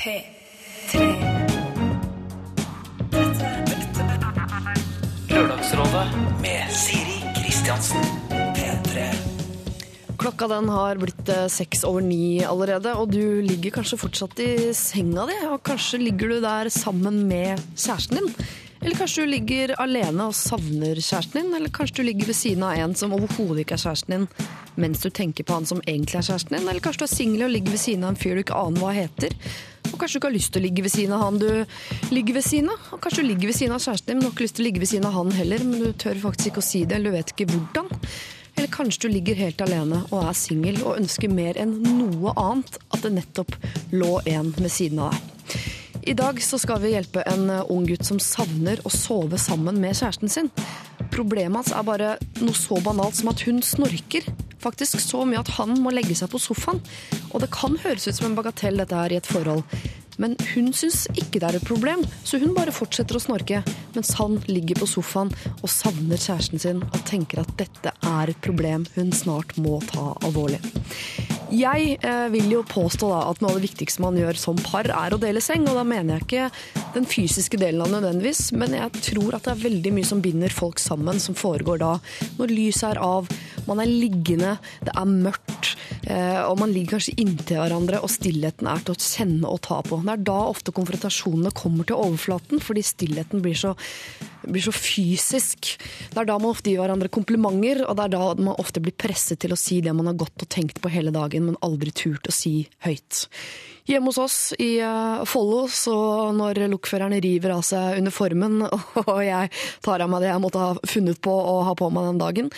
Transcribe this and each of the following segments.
P3. Lørdagsrådet med Siri Kristiansen. P3. Klokka den har blitt eh, seks over ni allerede, og du ligger kanskje fortsatt i senga di. Og kanskje ligger du der sammen med kjæresten din. Eller kanskje du ligger alene og savner kjæresten din. Eller kanskje du ligger ved siden av en som overhodet ikke er kjæresten din, mens du tenker på han som egentlig er kjæresten din. Eller kanskje du er singel og ligger ved siden av en fyr du ikke aner hva heter. Kanskje du ikke har lyst til å ligge ved siden av han du ligger ved siden av. Og kanskje du ligger ved siden av kjæresten din, men du har ikke lyst til å ligge ved siden av han heller, men du tør faktisk ikke å si det, eller du vet ikke hvordan. Eller kanskje du ligger helt alene og er singel og ønsker mer enn noe annet at det nettopp lå en ved siden av deg. I dag så skal vi hjelpe en ung gutt som savner å sove sammen med kjæresten sin. Problemet hans er bare noe så banalt som at hun snorker. Faktisk så mye at han må legge seg på sofaen. Og det kan høres ut som en bagatell dette her i et forhold. Men hun syns ikke det er et problem, så hun bare fortsetter å snorke. Mens han ligger på sofaen og savner kjæresten sin og tenker at dette er et problem hun snart må ta alvorlig. Jeg eh, vil jo påstå da at noe av det viktigste man gjør som par, er å dele seng. Og da mener jeg ikke den fysiske delen av det nødvendigvis, men jeg tror at det er veldig mye som binder folk sammen, som foregår da. Når lyset er av, man er liggende, det er mørkt, eh, og man ligger kanskje inntil hverandre, og stillheten er til å kjenne og ta på. Det er da ofte konfrontasjonene kommer til overflaten, fordi stillheten blir så blir så fysisk. Det er da man ofte gir hverandre komplimenter, og det er da man ofte blir presset til å si det man har gått og tenkt på hele dagen, men aldri turt å si høyt. Hjemme hos oss i uh, Follo, så når lokføreren river av seg uniformen, og jeg tar av meg det jeg måtte ha funnet på å ha på meg den dagen,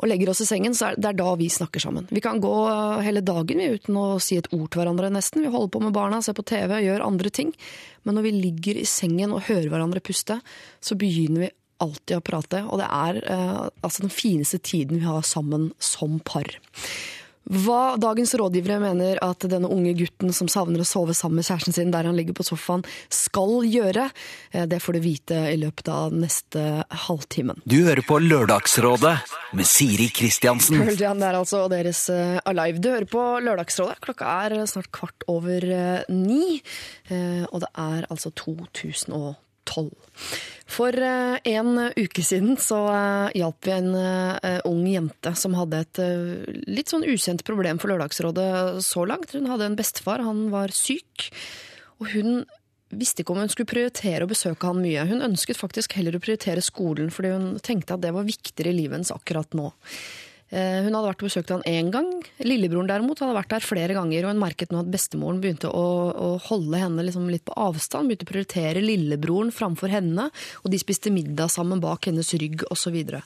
og legger oss i sengen, så er det da vi snakker sammen. Vi kan gå uh, hele dagen uten å si et ord til hverandre, nesten. Vi holder på med barna, ser på TV, gjør andre ting. Men når vi ligger i sengen og hører hverandre puste, så begynner vi alltid å prate. Og det er eh, altså den fineste tiden vi har sammen som par. Hva dagens rådgivere mener at denne unge gutten som savner å sove sammen med kjæresten sin der han ligger på sofaen, skal gjøre, eh, det får du vite i løpet av neste halvtimen. Du hører på Lørdagsrådet med Siri Kristiansen. Pearl der altså, og deres eh, Alive. Du hører på Lørdagsrådet. Klokka er snart kvart over eh, ni, eh, og det er altså 2012. For eh, en uke siden så eh, hjalp vi en eh, ung jente som hadde et litt sånn ukjent problem for Lørdagsrådet så langt. Hun hadde en bestefar, han var syk, og hun visste ikke om hun skulle prioritere å besøke han mye. Hun ønsket faktisk heller å prioritere skolen, fordi hun tenkte at det var viktigere i livet hennes akkurat nå. Eh, Hun hadde vært og besøkt han én gang. Lillebroren derimot hadde vært der flere ganger, og hun merket nå at bestemoren begynte å, å holde henne liksom litt på avstand. Begynte å prioritere lillebroren framfor henne, og de spiste middag sammen bak hennes rygg osv. Så.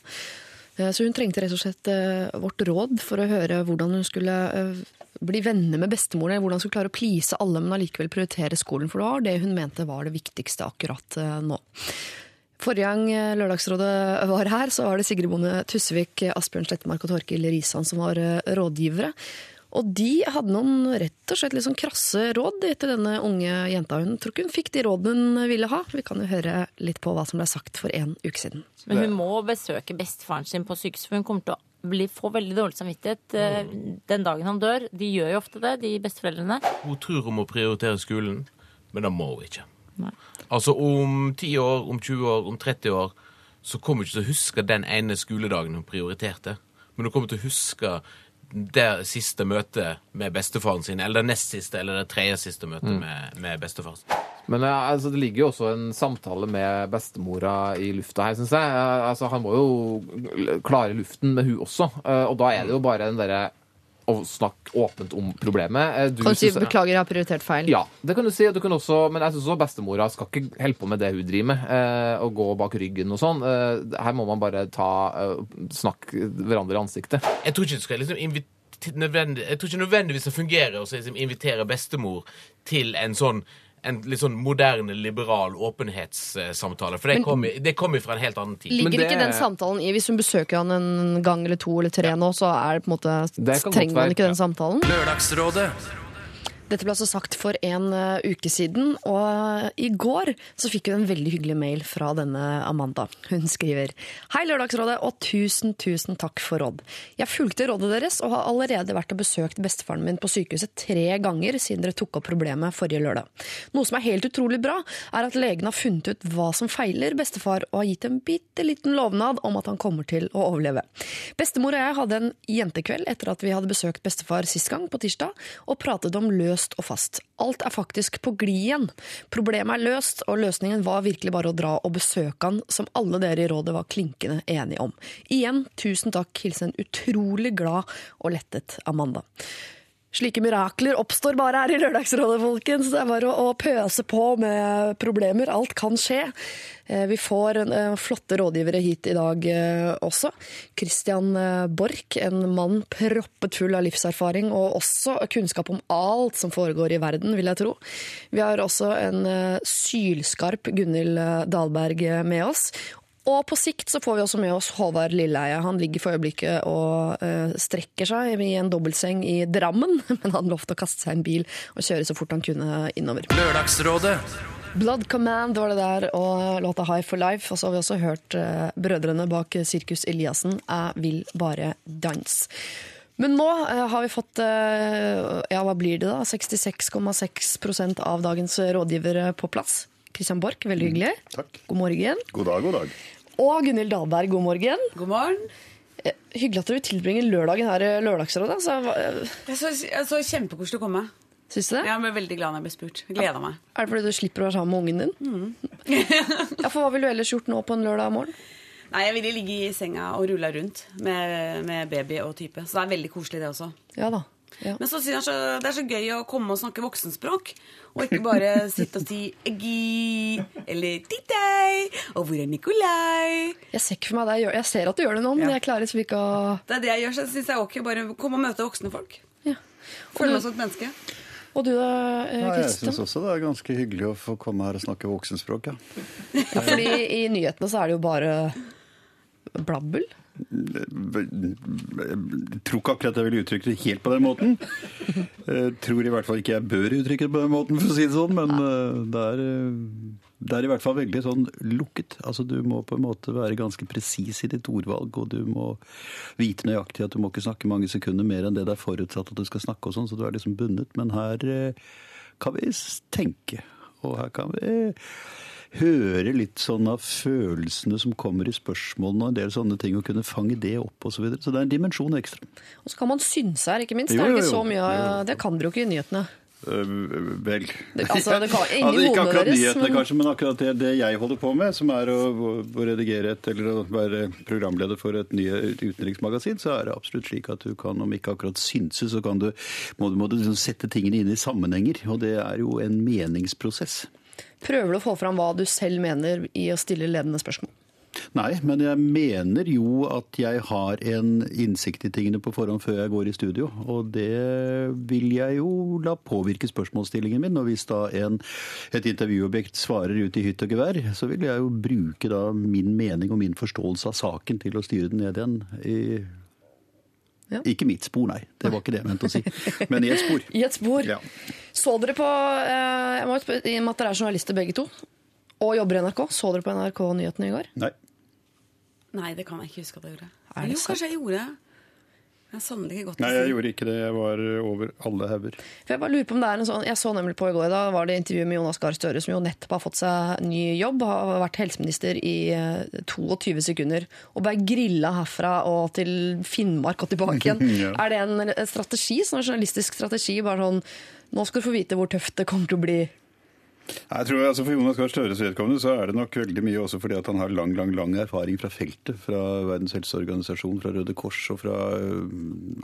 Eh, så hun trengte rett og slett eh, vårt råd for å høre hvordan hun skulle bli venner med bestemoren, eller hvordan hun skulle klare å please alle, men allikevel prioritere skolen, for det var det hun mente var det viktigste akkurat nå. Forrige gang eh, Lørdagsrådet var her, så var det Sigrid Bonde Tusvik, Asbjørn Slettemark og Torkil Risan som var eh, rådgivere. Og de hadde noen rett og slett litt sånn krasse råd til denne unge jenta. Hun tror ikke hun fikk de rådene hun ville ha. Vi kan jo høre litt på hva som ble sagt for en uke siden. Men hun må besøke bestefaren sin på sykehuset, for hun kommer til å bli, få veldig dårlig samvittighet mm. den dagen han dør. De gjør jo ofte det, de besteforeldrene. Hun tror hun må prioritere skolen, men det må hun ikke. Nei. Altså om 10 år, om 20 år, om 30 år, så kommer hun ikke til å huske den ene skoledagen hun prioriterte. Men hun kommer til å huske det siste møtet med bestefaren sin, eller det nest siste, eller det tredje siste møtet med, med bestefaren sin. Men eh, altså, det ligger jo også en samtale med bestemora i lufta her, syns jeg. Eh, Altså, han må jo klare luften med hun også. Eh, Og da er det jo bare den derre å snakke åpent om problemet. Eh, Du Kan du si 'beklager, jeg har prioritert feil'? Ja, det kan du si. Du kan også, men jeg syns også bestemora skal ikke holde på med det hun driver med. Eh, og gå bak ryggen og sånn. Eh, her må man bare ta eh, snakke hverandre i ansiktet. Jeg tror ikke det skal liksom invitere Jeg tror ikke nødvendigvis det fungerer å liksom invitere bestemor til en sånn en litt sånn moderne, liberal åpenhetssamtale. For det kommer det kommer fra en helt annen tid. Ligger det- ikke den samtalen i Hvis hun besøker han en gang eller to eller tre nå, så er det på en måte Det trenger man ikke den samtalen? Lørdagsrådet Dette ble altså sagt for en eh, uke siden, og i går så fikk hun en veldig hyggelig mail fra denne Amanda. Hun skriver Hei Lørdagsrådet, og tusen, tusen takk for råd. Jeg fulgte rådet deres og har allerede vært og besøkt bestefaren min på sykehuset tre ganger siden dere tok opp problemet forrige lørdag. Noe som er helt utrolig bra, er at legen har funnet ut hva som feiler bestefar, og har gitt en bitte liten lovnad om at han kommer til å overleve. Bestemor og jeg hadde en jentekveld etter at vi hadde besøkt bestefar sist gang, på tirsdag, og pratet om løst og fast. Alt er faktisk på glid igjen. Problemet er løst, og løsningen var virkelig bare å dra og besøke han, som alle dere i rådet var klinkende enige om. Igjen, tusen takk. Hilsen utrolig glad og lettet Amanda. Slike mirakler oppstår bare her i Lørdagsrådet, folkens. Det er bare å, pøse på med problemer. Alt kan skje. Eh, Vi får eh, flotte rådgivere hit i dag eh, også. Christian Borch, en mann proppet full av livserfaring og også kunnskap om alt som foregår i verden, vil jeg tro. Vi har også en sylskarp Gunhild Dahlberg med oss. Og på sikt så får vi også med oss Håvard Lilleheie. Han ligger for øyeblikket og uh, strekker seg i en dobbeltseng i Drammen, men han lovte å kaste seg i en bil og kjøre så fort han kunne innover. Lørdagsrådet Blood Command var det der, og låta High for Life. Og så har vi også hørt uh, brødrene bak Sirkus Eliassen, Jeg vil bare danse. Men nå uh, har vi fått uh, ja, hva blir det da? 66,6% av dagens rådgivere på plass. Christian Borch, veldig hyggelig. Takk. God morgen. God dag, god dag. Og Gunhild Dahlberg, god morgen. God morgen. Eh, Hyggelig at dere tilbringer lørdagen her i Lørdagsrådet. Så, hva- Jeg så, jeg så kjempekoselig å komme. syns du det? Jeg ble veldig glad når jeg ble spurt. Gleda meg. Er det fordi du slipper å være sammen med ungen din? Mm. ja, for Hva ville du ellers gjort nå på en lørdag morgen? Nei, Jeg ville ligge i senga og rulla rundt med, med baby og type. Så det er veldig koselig, det også. Ja da. Ja. Men så synes jeg så, det er så gøy å komme og snakke voksenspråk. Og ikke bare sitte og si 'eggi' eller Titei og 'hvor er Nikolai'? Jeg ser ikke for meg det. Jeg gjør- Jeg ser at du gjør det nå, men Ja. jeg klarer liksom ikke å Det er det jeg gjør, så jeg synes det er ok bare komme og møte voksne folk. ja. Føle meg som et menneske. og du da, Kristian? Ja, jeg syns også det er ganske hyggelig å få komme her og snakke voksenspråk. Ja. Ja, fordi i nyhetene så er det jo bare blabbel. Jeg tror ikke akkurat jeg vil uttrykke det helt på den måten. Jeg tror i hvert fall ikke jeg bør uttrykke det på den måten, for å si det sånn, men eh, det er, eh, det er i hvert fall veldig sånn lukket. Altså Du må på en måte være ganske presis i ditt ordvalg, og du må vite nøyaktig at du må ikke snakke mange sekunder mer enn det det er forutsatt at du skal snakke, og sånn, så du er liksom bundet. Men her eh, kan vi tenke, og her kan vi høre litt sånn av følelsene som kommer i spørsmålene, og en del sånne ting, og kunne fange det opp osv. Så, videre. så det er en dimensjon ekstra. Og så kan man synse her, ikke minst. Jo, det er ikke så mye, Jo, jo. Det kan dere jo ikke i nyhetene. Øh, vel altså, det kan- inni Altså, Ikke akkurat nyhetene, men- kanskje, men akkurat det, det jeg holder på med, som er å, å redigere et, eller å være programleder for et nye utenriksmagasin, så er det absolutt slik at du kan, om ikke akkurat synse, så kan du, må, må du liksom sette tingene inn i sammenhenger. Og det er jo en meningsprosess. Prøver du å få fram hva du selv mener i å stille ledende spørsmål? Nei, men jeg mener jo at jeg har en innsikt i tingene på forhånd før jeg går i studio. Og det vil jeg jo la påvirke spørsmålsstillingen min. Og hvis da en, et intervjuobjekt svarer ut i hytt og gevær, så vil jeg jo bruke da min mening og min forståelse av saken til å styre den ned igjen i Ja. Ikke mitt spor, nei. Det var ikke det jeg mente å si. Men i et spor. I et spor. Ja. Så dere på eh, jeg må spørre, I og med at dere er journalister begge to, og jobber i NRK, så dere på NRK Nyhetene i går? Nei. Nei, det kan jeg ikke huske at jeg gjorde. Er det jo, sant? kanskje jeg gjorde. Jeg ikke gått Nei, jeg gjorde ikke det. Jeg var over alle hauger. Jeg bare lurer på om det er en sånn, jeg så nemlig på i går, da var det intervju med Jonas Gahr Støre, som jo nettopp har fått seg ny jobb, har vært helseminister i eh, 22 sekunder, og ble grilla herfra og til Finnmark og tilbake igjen. Ja. Er det en strategi, sånn en journalistisk strategi, bare sånn, nå skal du få vite hvor tøft det kommer til å bli? Jeg tror altså For Jonas Gahr Støres vedkommende så er det nok veldig mye også fordi at han har lang lang, lang erfaring fra feltet. Fra Verdens helseorganisasjon, fra Røde Kors og fra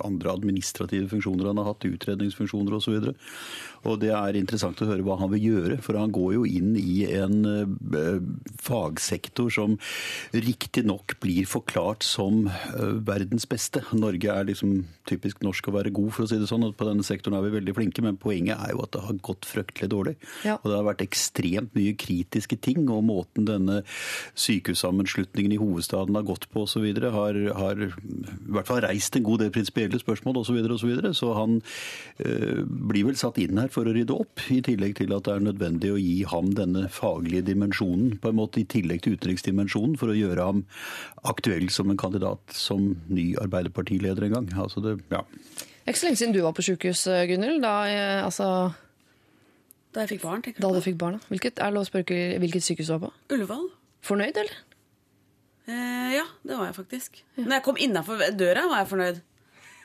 andre administrative funksjoner han har hatt. Utredningsfunksjoner osv. Og, så og det er interessant å høre hva han vil gjøre. For han går jo inn i en fagsektor som riktignok blir forklart som verdens beste. Norge er liksom typisk norsk å være god, for å si det sånn. og På denne sektoren er vi veldig flinke, men poenget er jo at det har gått fryktelig dårlig. Ja. Og det har vært ekstremt mye kritiske ting, og måten denne sykehussammenslutningen i hovedstaden har gått på osv., har, har i hvert fall reist en god del prinsipielle spørsmål osv. Så, videre, og så, videre. så han øh, blir vel satt inn her for å rydde opp, i tillegg til at det er nødvendig å gi ham denne faglige dimensjonen, på en måte i tillegg til utenriksdimensjonen, for å gjøre ham aktuell som en kandidat som ny Arbeiderpartileder en gang. Altså det, ja. Det er ikke så lenge siden du var på sjukehus, Gunhild. Da, eh, altså, Da jeg fikk barn, tenker da du du fikk barn. da. Hvilket, er lov å spørre hvilket sykehus du var på? Ullevål. Fornøyd, eller? Eh, ja, det var jeg faktisk. Når jeg kom innafor døra, var jeg fornøyd.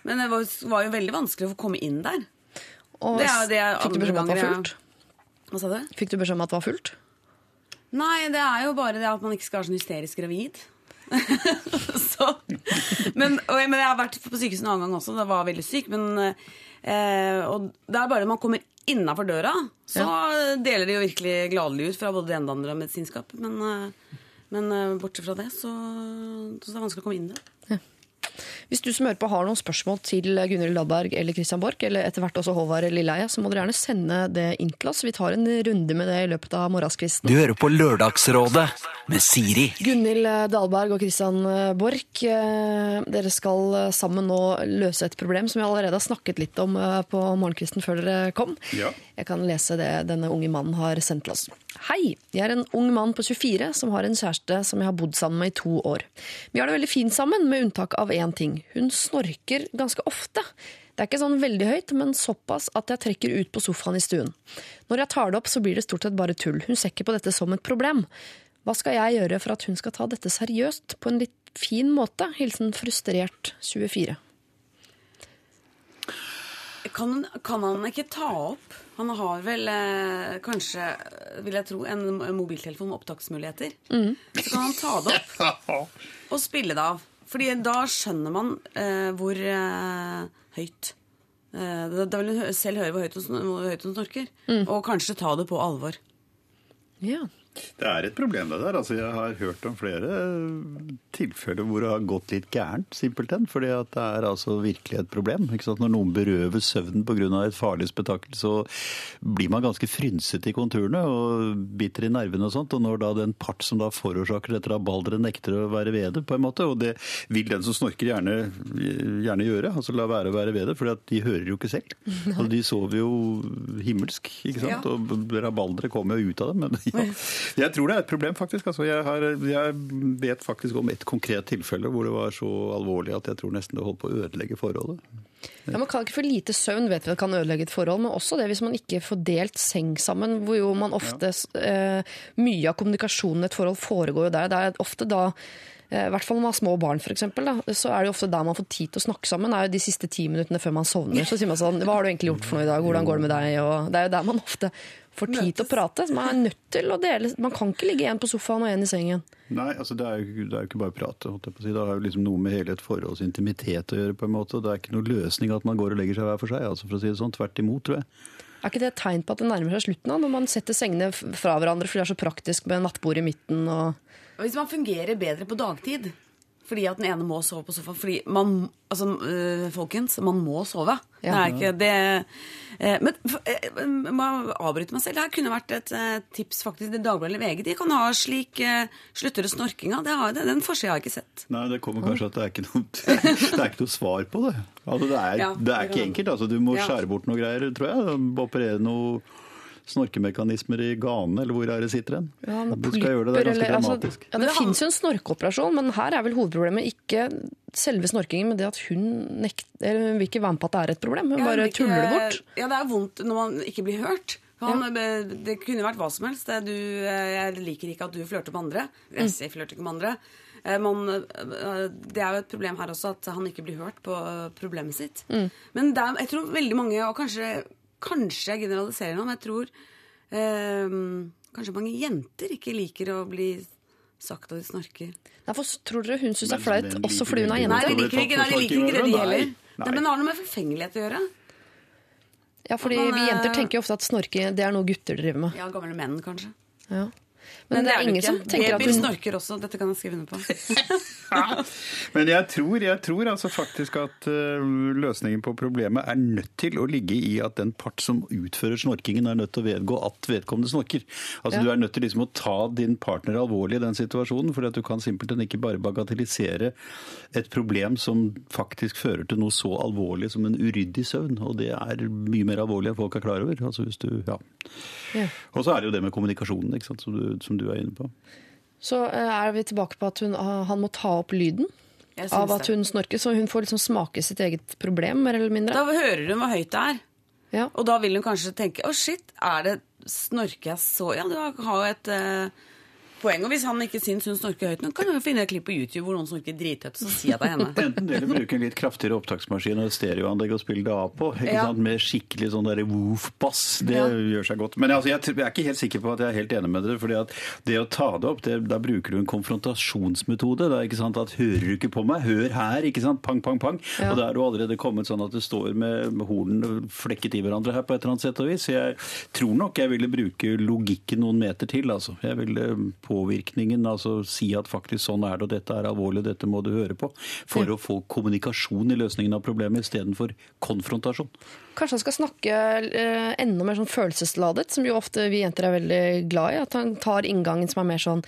Men det var, var jo veldig vanskelig å få komme inn der. Og Det er det er fikk du beskjed om at det var fullt? fullt? Hva sa du? Fikk du beskjed om at det var fullt? Nei, det er jo bare det at man ikke skal være sånn hysterisk gravid. så, men, men jeg har vært på sykehuset en annen gang også. Da var jeg veldig syk. Men, eh, og det er bare når man kommer innafor døra, så deler de jo virkelig gladelig ut fra både det ene og andre medisinskap. Men, eh, men eh, bortsett fra det, så, så er det vanskelig å komme inn der. Hvis du som hører på har noen spørsmål til Gunhild Dahlberg eller Christian Borch, eller etter hvert også Håvard Lilleheie, så må dere gjerne sende det inn til oss. Vi tar en runde med det i løpet av morgenskvisten. Du hører på Lørdagsrådet med Siri. Gunhild Dahlberg og Christian Borch, eh, dere skal sammen nå løse et problem som vi allerede har snakket litt om eh, på morgenkvisten før dere kom. Ja. Jeg kan lese det denne unge mannen har sendt til oss. Hei, jeg er en ung mann på 24 som har en kjæreste som jeg har bodd sammen med i to år. Vi har det veldig fint sammen, med unntak av én ting. Hun snorker ganske ofte. Det er ikke sånn veldig høyt, men såpass at jeg trekker ut på sofaen i stuen. Når jeg tar det opp, så blir det stort sett bare tull. Hun ser ikke på dette som et problem. Hva skal jeg gjøre for at hun skal ta dette seriøst på en litt fin måte? Hilsen frustrert 24. Kan, kan han ikke ta opp Han har vel eh, kanskje, vil jeg tro, en mobiltelefon med opptaksmuligheter. Så kan han ta det opp og spille det av. Fordi da skjønner man eh, hvor eh, høyt eh, da, da vil hun selv høre hvor høyt hun, sn- hvor høyt hun snorker. Og kanskje ta det på alvor. Ja. Det er et problem det der. Altså, jeg har hørt om flere eh, tilfeller hvor det har gått litt gærent, simpelthen. Fordi at det er altså virkelig et problem. Ikke sant? Når noen berøves søvnen pga. et farlig spetakkel, så blir man ganske frynsete i konturene og bitter i nervene og sånt. Og når da den part som da forårsaker dette da balderet nekter å være ved det, på en måte, og det vil den som snorker gjerne, gjerne gjøre, altså la være å være ved det, for de hører jo ikke selv. Altså, de sover jo himmelsk, ikke sant. Ja. Og rabalderet kommer jo ut av dem. Men ja. Jeg tror det er et problem, faktisk. Altså, jeg, har, jeg vet faktisk om et konkret tilfelle hvor det var så alvorlig at jeg tror nesten det holdt på å ødelegge forholdet. Ja, man kan ikke få lite søvn, vet vi at kan ødelegge et forhold, men også det hvis man ikke får delt seng sammen, hvor jo man ofte eh, Mye av kommunikasjonen i et forhold foregår jo der. Det er ofte da eh, i hvert fall når man har små barn, for eksempel, da, så er det jo ofte der man får tid til å snakke sammen. Det er jo de siste ti minuttene før man sovner. Så sier man sånn Hva har du egentlig gjort for noe i dag? Hvordan går det med deg? Og det er jo der man ofte får tid til å prate. Så man er nødt til å dele Man kan ikke ligge én på sofaen og én i sengen. Nei, altså det er jo, det er jo ikke bare prate. holdt jeg på å si. Det har jo liksom noe med hele et forholds intimitet å gjøre. på en måte. Det er ikke noe løsning at man går og legger seg hver for seg. altså for å si det sånn. Tvert imot, tror jeg. Er ikke det et tegn på at det nærmer seg slutten, da, når man setter sengene fra hverandre fordi det er så praktisk med nattbord i midten? Og Hvis man fungerer bedre på dagtid fordi at den ene må sove på sofaen Fordi man Altså, øh, folkens, man må sove. Det er ikke det eh, Men f- eh, jeg må avbryte meg selv. Det her kunne vært et eh, tips, faktisk. Det Dagbladet eller VG de kan ha slik eh, Slutter snorkinga. Det har, det, den forsida har jeg ikke sett. Nei, det kommer kanskje at det er ikke noe, det er ikke noe svar på det. Altså, det er, Ja, det er ikke enkelt. Altså, du må Ja. skjære bort noe greier, tror jeg. Operere noe snorkemekanismer i ganene, eller hvor er det sitter hen? Ja, du skal gjøre det, det er ganske eller- altså, dramatisk. ja, det fins jo en snorkeoperasjon, men her er vel hovedproblemet ikke selve snorkingen, men det at hun, nekt, eller hun vil ikke være med på at det er et problem. Hun Ja, bare men ikke- tuller det bort. Ja, det er vondt når man ikke blir hørt. Han, Det kunne vært hva som helst. Det, du, eh, jeg liker ikke at du flørter med andre. Jeg sier flørter ikke med andre. Eh, Man, eh, det er jo et problem her også at han ikke blir hørt på problemet sitt. Men det er, jeg tror veldig mange, og kanskje, kanskje jeg generaliserer nå, men jeg tror eh, kanskje mange jenter ikke liker å bli sagt at de snorker. Nei, for tror dere hun syns det er flaut også fordi hun er jente? Nei, de liker ikke, nei, de liker ikke det, de heller. Nei. Nei, men det har noe med forfengelighet å gjøre. Ja, fordi Man, vi jenter tenker jo ofte at snorking det er noe gutter driver med. Ja, gamle menn, kanskje. Ja. Men, det er ingen som tenker at Babyer hun snorker også. Dette kan jeg skrive under på. Men jeg tror, jeg tror altså faktisk at øh, løsningen på problemet er nødt til å ligge i at den part som utfører snorkingen, er nødt til å vedgå at vedkommende snorker. Altså Ja. Du er nødt til liksom å ta din partner alvorlig i den situasjonen, for at du kan simpelthen ikke bare bagatellisere et problem som faktisk fører til noe så alvorlig som en uryddig søvn. Og det er mye mer alvorlig enn folk er klar over. Altså hvis du, ja. Ja. Og så er det jo det med kommunikasjonen, ikke sant, som, du, som du er inne på. Så eh, er vi tilbake på at hun, ah, han må ta opp lyden av at hun snorker, så hun får liksom smake sitt eget problem, mer eller mindre. Da hører hun hvor høyt det er. Ja. Og da vil hun kanskje tenke å shit, er det Snorker jeg så Ja, du har jo et eh, poeng. Og hvis han ikke syns hun snorker høyt nok, kan hun finne et klipp på YouTube hvor noen snorker drithøyt, så sier jeg det er henne. Enten det eller bruke en litt kraftigere opptaksmaskin og stereoanlegg og spille det av på. ikke Ja. Med skikkelig sånn der woof-bass. Det Ja. gjør seg godt. Men altså, jeg, jeg er ikke helt sikker på at jeg er helt enig med dere. fordi at det å ta det opp, det, da bruker du en konfrontasjonsmetode. Er ikke sant at hører du ikke på meg, hør her. ikke sant? Pang, pang, pang. Ja. Og da er du allerede kommet sånn at du står med med hornene flekket i hverandre her på et eller annet sett og vis. Så jeg tror nok jeg ville bruke logikken noen meter til. altså. Jeg ville påvirkningen, altså si at faktisk sånn er det, og dette er alvorlig, dette må du høre på. For å få kommunikasjon i løsningen av problemet istedenfor konfrontasjon. Kanskje han skal snakke eh, enda mer sånn følelsesladet, som jo ofte vi jenter er veldig glad i. At han tar inngangen som er mer sånn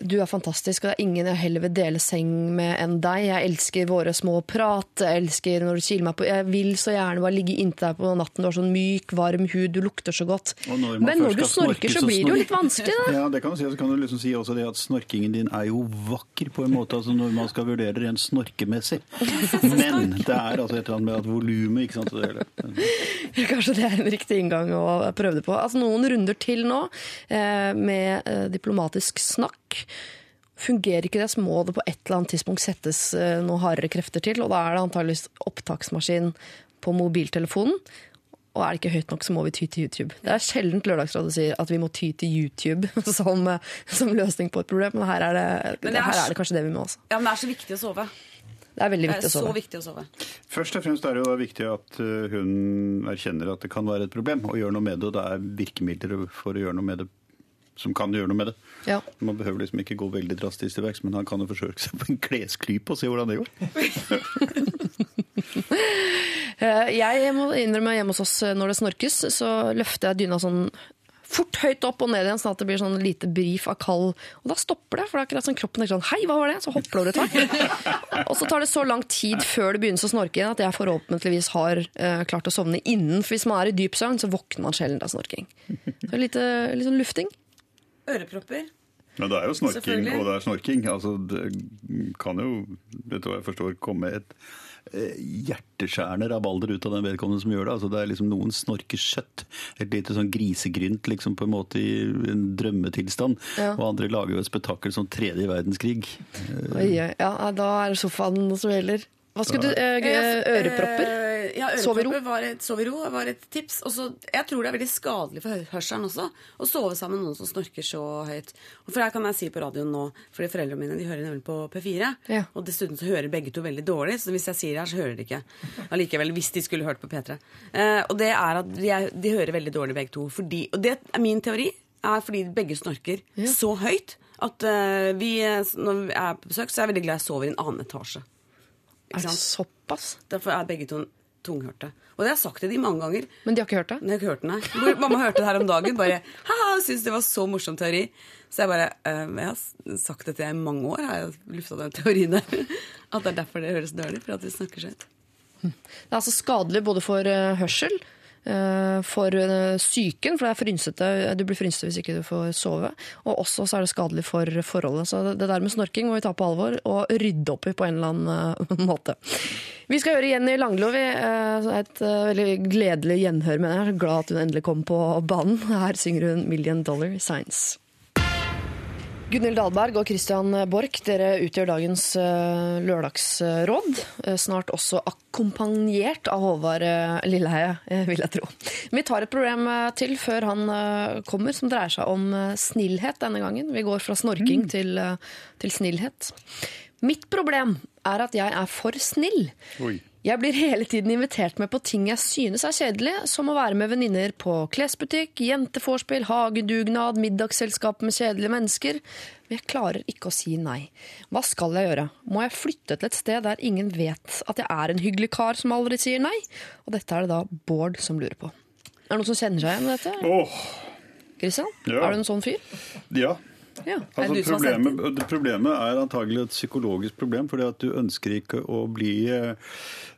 du er fantastisk, og det er ingen jeg heller vil dele seng med enn deg. Jeg elsker våre små prat, jeg elsker når du kiler meg på Jeg vil så gjerne bare ligge inntil deg på natten. Du har sånn myk, varm hud, du lukter så godt. Når Men når du snorker, snorke, så så blir det jo litt vanskelig, da. Ja, det kan du si. Så kan du liksom si også det at snorkingen din er jo vakker på en måte, altså når man skal vurdere rent snorkemessig. Men det er altså et eller annet med at volumet, ikke sant. Det Kanskje det er en riktig inngang å prøve det på. Altså Noen runder til nå eh, med eh, diplomatisk snakk. Fungerer ikke det, så må det på et eller annet tidspunkt settes noen noe hardere krefter til. Og da er det antageligvis opptaksmaskin på mobiltelefonen. Og er det ikke høyt nok, så må vi ty til YouTube. Det er sjeldent Lørdagsrådet sier at vi må ty til YouTube som, eh, som løsning på et problem, men her er det, Men det er her er det kanskje det vi må også. Ja, men det er så viktig å sove. Det er veldig Det viktig er å sove. viktig å sove. Først og fremst er det jo viktig at uh, hun erkjenner at det kan være et problem, og gjør noe med det. Og det er virkemidler for å gjøre noe med det som kan gjøre noe med det. Ja. Man behøver liksom ikke gå veldig drastisk til verks, men han kan jo forsøke seg på en klesklype og se hvordan det går. Eh, Jeg må innrømme hjemme hos oss eh, når det snorkes, så løfter jeg dyna sånn fort høyt opp og ned igjen, sånn at det blir sånn lite brif av kald. Og da stopper det, for det er akkurat sånn kroppen er sånn Hei, hva var det? Så hopper det over et tak. Og så tar det så lang tid før det begynner å snorke igjen, at jeg forhåpentligvis har uh, klart å sovne innen. For hvis man er i dyp søvn, så våkner man sjelden av snorking. Så litt, litt sånn lufting. Ørepropper. Ja, det er jo snorking, og det er snorking. Altså, det kan jo, etter hva jeg forstår, komme et eh, hjerteskjærende rabalder ut av den vedkommende som gjør det. Altså, det er liksom Noen snorker søtt. Et lite sånn grisegrynt liksom på en måte i en drømmetilstand. Ja. Og andre lager jo et spetakkel som tredje verdenskrig. Ja, da er det sofaen som gjelder. Hva skulle du eh, Ørepropper? Eh, Ja, ørepropper sov i ro var et tips. Og så- jeg tror det er veldig skadelig for hørselen også å sove sammen med noen som snorker så høyt. Og for her kan jeg si på radioen nå, fordi foreldrene mine de hører nemlig på P4. Ja. Og dessuten så hører begge to veldig dårlig, så hvis jeg sier det her, så hører de ikke. Allikevel, hvis de skulle hørt på P3. Eh, og det er at de, de hører veldig dårlig begge to. Fordi, og det er min teori, er fordi begge snorker så høyt at uh, vi, når vi er på besøk, så er jeg veldig glad jeg sover i en annen etasje. Er det såpass? Derfor er begge to tunghørte. Og det har jeg sagt til de mange ganger. Men de har ikke hørt det? De har ikke hørt den nei. Mamma hørte det her om dagen. Bare haha, syntes det var så morsom teori. Så jeg bare «Eh, Jeg har sagt det til deg i mange år, har jeg lufta den teorien der. At det er derfor det høres dårlig. For at vi snakker så høyt. Det er altså skadelig både for eh, hørsel, for eh, psyken, for det er frynsete, du blir frynsete hvis ikke du får sove, og også så er det skadelig for forholdet. Så det der med snorking må vi ta på alvor og rydde opp i på en eller annen eh, måte. Vi skal høre Jenny Langlo. Eh, et eh, veldig gledelig gjenhør med er glad at hun endelig kom på banen. Her synger hun 'Million Dollar Signs'. Gunhild Dahlberg og Christian Borch, dere utgjør dagens eh, lørdagsråd. Eh, snart også akkompagnert av Håvard eh, Lilleheie, eh, vil jeg tro. Vi tar et problem til før han kommer, som dreier seg om snillhet denne gangen. Vi går fra snorking til, eh, til snillhet. Mitt problem er at jeg er for snill. Oi. Jeg blir hele tiden invitert med på ting jeg synes er kjedelig, som å være med venninner på klesbutikk, jentevorspiel, hagedugnad, middagsselskap med kjedelige mennesker. Men jeg klarer ikke å si nei. Hva skal jeg gjøre? Må jeg flytte til et sted der ingen vet at jeg er en hyggelig kar som aldri sier nei? Og dette er det da Bård som lurer på. Er det noen som kjenner seg igjen i dette? Åh, Christian? Ja. Er du en sånn fyr? ja. Ja. Det Altså, problemet, problemet er antagelig et psykologisk problem, fordi at du ønsker ikke å bli eh,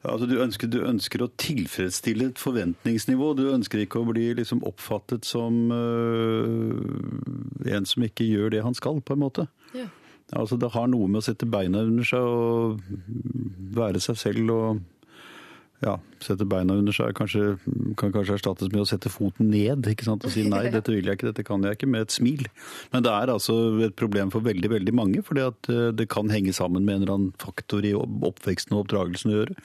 altså du, ønsker, du ønsker å tilfredsstille et forventningsnivå. Du ønsker ikke å bli liksom oppfattet som uh, en som ikke gjør det han skal, på en måte. Ja. Altså, det har noe med å sette beina under seg og være seg selv og ja, sette beina under seg kanskje, kan kanskje erstattes med å sette foten ned ikke sant? og si nei, dette vil jeg ikke, dette kan jeg ikke, med et smil. Men det er altså et problem for veldig veldig mange, fordi at eh, det kan henge sammen med en eller annen faktor i oppveksten og oppdragelsen å gjøre.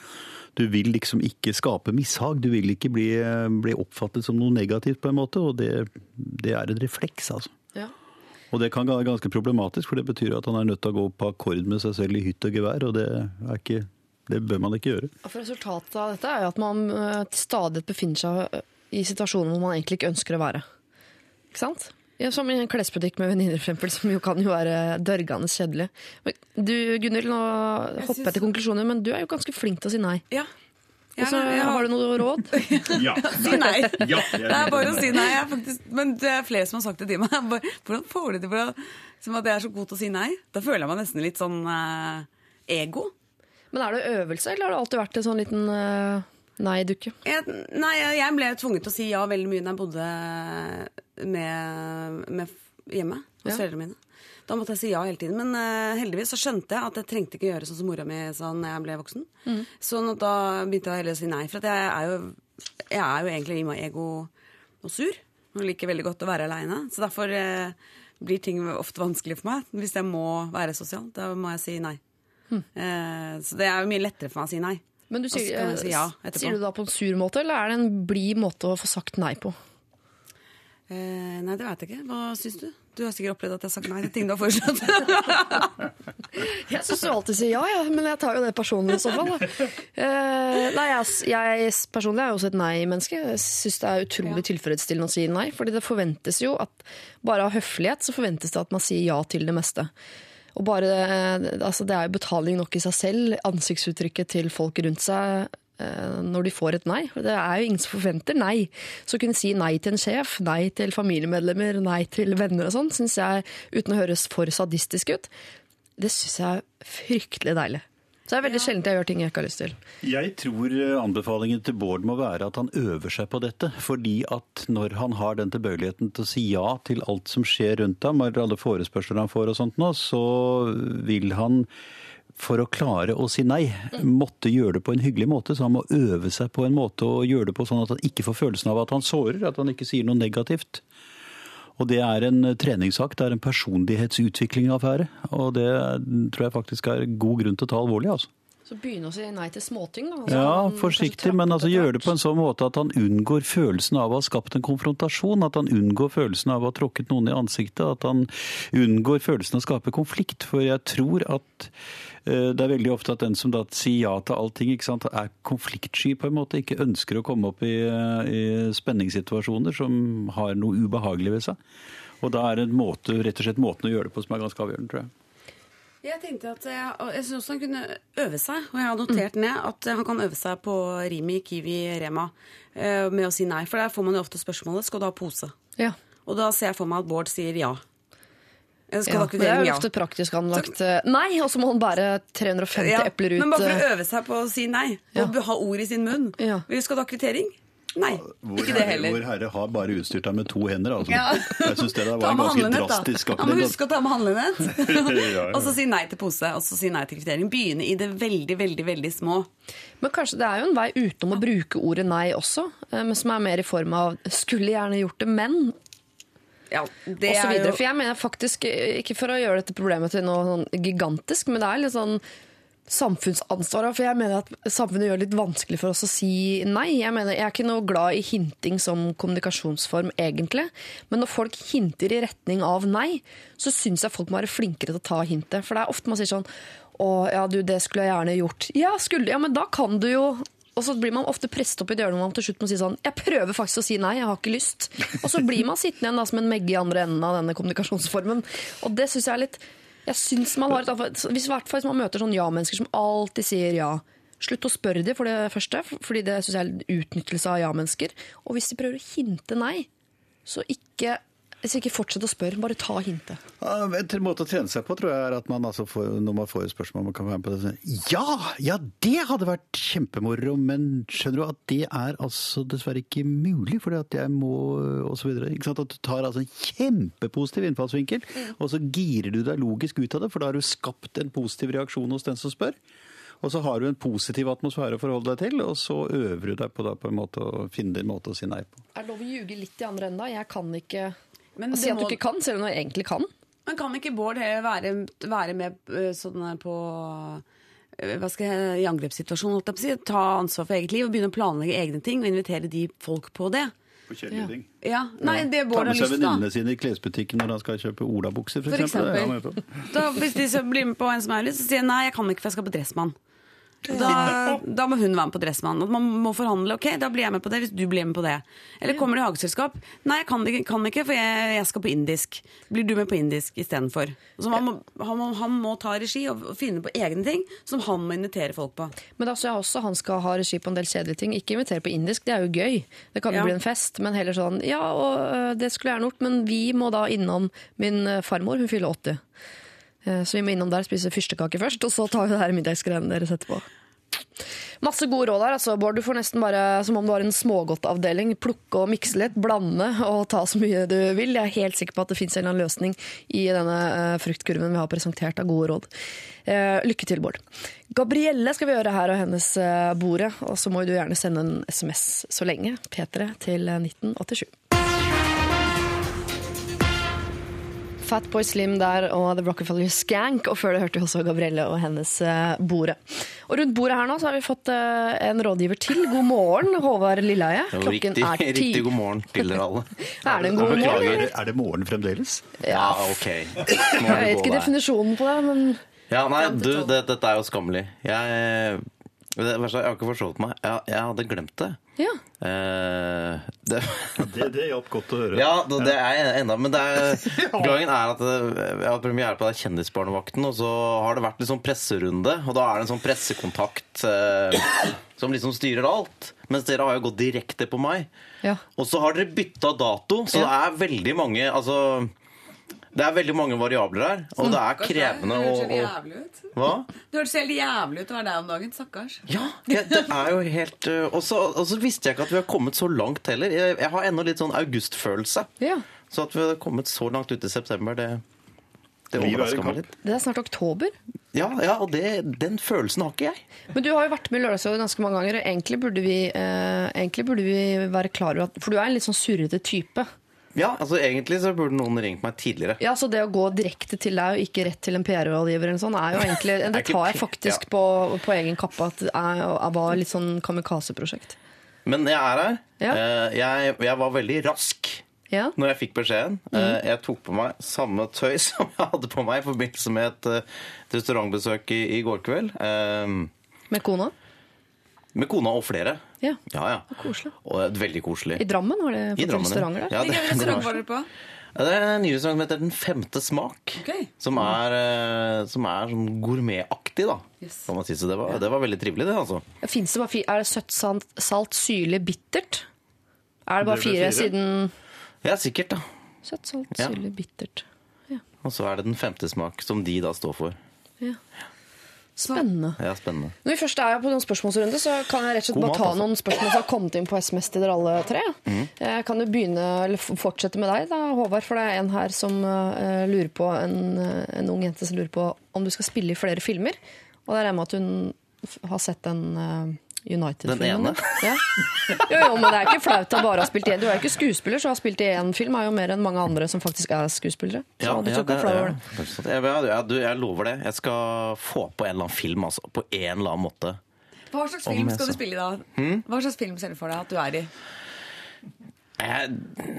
Du vil liksom ikke skape mishag, du vil ikke bli, bli oppfattet som noe negativt på en måte, og det, det er en refleks, altså. Ja. Og det kan være ganske problematisk, for det betyr at han er nødt til å gå på akkord med seg selv i hytt og gevær, og det, er ikke, det bør man ikke gjøre. For Resultatet av dette er jo at man stadig til stadighet befinner seg i situasjoner hvor man egentlig ikke ønsker å være. Ikke sant? Ja, som i en klesbutikk med venninner, som jo kan jo være dørgende kjedelig. Du, Gunhild, nå hopper jeg til konklusjoner, men du er jo ganske flink til å si nei. Ja. Og så har du noe råd? Ja, Si nei. Ja, Det er bare å si nei. Jeg faktisk, men det er flere som har sagt det til meg. Bare, hvordan får du det til som at jeg er så god til å si nei? Da føler jeg meg nesten litt sånn eh, ego. Men er det øvelse, eller har det alltid vært en sånn liten uh, nei-dukke? Nei, jeg ble tvunget til å si ja veldig mye da jeg bodde med, med hjemme hos Ja. foreldrene mine. Da måtte jeg si ja hele tiden. Men uh, heldigvis så skjønte jeg at jeg trengte ikke gjøre sånn som mora mi sa når jeg ble voksen. Sånn da begynte jeg heller å si nei. For at jeg er jo, jeg er jo egentlig i meg ego og sur. Og liker veldig godt å være aleine. Så derfor uh, blir ting ofte vanskelig for meg. Hvis jeg må være sosial, da må jeg si nei. Eh, så det er jo mye lettere for meg å si nei. Men du sier, si ja sier du da på en sur måte, eller er det en blid måte å få sagt nei på? Eh, nei, det vet jeg ikke. Hva syns du? Du har sikkert opplevd at jeg har sagt nei til ting du har foreslått. Jeg syns du alltid sier ja, ja, men jeg tar jo det personlig i så fall. Eh, nei, jeg, jeg personlig er jo også et nei-menneske. Jeg syns det er utrolig tilfredsstillende å si nei. fordi det forventes jo at bare av høflighet så forventes det at man sier ja til det meste. Og bare, altså Det er jo betaling nok i seg selv, ansiktsuttrykket til folk rundt seg eh, når de får et nei. Det er jo ingen som forventer nei. Så å kunne si nei til en sjef, nei til familiemedlemmer, nei til venner og sånn, syns jeg, uten å høres for sadistisk ut, det syns jeg er fryktelig deilig. Så det er veldig sjelden jeg gjør ting jeg ikke har lyst til. Jeg tror eh, anbefalingen til Bård må være at han øver seg på dette. Fordi at når han har den tilbøyeligheten til å si ja til alt som skjer rundt ham, eller alle forespørsler han får og sånt nå, så vil han for å klare å si nei, måtte gjøre det på en hyggelig måte. Så han må øve seg på en måte og gjøre det på sånn at han ikke får følelsen av at han sårer, at han ikke sier noe negativt. Og det er en treningssak, det er en personlighetsutvikling-affære. Og det tror jeg faktisk er god grunn til å ta alvorlig. altså. Så begynne å si nei til småting, da. Altså, Ja, forsiktig, men altså gjør det på en sånn måte at han unngår følelsen av å ha skapt en konfrontasjon. At han unngår følelsen av å ha tråkket noen i ansiktet. At han unngår følelsen av å skape konflikt. For jeg tror at uh, det er veldig ofte at den som da sier ja til allting, ikke sant, er konfliktsky på en måte. Ikke ønsker å komme opp i, i spenningssituasjoner som har noe ubehagelig ved seg. Og da er det en måte, rett og slett måten å gjøre det på som er ganske avgjørende, tror jeg. Jeg tenkte at jeg, jeg også han kunne øve seg, og jeg har notert ned at han kan øve seg på Rimi, Kiwi, Rema eh, med å si nei. For der får man jo ofte spørsmålet skal du ha pose. Ja. Og da ser jeg for meg at Bård sier ja. Skal Ja, men det er jo jo ja. ofte praktisk anlagt. eh, Nei, og så må han bære 350 Ja, epler ut. Men bare for eh, å øve seg på å si nei, og ha ord i sin munn. Ja. Skal du ha kvittering? Nei. hvor ikke det heller. Hvor herre har bare utstyrt deg med to hender. Altså. Ja. Jeg syns det var en ganske drastisk. da. Var Ja, må huske å ta med handlenett. Ja, ja. og så si nei til pose, og så si nei til kvittering. Begynne i det veldig, veldig veldig små. Men kanskje det er jo en vei utenom å bruke ordet nei også, eh, men som er mer i form av 'skulle gjerne gjort det, men' Ja, det og så er videre. jo For jeg mener faktisk, eh, ikke for å gjøre dette problemet til noe sånn gigantisk, men det er litt sånn samfunnsansvar. For jeg mener at samfunnet gjør det litt vanskelig for oss å si nei. Jeg mener, jeg er ikke noe glad i hinting som kommunikasjonsform, egentlig. Men når folk hinter i retning av nei, så syns jeg folk må være flinkere til å ta hintet. For det er ofte man sier sånn Å ja, du, det skulle jeg gjerne gjort. Ja, skulle? Ja, men da kan du jo og så blir man ofte presset opp i et hjørne hvor man til slutt må si sånn Jeg prøver faktisk å si nei, jeg har ikke lyst. Og så blir man sittende igjen da, som en megge i andre enden av denne kommunikasjonsformen. Og det syns jeg er litt Jeg synes man har et Hvis hvert man møter sånn ja-mennesker som alltid sier ja. Slutt å spørre dem for det første, fordi det syns jeg er utnyttelse av ja-mennesker. Og hvis de prøver å hinte nei, så ikke, så ikke fortsett å spørre, bare ta hintet. En måte å trene seg på tror jeg er at man altså får, når man får et spørsmål man kan være med på det Ja! Ja, det hadde vært kjempemoro, men skjønner du at det er altså dessverre ikke mulig, fordi at jeg må og så videre. Ikke sant? At du tar altså en kjempepositiv innfallsvinkel, og så girer du deg logisk ut av det, for da har du skapt en positiv reaksjon hos den som spør. Og så har du en positiv atmosfære å forholde deg til, og så øver du deg på, da, på en måte å finne din måte å si nei på. Er det lov å ljuge litt i andre enden? da? Jeg kan ikke Men si at du må- ikke kan, selv om du egentlig kan. Men kan ikke Bård være, være med øh, sånn på øh, hva skal jeg, i angrepssituasjonen, holdt jeg på å si, ta ansvar for eget liv og begynne å planlegge egne ting og invitere de folk på det? Forskjellige ting. Ja, nei, det Bård har lyst til. Ta med seg venninnene sine i klesbutikken når han skal kjøpe olabukser, f.eks. Ja. Da, hvis de blir med på en som er lyst, så sier jeg nei, jeg kan ikke, for jeg skal på Dressmann. Da, da må hun være med på Dressmann. At man må forhandle. Ok, da blir jeg med på det hvis du blir med på det. Eller kommer du i hageselskap? Nei, jeg kan, kan ikke, for jeg, jeg skal på indisk. Blir du med på indisk istedenfor? Han, han, han må ta regi og, finne på egne ting som han må invitere folk på. Men altså, jeg også, han skal ha regi på en del kjedelige ting. Ikke invitere på indisk, det er jo gøy. Det kan jo Ja. bli en fest. Men heller sånn Ja, og øh, det skulle jeg gjerne gjort, men vi må da innom min øh, farmor. Hun fyller 80. Eh, Så vi må innom der spise fyrstekake først, og så tar vi det her middagsgreiene deres etterpå. Masse gode råd her, altså, Bård. Du får nesten bare, som om du har en smågodtavdeling, plukke og mikse litt, blande og ta så mye du vil. Jeg er helt sikker på at det fins en eller annen løsning i denne eh, fruktkurven vi har presentert av gode råd. Eh, lykke til, Bård. Gabrielle skal vi gjøre her og hennes bordet, og så må du gjerne sende en SMS så lenge. P3 til eh, 1987. Fatboy Slim der og The Rockefeller Skank, og før det hørte vi også Gabrielle og hennes Bordet. Og rundt bordet her nå så har vi fått eh, en rådgiver til. God morgen, Håvard Lilleheie. Klokken riktig, er ti. riktig god morgen til dere alle. Er det en god morgen? Er det morgen fremdeles? Ja, ok. Jeg vet ikke definisjonen på det, men Ja, nei, du, det, dette er jo skammelig. Jeg, det verste jeg har ikke forstått meg. Jeg, jeg hadde glemt det. ja. Eh, det Det, det hjalp godt å høre. ja, det, det er enda Men det er, gangen er at eh, jeg har premiere på den Kjendisbarnevakten, og så har det vært litt sånn presserunde. Og da er det en sånn pressekontakt eh, som liksom styrer alt. Mens dere har jo gått direkte på meg. Ja. Og så har dere bytta dato, så Ja. det er veldig mange Altså det er veldig mange variabler her, og det er krevende å, Det hørtes helt jævlig ut. Hva? Det hørtes helt jævlig ut å være deg om dagen. Stakkars. Ja, det, det er jo helt øh, Og så og så visste jeg ikke at vi har kommet så langt heller. Jeg, jeg har ennå litt sånn augustfølelse. ja. Så at vi har kommet så langt ut i september, det, det er overraska meg litt. Det er snart oktober. Ja, ja og det, den følelsen har ikke jeg. Men du har jo vært med i Lørdagsrådet ganske mange ganger, og egentlig burde vi, eh, egentlig burde vi være klar over at For du er en litt sånn surrete type. Ja, altså Egentlig så burde noen ringt meg tidligere. Ja, så det å gå direkte til deg og ikke rett til en PR-rådgiver eller sånn, er jo egentlig Det tar jeg faktisk ja. på, på egen kappe at er var litt sånn kamikaze-prosjekt. Men jeg er her. Ja. Eh, Jeg, jeg var veldig rask Ja. når jeg fikk beskjeden. Mm. Jeg tok på meg samme tøy som jeg hadde på meg i forbindelse med et, eh, restaurantbesøk i, i går kveld. Med kona? Med kona og flere. Ja. Ja, ja. Koselig. Og veldig koselig. I Drammen har det I fått Drammen, restauranter der? Ja, det, Hvilken restaurant var- var dere på? Ja, det er en ny restaurant som heter Den femte smak. Okay. Som er, eh, som er sånn gourmetaktig, da. Yes. Kan man si. Så det var, det var veldig trivelig, det. altså. Finnes det bare er det søtt, salt, salt, syrlig, bittert? Er det bare fire, fire. siden Ja, sikkert, da. Søtt, salt, Ja. syrlig, bittert. Og så er det Den femte smak, som de da står for. Ja. Spennende. Ja, spennende. Når vi først er på noen spørsmålsrunde, så kan jeg rett og slett bare mat, ta altså. noen spørsmål som har kommet inn på SMS til dere alle tre. Mm. Jeg kan jo begynne, eller fortsette med deg, da, Håvard, for det er en her som uh, lurer på, en, eh, en ung jente som lurer på om du skal spille i flere filmer. Og det er med at hun har sett den uh, United-filmen. Den Ja. Jo, jo, men det er ikke flaut å bare ha spilt i en. Du er jo ikke skuespiller, så å ha spilt i én film er jo mer enn mange andre som faktisk er skuespillere. Så du ja, flau over det. ja. Jeg, du, jeg lover det. Jeg skal få på en eller annen film, altså. På en eller annen måte. Hva slags film skal du spille i da? Hva slags film ser du for deg at du er i? Jeg,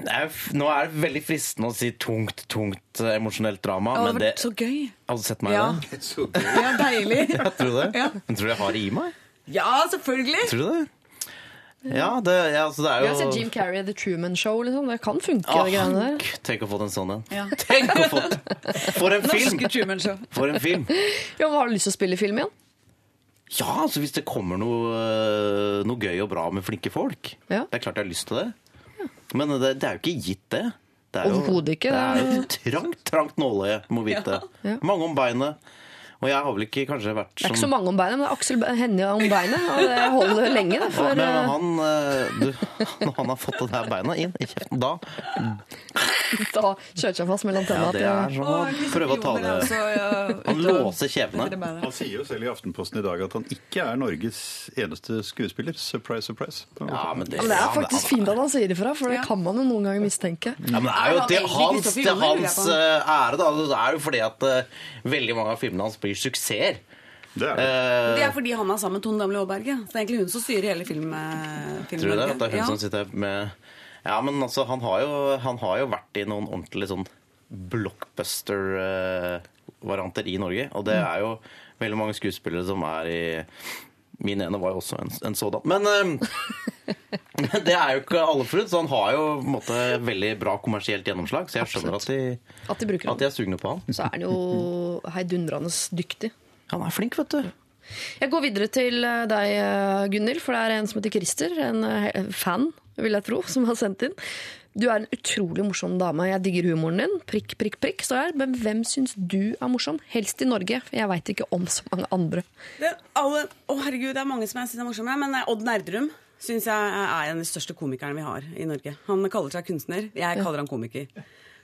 jeg, nå er det veldig fristende å si tungt, tungt eh, emosjonelt drama, Ja, det men vært det så gøy. Har du sett meg Ja. i det? Ja, deilig. Jeg tror det. Ja. Men tror du jeg har det i meg? Ja, selvfølgelig! Tror du det? Ja, det, ja, altså, det er Vi jo har sett Jim Carrey i The Truman Show. Liksom. Det kan funke, Ah, det greiene der. Tenk å få en sånn en. Ja. Tenk å få For en film! Norske Truman Show. For en film! Ja, har du lyst til å spille i film igjen? Ja, altså hvis det kommer noe, øh, noe gøy og bra med flinke folk. Ja. Det er klart jeg har lyst til det. Men det, det er jo ikke gitt, det. det er jo- ikke, Det er jo trangt, trangt nåløye, må vite. Ja. Mange om beinet. Og jeg har vel ikke kanskje vært som Det er ikke så mange om beinet, men det er Aksel Hennie om beinet. Og det holder lenge, det. Ja, For, men eh, han, øh, du, når han har fått det der beina inn i kjeften, da da kjørte seg fast mellom tennene. ja. Det er sånn å prøve å ta det Han låser kjevene. Han sier jo selv i Aftenposten i dag at han ikke er Norges eneste skuespiller. Surprise, surprise. Ja, men det, men det er faktisk fint at han sier ifra, for det kan man jo noen ganger mistenke. Ja, men det er jo til hans, til jeg hans eh, ære, da. Det er jo fordi at uh, veldig mange av filmene hans blir suksesser. Det er det. Uh, Det er fordi han er sammen med Tone Damli Aaberge. Det er egentlig hun som styrer hele film, eh, tror du det? At det er hun Ja. som sitter med Ja, men altså, han har jo, han har jo vært i noen ordentlig sånn blockbuster-varianter i Norge. Og det er jo veldig mange skuespillere som er i Min ene var jo også en, en sådan. Men, eh, det er jo ikke alle forut, så han har jo på en måte veldig bra kommersielt gjennomslag. Så jeg skjønner at de, At de at de er sugne på han. Så er han jo heidundrende dyktig. Han er flink, vet du. Jeg går videre til eh, deg, eh, Gunhild, for det er en som heter Christer, en eh, fan, vil jeg tro, som har sendt inn. Du er en utrolig morsom dame. Jeg digger humoren din. Prikk, prikk, prikk, står her. Men hvem syns du er morsom? Helst i Norge. for Jeg veit ikke om så mange andre. Det alle, å herregud, det er mange som jeg syns er morsomme, men eh, Odd Nerdrum syns jeg er en av de største komikerne vi har i Norge. Han kaller seg kunstner, jeg kaller han komiker.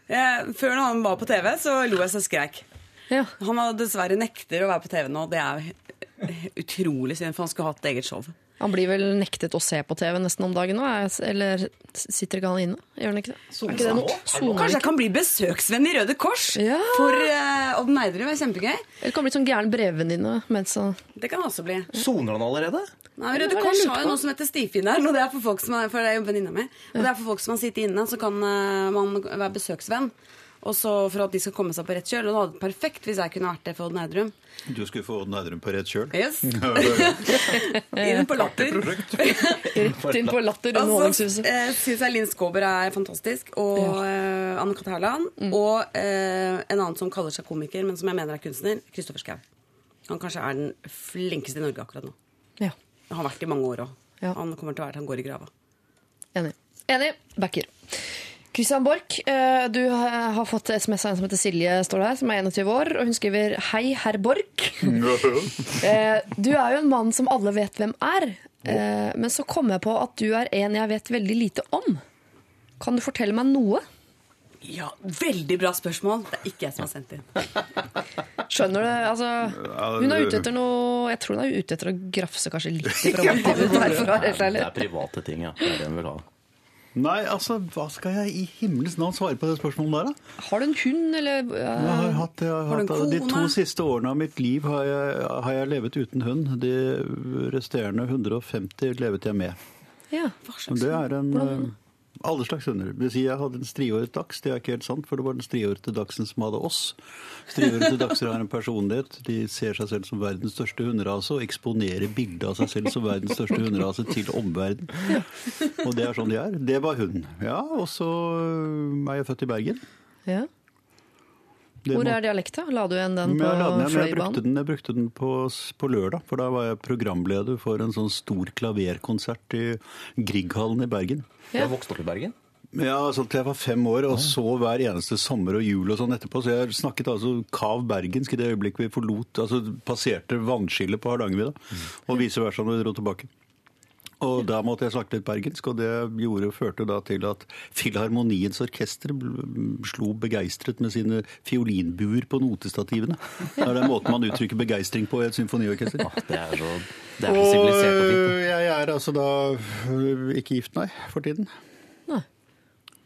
Jeg, Før når han var på TV, så lo jeg så skreik. Ja. Han har dessverre nekter å være på TV nå. Det er utrolig synd, for han skulle hatt eget show. Han blir vel nektet å se på TV nesten om dagen nå? er- Eller sitter ikke han inne? Gjør han ikke det? Er ikke det han Kanskje jeg kan bli besøksvenn i Røde Kors Ja. for uh, Odd Nerdrum. er kjempegøy. Eller kan bli sånn gæren brevvenninne Så Det kan også bli. Soner han allerede? Nei, Røde Kors har jo noe som heter Stifinneren, og det er for folk som er, for det er jo venninna mi. Og det er for folk som har sittet inne, så kan eh, man være besøksvenn. Og så for at de skal komme seg på rett kjøl. Og det hadde vært perfekt hvis jeg kunne vært det for Odd Nerdrum. Du skulle få Odd Nerdrum på rett kjøl. Yes. Inn på latter. rett inn på Latter underholdningshuset. eh, syns jeg Linn Skåber er fantastisk. Og eh, Anne Kat. Hærland. Og eh, en annen som kaller seg komiker, men som jeg mener er kunstner. Kristoffer Schau. Han kanskje er den flinkeste i Norge akkurat nå. Ja, Han har vært i mange år òg. Ja. Han kommer til å være til han går i grava. enig. Enig. Backer. Christian Borch, eh, du har fått SMS av en som heter Silje, står det her, som er 21 år, og hun skriver Hei, herr Borch. Eh, Du er jo en mann som alle vet hvem er, eh, men så kom jeg på at du er en jeg vet veldig lite om. Kan du fortelle meg noe? Ja, Veldig bra spørsmål. Det er ikke jeg som har sendt inn. Skjønner du? Altså, hun er ute etter noe Jeg tror hun er ute etter å grafse kanskje litt i er helt Det er private ting, ja. Det er det hun vil ha. Nei, altså, hva skal jeg i himmelens navn svare på det spørsmålet der, da? Har du en hund, eller uh, Jeg har hatt, jeg har Har du hatt? De to siste årene av mitt liv har jeg, har jeg levet uten hund. De resterende 150 levet jeg med. Ja. Men det er en eh, alle slags hunder. Det vil si jeg hadde en striåret dachs. Det er ikke helt sant, for det var den striårete dachsen som hadde oss. Striårete dachser har en personlighet. De ser seg selv som verdens største hunderase og eksponerer bildet av seg selv som verdens største hunderase til omverdenen. Og det er sånn de er. Det var hun. Ja, og så er jeg født i Bergen. ja. Det Hvor må- er dialekta? La du igjen den Men på men jeg brukte den, jeg brukte den på, på lørdag, for da var jeg programleder for en sånn stor klaverkonsert i Grieghallen i Bergen. Du har vokst opp i Bergen? Ja, altså til jeg var fem år og så hver eneste sommer og jul og sånn etterpå. Så jeg snakket altså kav bergensk i det øyeblikket vi forlot, altså passerte vannskillet på Hardangervidda, og vice versa når vi dro tilbake. Og da måtte jeg snakke litt bergensk, og det gjorde, førte da til at Filharmoniens orkester slo begeistret med sine fiolinbuer på notestativene. Det er den måten man uttrykker begeistring på i et symfoniorkester. Det er så, det er så og. Og jeg er altså da ikke gift, nei, for tiden.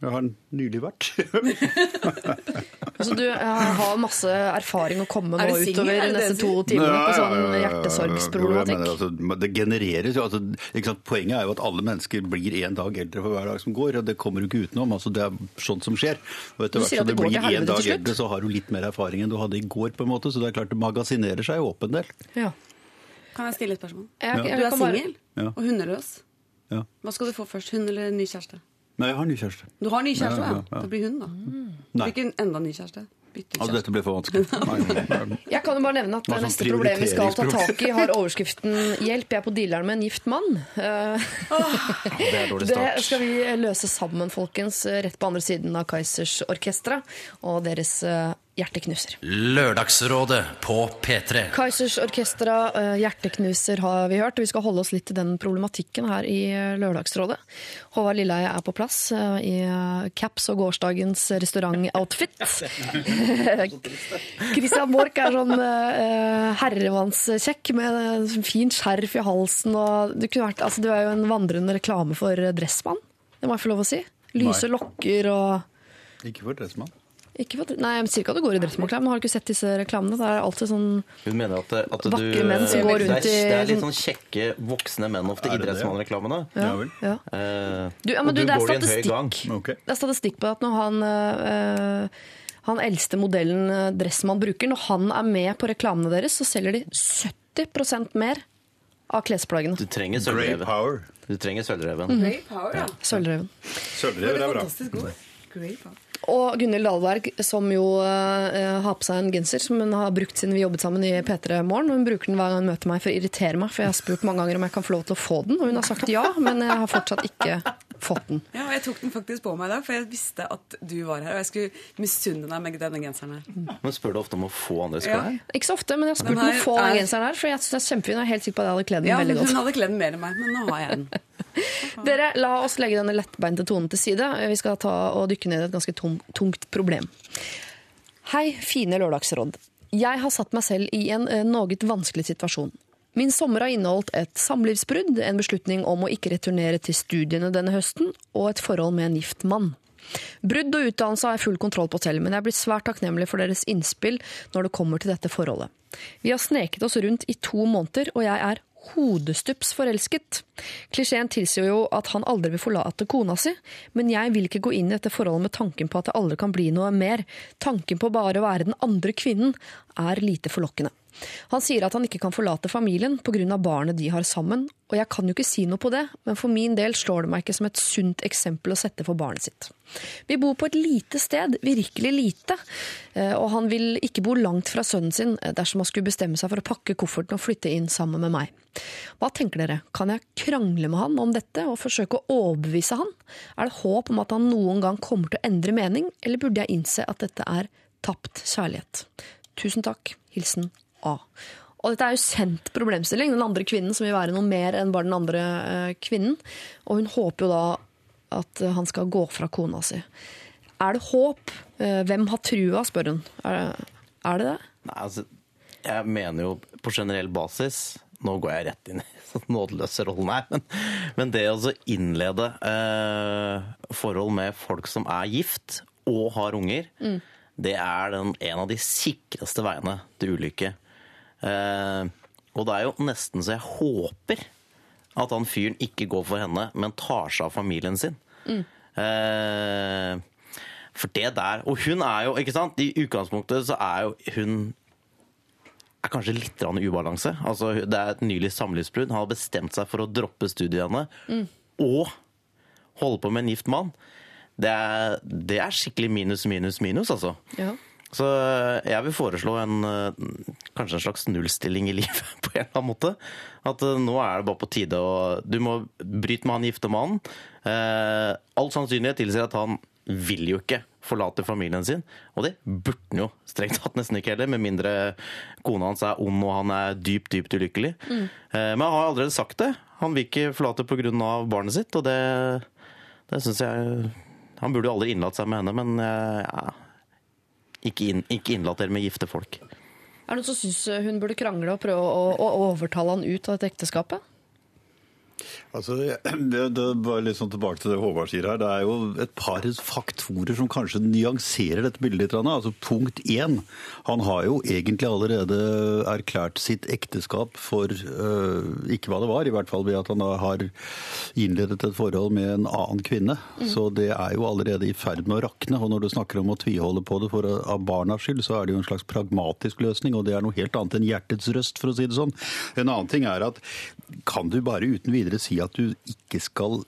Jeg har nylig vært. så du eh, har masse erfaring å komme nå utover de neste to timene på sånn. Jo, hjertesorgsproblematikk. altså, det genereres jo. Altså, ikke sant? Poenget er jo at alle mennesker blir en dag eldre for hver dag som går, og det kommer du ikke utenom. Altså, det er sånt som skjer. Og etter Du hvert som du blir en dag eldre, så har du litt mer erfaring enn du hadde i går, på en måte. Så det er klart det magasinerer seg jo opp en del. Ja. Kan jeg stille et spørsmål? Jeg, jeg, Du er kan singel Ja. og hundeløs. Ja. Hva skal du få først? Hund eller ny kjæreste? Nei, jeg har ny kjæreste. Du har ny kjæreste, Ja, ja. ja. Det blir hun, da. Nei. Ikke en enda ny kjæreste. Bytte Altså, dette ble for vanskelig. Jeg kan jo bare nevne at det sånn neste problem vi skal ta tak i, har overskriften 'Hjelp, jeg er på dealeren med en gift mann'. Eh, Det Det skal vi løse sammen, folkens, rett på andre siden av Kaizers orkestra og deres eh, hjerteknuser. Lørdagsrådet på P3. Kaizers orkestra, eh, hjerteknuser har vi hørt, vi skal holde oss litt til den problematikken her i eh, Lørdagsrådet. Håvard Lilleheie er på plass eh, i caps og gårsdagens restaurantoutfit. Christian Borch er sånn herremannskjekk med en fin skjerf i halsen. Og du, kunne vært, altså, du er jo en vandrende reklame for Dressmann, det må jeg få lov å si. Lyse lokker og Ikke for dressmann. Ikke for, Nei, jeg sier ikke at du går i dressmannsklær, men har du ikke sett disse reklamene? Det er alltid sånn Hun mener at, at du Vakre menn som går rundt det, er, det er litt sånn kjekke voksne menn ofte, i idrettsmannreklamene. Ja vel. ja. Uh, Du, ja, og men du, du det er går i en høy gang. statistikk. Ok. Det er statistikk på at når han uh, han eldste modellen Dressmann bruker, når han er med på reklamene deres, så selger de 70% mer av klesplaggene. Du trenger sølvreven. power. Du trenger sølvreven. Mm. Grey Power, ja. Sølvreven. Sølvrev er bra. Fantastisk god Grey Power. Og Gunhild Dahlberg, som jo øh, har på seg en genser som hun har brukt siden vi jobbet sammen i P3 Morgen. Hun bruker den hver gang hun møter meg for å irritere meg, for jeg har spurt mange ganger om jeg kan få lov til å få den, og hun har sagt ja, men jeg har fortsatt ikke fått den. Ja, og Jeg tok den faktisk på meg i dag, for jeg visste at du var her. Og jeg skulle misunne deg med denne genseren her. Men spør du ofte om å få andres Ja. klær? Ikke så ofte, men jeg har spurt om å få den er- genseren her, for jeg synes den er kjempefin, og jeg er helt sikker på at jeg hadde kledd den Ja, veldig godt. Hun hadde kledd den mer enn meg, men nå har jeg den. Dere, la oss legge denne lettbeinte tonen til side. Vi skal ta og dykke ned i et ganske tung, tungt problem. Hei, fine lørdagsråd. Jeg har satt meg selv i en eh, noe vanskelig situasjon. Min sommer har inneholdt et samlivsbrudd, en beslutning om å ikke returnere til studiene denne høsten, og et forhold med en gift mann. Brudd og utdannelse har jeg full kontroll på selv, men jeg blir svært takknemlig for deres innspill når det kommer til dette forholdet. Vi har sneket oss rundt i to måneder, og jeg er hodestups forelsket. Klisjeen tilsier jo at han aldri vil forlate kona si, men jeg vil ikke gå inn i dette forholdet med tanken på at det aldri kan bli noe mer. Tanken på bare å være den andre kvinnen er lite forlokkende. Han sier at han ikke kan forlate familien pga. barnet de har sammen, og jeg kan jo ikke si noe på det, men for min del slår det meg ikke som et sunt eksempel å sette for barnet sitt. Vi bor på et lite sted, virkelig lite, eh, og han vil ikke bo langt fra sønnen sin eh, dersom han skulle bestemme seg for å pakke kofferten og flytte inn sammen med meg. Hva tenker dere, kan jeg krangle med han om dette og forsøke å overbevise han? Er det håp om at han noen gang kommer til å endre mening, eller burde jeg innse at dette er tapt kjærlighet? Tusen takk. Hilsen A. Og dette er jo sendt problemstilling, den andre kvinnen som vil være noe mer enn bare den andre eh, kvinnen. Og hun håper jo da at han skal gå fra kona si. Er det håp? Eh, hvem har trua, spør hun. Er det er det? det? Nei, altså, jeg mener jo på generell basis Nå går jeg rett inn i sånn nådeløse rollen her, men, men det å innlede eh, forhold med folk som er gift og har unger, det er den, en av de sikreste veiene til ulykke. Eh, og det er jo nesten så jeg håper at han fyren ikke går for henne, men tar seg av familien sin. Eh, for det der Og hun er jo, ikke sant, i utgangspunktet så er jo hun er kanskje litt ubalanse. Altså, det er et nylig samlivsbrudd. Han har bestemt seg for å droppe studiene og holde på med en gift mann. Det er, det er skikkelig minus, minus, minus, altså. Ja. Så jeg vil foreslå en, eh, kanskje en slags nullstilling i livet på en eller annen måte. At eh, nå er det bare på tide å Du må bryte med han gifte mannen. Eh, all sannsynlighet tilsier at han vil jo ikke forlate familien sin. Og det burde han jo strengt tatt nesten ikke heller, med mindre kona hans er ond og han er dypt, dypt ulykkelig. Eh, Men han har allerede sagt det. Han vil ikke forlate pga. barnet sitt, og det, det syns jeg Han burde jo aldri innlatt seg med henne, men eh, ja, ikke, inn, ikke innlat dere med gifte folk. Er det noen som syns hun burde krangle og prøve å, å overtale han ut av dette ekteskapet? Altså, det, var litt sånn tilbake til det Håvard sier her. Det er jo et par faktorer som kanskje nyanserer dette bildet litt. Altså, punkt én. Han har jo egentlig allerede erklært sitt ekteskap for uh, ikke hva det var, i hvert fall ved at han har innledet et forhold med en annen kvinne. Så det er jo allerede i ferd med å rakne. Og når du snakker om å tviholde på det for, av barnas skyld, så er det jo en slags pragmatisk løsning, og det er noe helt annet enn hjertets røst, for å si det sånn. En annen ting er at kan du bare uten videre si at du ikke skal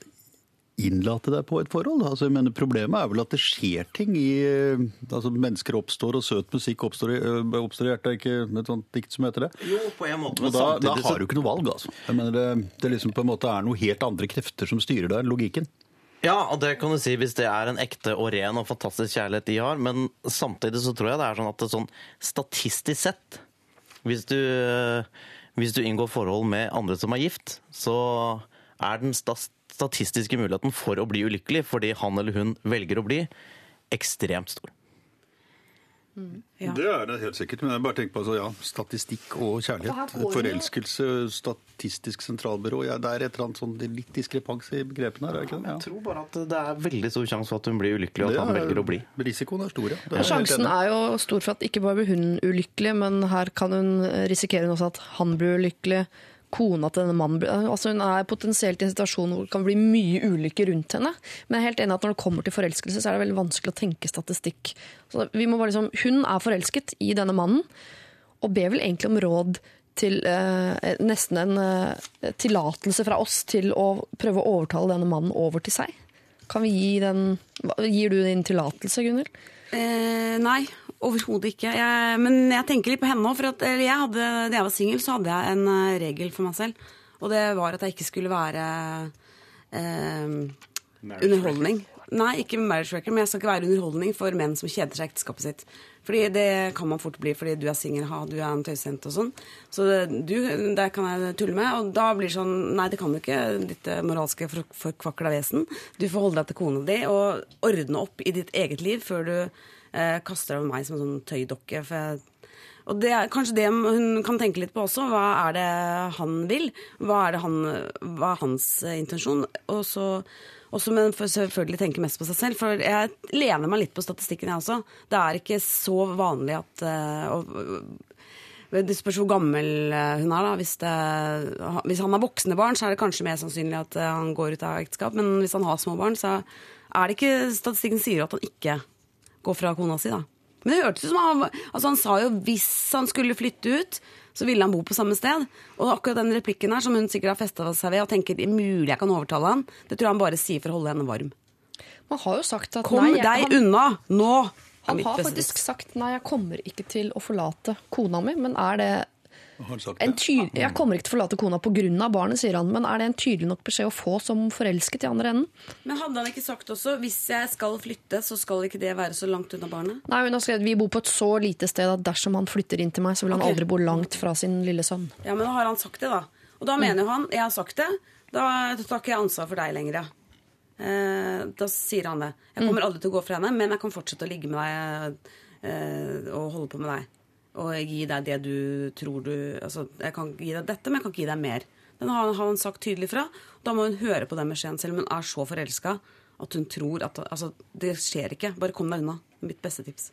innlate deg på et forhold? Altså, mener, problemet er vel at det skjer ting i eh, altså Mennesker oppstår, og søt musikk oppstår i, øh, oppstår i hjertet. Er ikke et sånt dikt som heter det? Jo, på en måte, Og da, da har du ikke noe valg, altså. Jeg mener, det, det liksom på en måte er noe helt andre krefter som styrer deg enn logikken. Ja, og det kan du si hvis det er en ekte og ren og fantastisk kjærlighet de har. Men samtidig så tror jeg det er sånn at det er sånn statistisk sett Hvis du, hvis du inngår forhold med andre som er gift, så er den statistiske muligheten for å bli ulykkelig fordi han eller hun velger å bli, ekstremt stor. Ja. Det er det helt sikkert, men jeg bare tenker på altså, ja, statistikk og kjærlighet. Forelskelse, Statistisk sentralbyrå. Ja, det er et eller annet sånn litt diskrepans i begrepene her, Ja? Jeg tror bare at det er veldig stor sjanse for at hun blir ulykkelig, og at han velger å bli. Risikoen er stor, ja. Er Ja, Sjansen er jo stor for at ikke bare blir hun ulykkelig, men her kan hun risikere også at han blir ulykkelig. Kona til denne mannen altså Hun er potensielt i en situasjon hvor det kan bli mye ulykke rundt henne. Men jeg er helt enig at når det kommer til forelskelse, så er det veldig vanskelig å tenke statistikk. Så vi må bare liksom, Hun er forelsket i denne mannen, og ber vel egentlig om råd til eh, nesten en eh, tillatelse fra oss til å prøve å overtale denne mannen over til seg. Kan vi gi den Gir du din tillatelse, Gunhild? Eh, nei, overhodet ikke. Jeg, men jeg tenker litt på henne òg. For at, jeg hadde, da jeg var singel, så hadde jeg en eh, regel for meg selv. Og det var at jeg ikke skulle være eh, underholdning. Nei, ikke marriage record, men jeg skal ikke være underholdning for menn som kjeder seg i ekteskapet sitt. Fordi det kan man fort bli fordi du er singel, ha, du er en tøysejente og sånn. Så det, du, det kan jeg tulle med. Og da blir det sånn Nei, det kan du ikke, ditt eh, moralske for- forkvakla vesen. Du får holde deg til kona di og ordne opp i ditt eget liv før du eh, kaster over meg som en sånn tøydokke. For og det er kanskje det hun kan tenke litt på også. Hva er det han vil? Hva er, han, hva er hans eh, intensjon? Og så også men selvfølgelig tenke mest på seg selv. For jeg lener meg litt på statistikken, jeg også. Det er ikke så vanlig at eh, Det spørs hvor gammel eh, hun er. da. Hvis, det, hvis han har voksne barn, så er det kanskje mer sannsynlig at han går ut av ekteskap. Men hvis han har små barn, så er det ikke Statistikken sier at han ikke går fra kona si, da. Men det hørtes ut som han, altså han sa jo hvis han skulle flytte ut, så ville han bo på samme sted. Og akkurat den replikken her, som hun sikkert har festa seg ved og tenker det er mulig jeg kan overtale han, det tror jeg han bare sier for å holde henne varm. Man har jo sagt at Kom nei, deg han, unna nå! Han har faktisk sagt nei, jeg kommer ikke til å forlate kona mi. Men er det Jeg kommer ikke til å forlate kona pga. barnet, sier han. Men er det en tydelig nok beskjed å få som forelsket i andre enden? Men hadde han ikke sagt også hvis jeg skal flytte, så skal ikke det være så langt unna barnet? Nei, hun har skrevet vi bor på et så lite sted at dersom han flytter inn til meg, så vil han okay. aldri bo langt fra sin lille sønn. Ja, men da har han sagt det, da. Og da mener jo han jeg har sagt det, da tar ikke jeg ansvar for deg lenger, ja. Eh, da sier han det. Jeg kommer aldri til å gå fra henne, men jeg kan fortsette å ligge med deg eh, og holde på med deg. Og gi deg det du tror du Altså, jeg kan gi deg dette, men jeg kan ikke gi deg mer. Den har, har han sagt tydelig fra. Da må hun høre på den beskjeden, selv om hun er så forelska at hun tror at Altså, det skjer ikke. Bare kom deg unna. Mitt beste tips.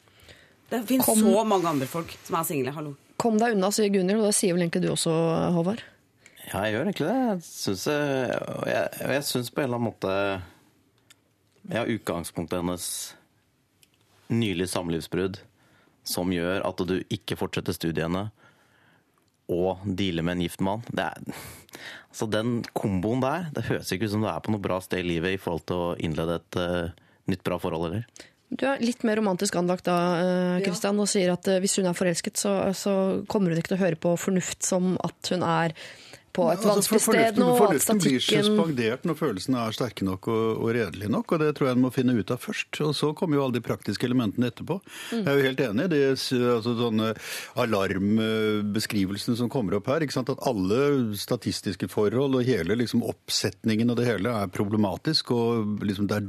Det fins Kom- så mange andre folk som er single. Hallo. Kom deg unna, sier Gunhild, og det sier vel egentlig du også, Håvard? Ja, jeg gjør egentlig det. Jeg syns, jeg, jeg, jeg syns på en eller annen måte Ja, utgangspunktet hennes nylig samlivsbrudd som gjør at du ikke fortsetter studiene og dealer med en gift mann. Det er, altså Den komboen der, det høres ikke ut som du er på noe bra sted i livet i forhold til å innlede et uh, nytt bra forhold, eller? Du er litt mer romantisk anlagt da, Kristian, Christian, og sier at eh, hvis hun er forelsket, så, så kommer hun ikke til å høre på fornuft som at hun er på et Altså, for vanskelig sted nå. fornuften, statikken... blir suspendert når følelsene er sterke nok og, og redelige nok, og det tror jeg en må finne ut av først. Og så kommer jo alle de praktiske elementene etterpå. Jeg er jo helt enig i det, altså, sånne alarmbeskrivelsene som kommer opp her. At alle statistiske forhold og hele liksom, oppsetningen og det hele er problematisk, og liksom, det er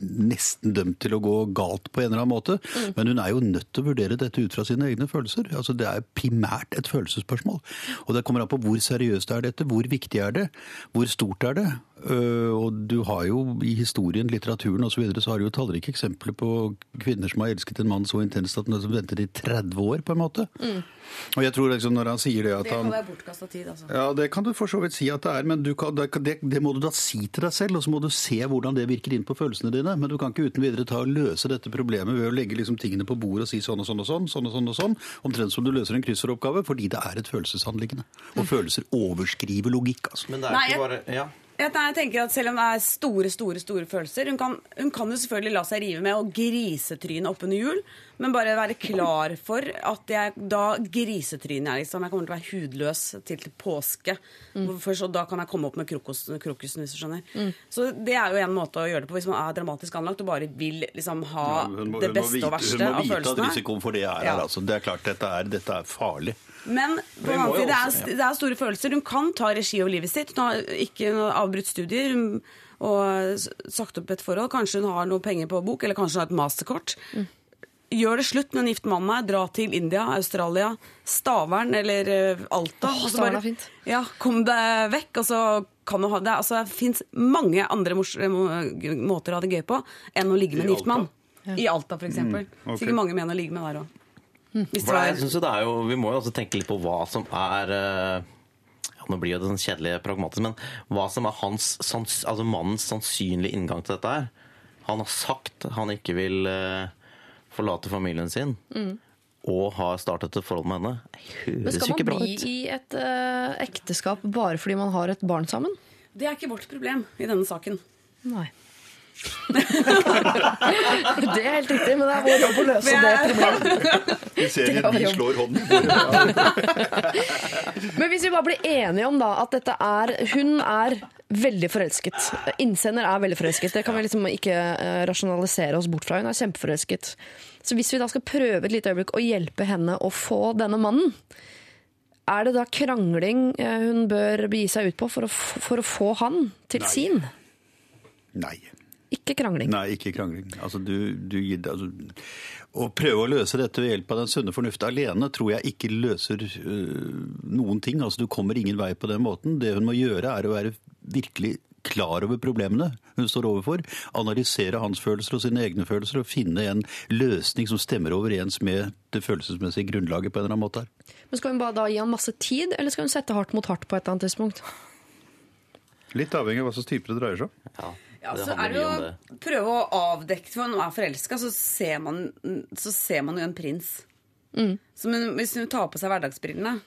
nesten dømt til å gå galt på en eller annen måte. Men hun er jo nødt til å vurdere dette ut fra sine egne følelser. Altså, det er primært et følelsesspørsmål. Og det kommer an på hvor seriøst er dette, hvor viktig er det, hvor stort er det. Øh, og du har jo i historien, litteraturen osv. Så, videre, så har du jo tallrike eksempler på kvinner som har elsket en mann så intenst at de venter i 30 år, på en måte. Og jeg tror liksom når han sier det at han Det kan være bortkasta tid, altså. ja, det kan du for så vidt si at det er, men du kan, det, det, det må du da si til deg selv, og så må du se hvordan det virker inn på følelsene dine. Men du kan ikke uten videre ta og løse dette problemet ved å legge liksom tingene på bordet og si sånn og sånn og sånn, sånn og sånn og sånn, omtrent som du løser en kryssordoppgave, fordi det er et følelsesanliggende. Og følelser overskriver logikk, altså. Men det er ikke bare Ja. Jeg, tenker at Selv om det er store store, store følelser Hun kan, hun kan jo selvfølgelig la seg rive med og grisetryne oppunder jul, men bare være klar for at jeg da grisetryner jeg liksom. Jeg kommer til å være hudløs til, til påske. Mm. Først, og da kan jeg komme opp med krokos, krokusen, hvis du skjønner. Så det er jo en måte å gjøre det på hvis man er dramatisk anlagt og bare vil liksom ha ja, må, det beste vite, og verste av følelsene. hun må vite at risikoen for det er Ja. her, altså. Det er klart, dette er, dette er farlig. Men på den annen side, det er, det er store følelser. Hun kan ta regi over livet sitt. Hun har ikke avbrutt studier og sagt opp et forhold. Kanskje hun har noe penger på bok, eller kanskje hun har et masterkort. Gjør det slutt med den gifte mannen her. Dra til India, Australia, Stavern eller eh, Alta. Oh, og så er fint. Ja, Kom deg vekk, og så kan du ha det. Altså, det fins mange andre måter å ha det gøy på enn å ligge med en gift mann. Ja. I Alta, for eksempel. okay. Sikkert mange mener å ligge med der òg. Hvis For jeg synes jo det er jo, Vi må jo også tenke litt på hva som er eh, ja, Nå blir jo det sånn kjedelig pragmatisk, men hva som er hans, sans, altså mannens sannsynlige inngang til dette her. Han har sagt han ikke vil eh, forlate familien sin. Og har startet et forhold med henne. Det Men høres skal jo ikke man bli i et eh, ekteskap bare fordi man har et barn sammen? Det er ikke vårt problem i denne saken. Nei. Det er helt riktig, men det er vår jobb å løse det problemet. Vi ser Det var vi jobb. slår hånden i bordet. Men hvis vi bare blir enige om da at dette er Hun er veldig forelsket. Innsender er veldig forelsket. Det kan vi liksom ikke eh, rasjonalisere oss bort fra. Hun er kjempeforelsket. Så hvis vi da skal prøve et lite øyeblikk å hjelpe henne å få denne mannen, er det da krangling eh, hun bør begi seg ut på for å, for å få han til Nei. sin? Nei. Ikke krangling. Nei, ikke krangling. Altså, du, du, altså, å prøve å løse dette ved hjelp av den sunne fornuft alene tror jeg ikke løser øh, noen ting. Altså, du kommer ingen vei på den måten. Det hun må gjøre, er å være virkelig klar over problemene hun står overfor. Analysere hans følelser og sine egne følelser og finne en løsning som stemmer overens med det følelsesmessige grunnlaget på en eller annen måte. Men Skal hun bare da gi han masse tid, eller skal hun sette hardt mot hardt på et eller annet tidspunkt? Litt avhengig av hva slags type det dreier seg om. Ja, Ja, det så er det jo prøve å avdekke For når man er forelska, så, ser man- så ser man jo en prins. Så, men hvis hun tar på seg hverdagsbrillene,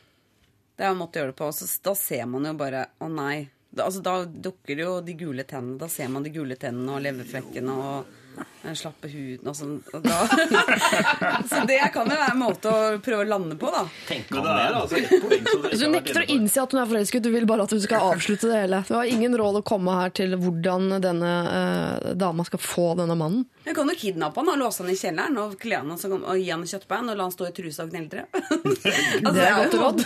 det er en måte å gjøre det på, så da ser man jo bare Å nei. Da, altså, da dukker jo de gule tennene. Da ser man de gule tennene og leverflekkene og den slappe huden og sånn. Og da, så det kan jo være en måte å prøve å lande på, da. Tenk om det? altså ett poeng Så hun nekter å innse at hun er forelsket, du vil bare at hun skal avslutte det hele. Du har ingen råd å komme her til hvordan denne eh, dama skal få denne mannen. Hun kan jo kidnappe han og låse han i kjelleren og kle han og, så, og gi han kjøttbein og la han stå i trusa og gneldre. altså, Det er godt råd.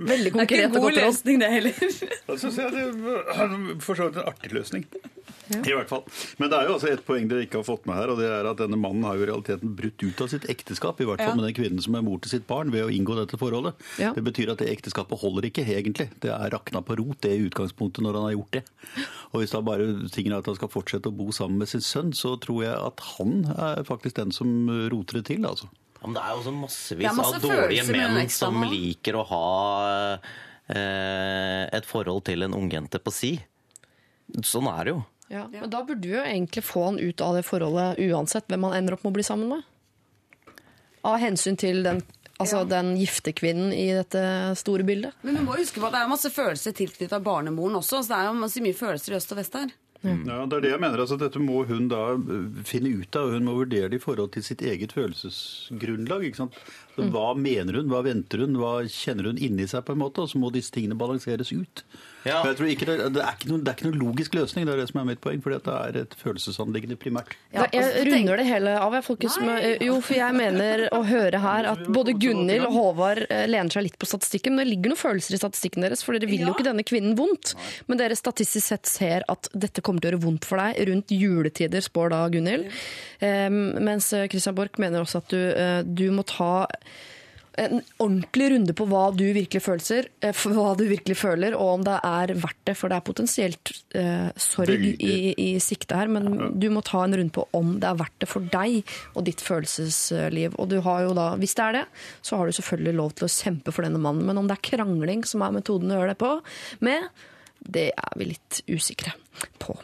Veldig Det er konkret ikke en god løsning, det heller. Da synes jeg det er for så vidt en artig løsning. I hvert fall. Men det er jo altså et poeng dere ikke har fått med her, og det er at denne mannen har jo i realiteten brutt ut av sitt ekteskap, i hvert fall Ja. med den kvinnen som er mor til sitt barn, ved å inngå dette forholdet. Ja. Det betyr at det ekteskapet holder ikke, egentlig. Det er rakna på rot, det i utgangspunktet, når han har gjort det. Og hvis da bare tingen er at han skal fortsette å bo sammen med sin sønn, så tror jeg at han er faktisk den som roter det til, altså. Ja, men det er jo også massevis masse av dårlige menn som liker å ha eh, et forhold til en ungjente på si. Sånn er det jo. Ja, men da burde du jo egentlig få han ut av det forholdet uansett hvem han ender opp med å bli sammen med. Av hensyn til den, altså den gifte kvinnen i dette store bildet. Men du må huske på at det er masse følelser tilknyttet barnemoren også. Så det er jo masse mye følelser i øst og vest her. Ja, det er det jeg mener. Altså, dette må hun da øh, finne ut av. Hun må vurdere det i forhold til sitt eget følelsesgrunnlag. Sant? Hva mener hun, hva venter hun, hva kjenner hun inni seg, på en måte, og så må disse tingene balanseres ut. Ja. Jeg tror ikke det, det, er ikke noen, det er ikke noen logisk løsning, det er det som er mitt poeng, fordi det er et følelsesanliggende primært. Ja, jeg runder det hele av, jeg, folkens. Men, Jo, for jeg mener å høre her at både Gunhild og Håvard eh, lener seg litt på statistikken. Men det ligger noen følelser i statistikken deres, for dere vil jo ikke denne kvinnen vondt. Men dere statistisk sett ser at dette kommer til å gjøre vondt for deg rundt juletider, spår da Gunhild. Um, mens eh, Christian Borch mener også at du, eh, du må ta en ordentlig runde på hva du virkelig føler, eh, hva du virkelig føler, og om det er verdt det. For det er potensielt eh, sorg i, i sikte her, men du må ta en runde på om det er verdt det for deg og ditt følelsesliv. Og du har jo da, hvis det er det, så har du selvfølgelig lov til å kjempe for denne mannen. Men om det er krangling som er metoden å gjøre det på, med, det er vi litt usikre på.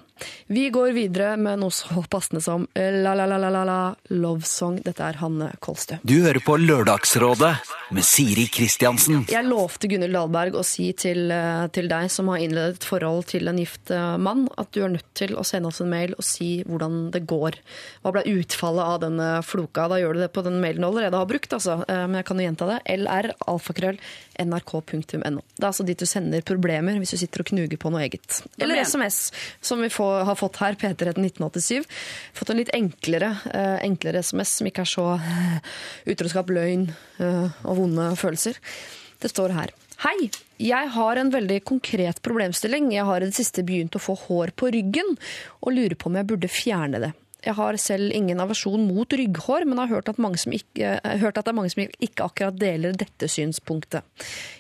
Vi går videre med noe så passende som La La La La La La Love Song. Dette er Hanne Kolstø. Du hører på Lørdagsrådet med Siri Kristiansen. Jeg lovte Gunhild Dahlberg å si til, eh, til deg som har innledet et forhold til en gift eh, mann, at du er nødt til å sende oss en mail og si hvordan det går. Hva ble utfallet av denne floka? Da gjør du det på den mailen du allerede har brukt, altså. Eh, Men jeg kan jo gjenta det. LR, alfakrøll, nrk.no. Det er altså dit du sender problemer hvis du sitter og knuger på noe eget. Eller SMS, som vi får, har fått her, P3 1987. Fått en litt enklere, eh, enklere SMS, som ikke er så eh, utroskap, løgn eh, og vonde følelser. Det står her. Hei, jeg har en veldig konkret problemstilling. Jeg har i det siste begynt å få hår på ryggen, og lurer på om jeg burde fjerne det. Jeg har selv ingen aversjon mot rygghår, men har hørt at, mange som ikke, eh, hørt at det er mange som ikke akkurat deler dette synspunktet.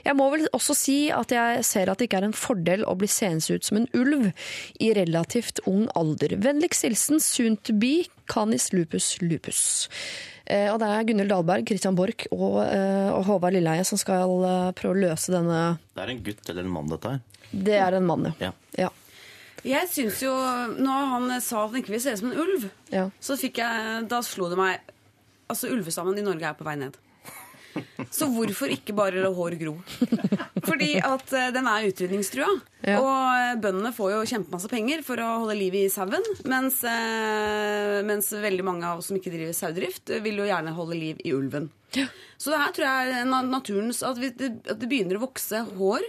Jeg må vel også si at jeg ser at det ikke er en fordel å bli seende ut som en ulv i relativt ung alder. Vennligst hilsen soon to be canis lupus lupus. Eh, og det er Gunhild Dahlberg, Christian Borch og, eh, og Håvard Lilleheie som skal prøve å løse denne Det er en gutt eller en mann, dette her. Det er en mann, Ja. ja. Jeg syns jo Når han sa at han ikke vil se ut som en ulv, ja. så fikk jeg Da slo det meg Altså, ulvestammen i Norge er på vei ned. Så hvorfor ikke bare la hår gro? Fordi at eh, den er utrydningstrua. Ja. Og bøndene får jo kjempemasse penger for å holde liv i sauen. Mens, eh, mens veldig mange av oss som ikke driver sauedrift, vil jo gjerne holde liv i ulven. Så det her tror jeg er naturens At, vi, at det begynner å vokse hår